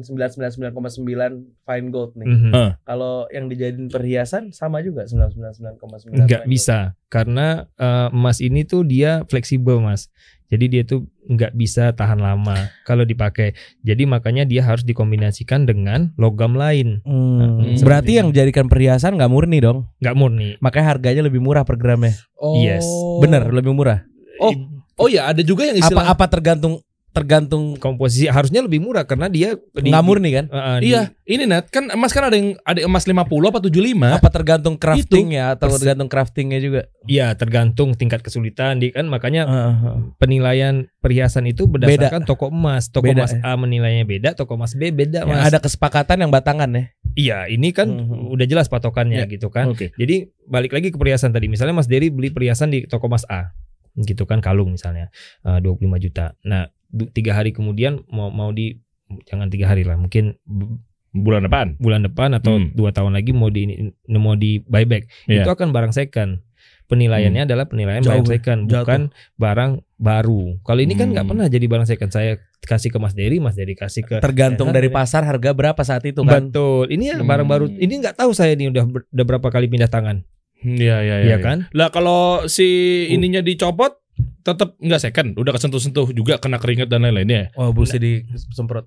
999,9 fine gold nih. Mhm. Eh. Kalau yang dijadiin perhiasan sama juga 999,9. nggak bisa karena eh, emas ini tuh dia fleksibel mas. Jadi dia tuh nggak bisa tahan lama kalau dipakai. Jadi makanya dia harus dikombinasikan dengan logam lain. Hmm. Hmm. Berarti yang dijadikan perhiasan nggak murni dong. nggak murni. Makanya harganya lebih murah per gramnya. Oh. Yes. Bener, lebih murah. Oh, oh ya ada juga yang Apa istilah apa tergantung tergantung komposisi harusnya lebih murah karena dia di- nggak murni kan? di- uh, di- Iya, ini Nat, kan emas kan ada yang ada emas 50 apa 75. Apa tergantung craftingnya atau tergantung craftingnya juga? Iya, tergantung tingkat kesulitan di kan makanya Heeh. penilaian perhiasan itu berdasarkan toko emas. Toko Beda, emas ya. A menilainya beda, toko emas B beda, Mas. ada kesepakatan yang batangan ya. Iya, ini kan Mhm. udah jelas patokannya Ya. gitu kan. Oke. Jadi balik lagi ke perhiasan tadi. Misalnya Mas Dery beli perhiasan di toko emas A. Gitu kan kalung misalnya eh, 25 juta. Nah, tiga hari kemudian mau mau di jangan tiga hari lah, mungkin bu- Bulan depan. bulan depan atau Hmm. dua tahun lagi mau di mau di buyback. Iya. Itu akan barang second. Penilaiannya adalah penilaian Jauh, barang second, jatuh. bukan barang baru. Kalau ini kan nggak Hmm. pernah jadi barang second. Saya kasih ke Mas Dery, Mas Dery kasih ke Tergantung Ya, dari ya. pasar harga berapa saat itu kan. Betul. Ini ya Hmm. barang baru. Ini nggak tahu saya ini udah ber- udah berapa kali pindah tangan. Iya, iya, Iya kan? Lah kalau si ininya dicopot tetap nggak second, udah kesentuh-sentuh juga kena keringat dan lain-lainnya. Oh, busi disemprot.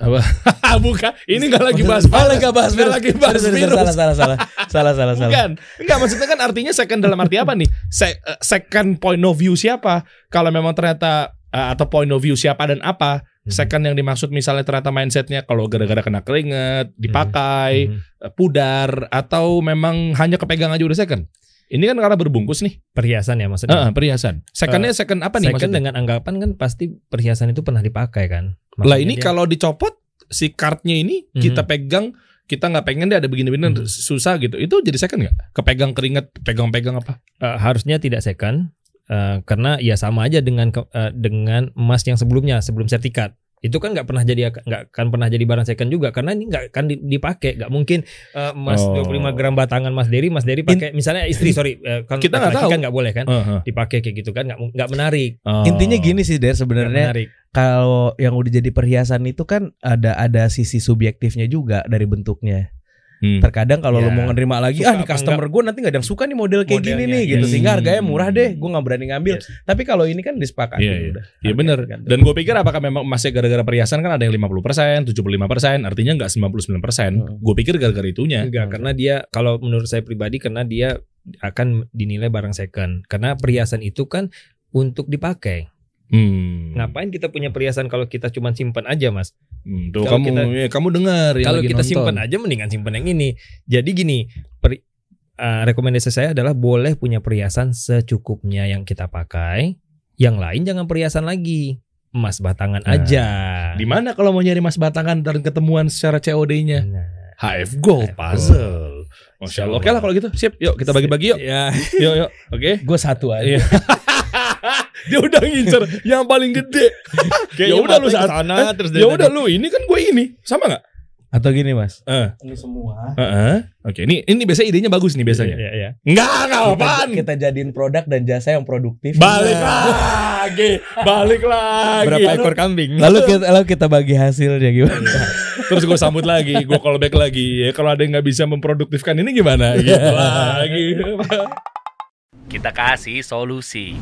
Bukan, ini nggak lagi bahas lagi nggak bahas virus. lagi bahas virus. Salah, salah, salah. Salah, salah, salah. Bukan, enggak maksudnya kan artinya second dalam arti apa nih? Se- eh, second point of view siapa? Kalau memang ternyata eh, atau point of view siapa dan apa? Mhm. Second yang dimaksud misalnya ternyata mindsetnya kalau gara-gara kena keringet, dipakai, Mhm. eh, pudar, atau memang hanya kepegang aja udah second. Ini kan karena berbungkus nih, Perhiasan ya maksudnya. Ah, perhiasan. Secondnya second apa nih Second maksudnya? dengan anggapan kan pasti perhiasan itu pernah dipakai kan. Lah Maksudnya ini dia- kalau dicopot si kartnya ini Mhm. kita pegang kita nggak pengen deh ada begini-begini Mhm. susah gitu. Itu jadi second nggak? Kepegang keringet, pegang-pegang apa? eh, harusnya tidak second eh, karena ya sama aja dengan ke- eh, dengan emas yang sebelumnya sebelum sertifikat. Itu kan nggak pernah jadi nggak akan pernah jadi barang second juga karena ini nggak akan di- dipakai nggak mungkin eh, emas Oh. 25 gram batangan Mas Dery Mas Dery pakai misalnya istri sorry eh, kan Kita nggak tahu. kan nggak boleh kan Heeh. dipakai kayak gitu kan nggak nggak menarik Oh. Intinya gini sih Der sebenarnya kalau yang udah jadi perhiasan itu kan ada ada sisi subjektifnya juga dari bentuknya. Hmm. Terkadang kalau Ya. lu mau nerima lagi, ah Suka nih apa customer gue nanti nggak ada yang suka nih model kayak gini Modelnya, nih gitu, yes. sehingga harganya murah deh, gue nggak berani ngambil. Yes. Tapi kalau ini kan disepakati Iya, iya. udah. Iya Harga bener tergantung. Dan gue pikir apakah memang emasnya gara-gara perhiasan kan ada yang 50%, 75%, artinya nggak 99%. Hmm. Gue pikir gara-gara itunya. enggak karena dia kalau menurut saya pribadi karena dia akan dinilai barang second karena perhiasan itu kan untuk dipakai Hmm. ngapain kita punya perhiasan kalau kita cuma simpan aja mas Hmm, tuh Kalau kamu kita- ya, kamu dengar yang kalau kita nonton. simpan aja mendingan simpan yang ini jadi gini peri- uh, rekomendasi saya adalah boleh punya perhiasan secukupnya yang kita pakai yang lain jangan perhiasan lagi emas batangan Nah, aja Di mana kalau mau nyari mas batangan dan ketemuan secara COD-nya? Nah, HF Gold HF Puzzle. Masya Allah. Oke lah kalau gitu. Sip. Yuk kita bagi-bagi yuk. ya Yuk yuk. Oke. Gue satu aja. Iya. Dia udah ngincer yang paling gede. ya udah lu saat sana terus Ya udah lu ini kan gue ini. Sama nggak? Atau gini mas, Eh. ini semua Heeh. Oke, ini ini biasanya idenya bagus nih biasanya. ya, ya. Enggak, enggak kita, apaan. kita jadiin produk dan jasa yang produktif. Balik Nah, lagi. Balik lagi. berapa ekor kambing Lalu kita lalu kita bagi hasilnya gimana? Terus gue sambut lagi, gue callback lagi. Ya kalau ada yang nggak bisa memproduktifkan ini gimana? Gitu lagi. Kita kasih solusi.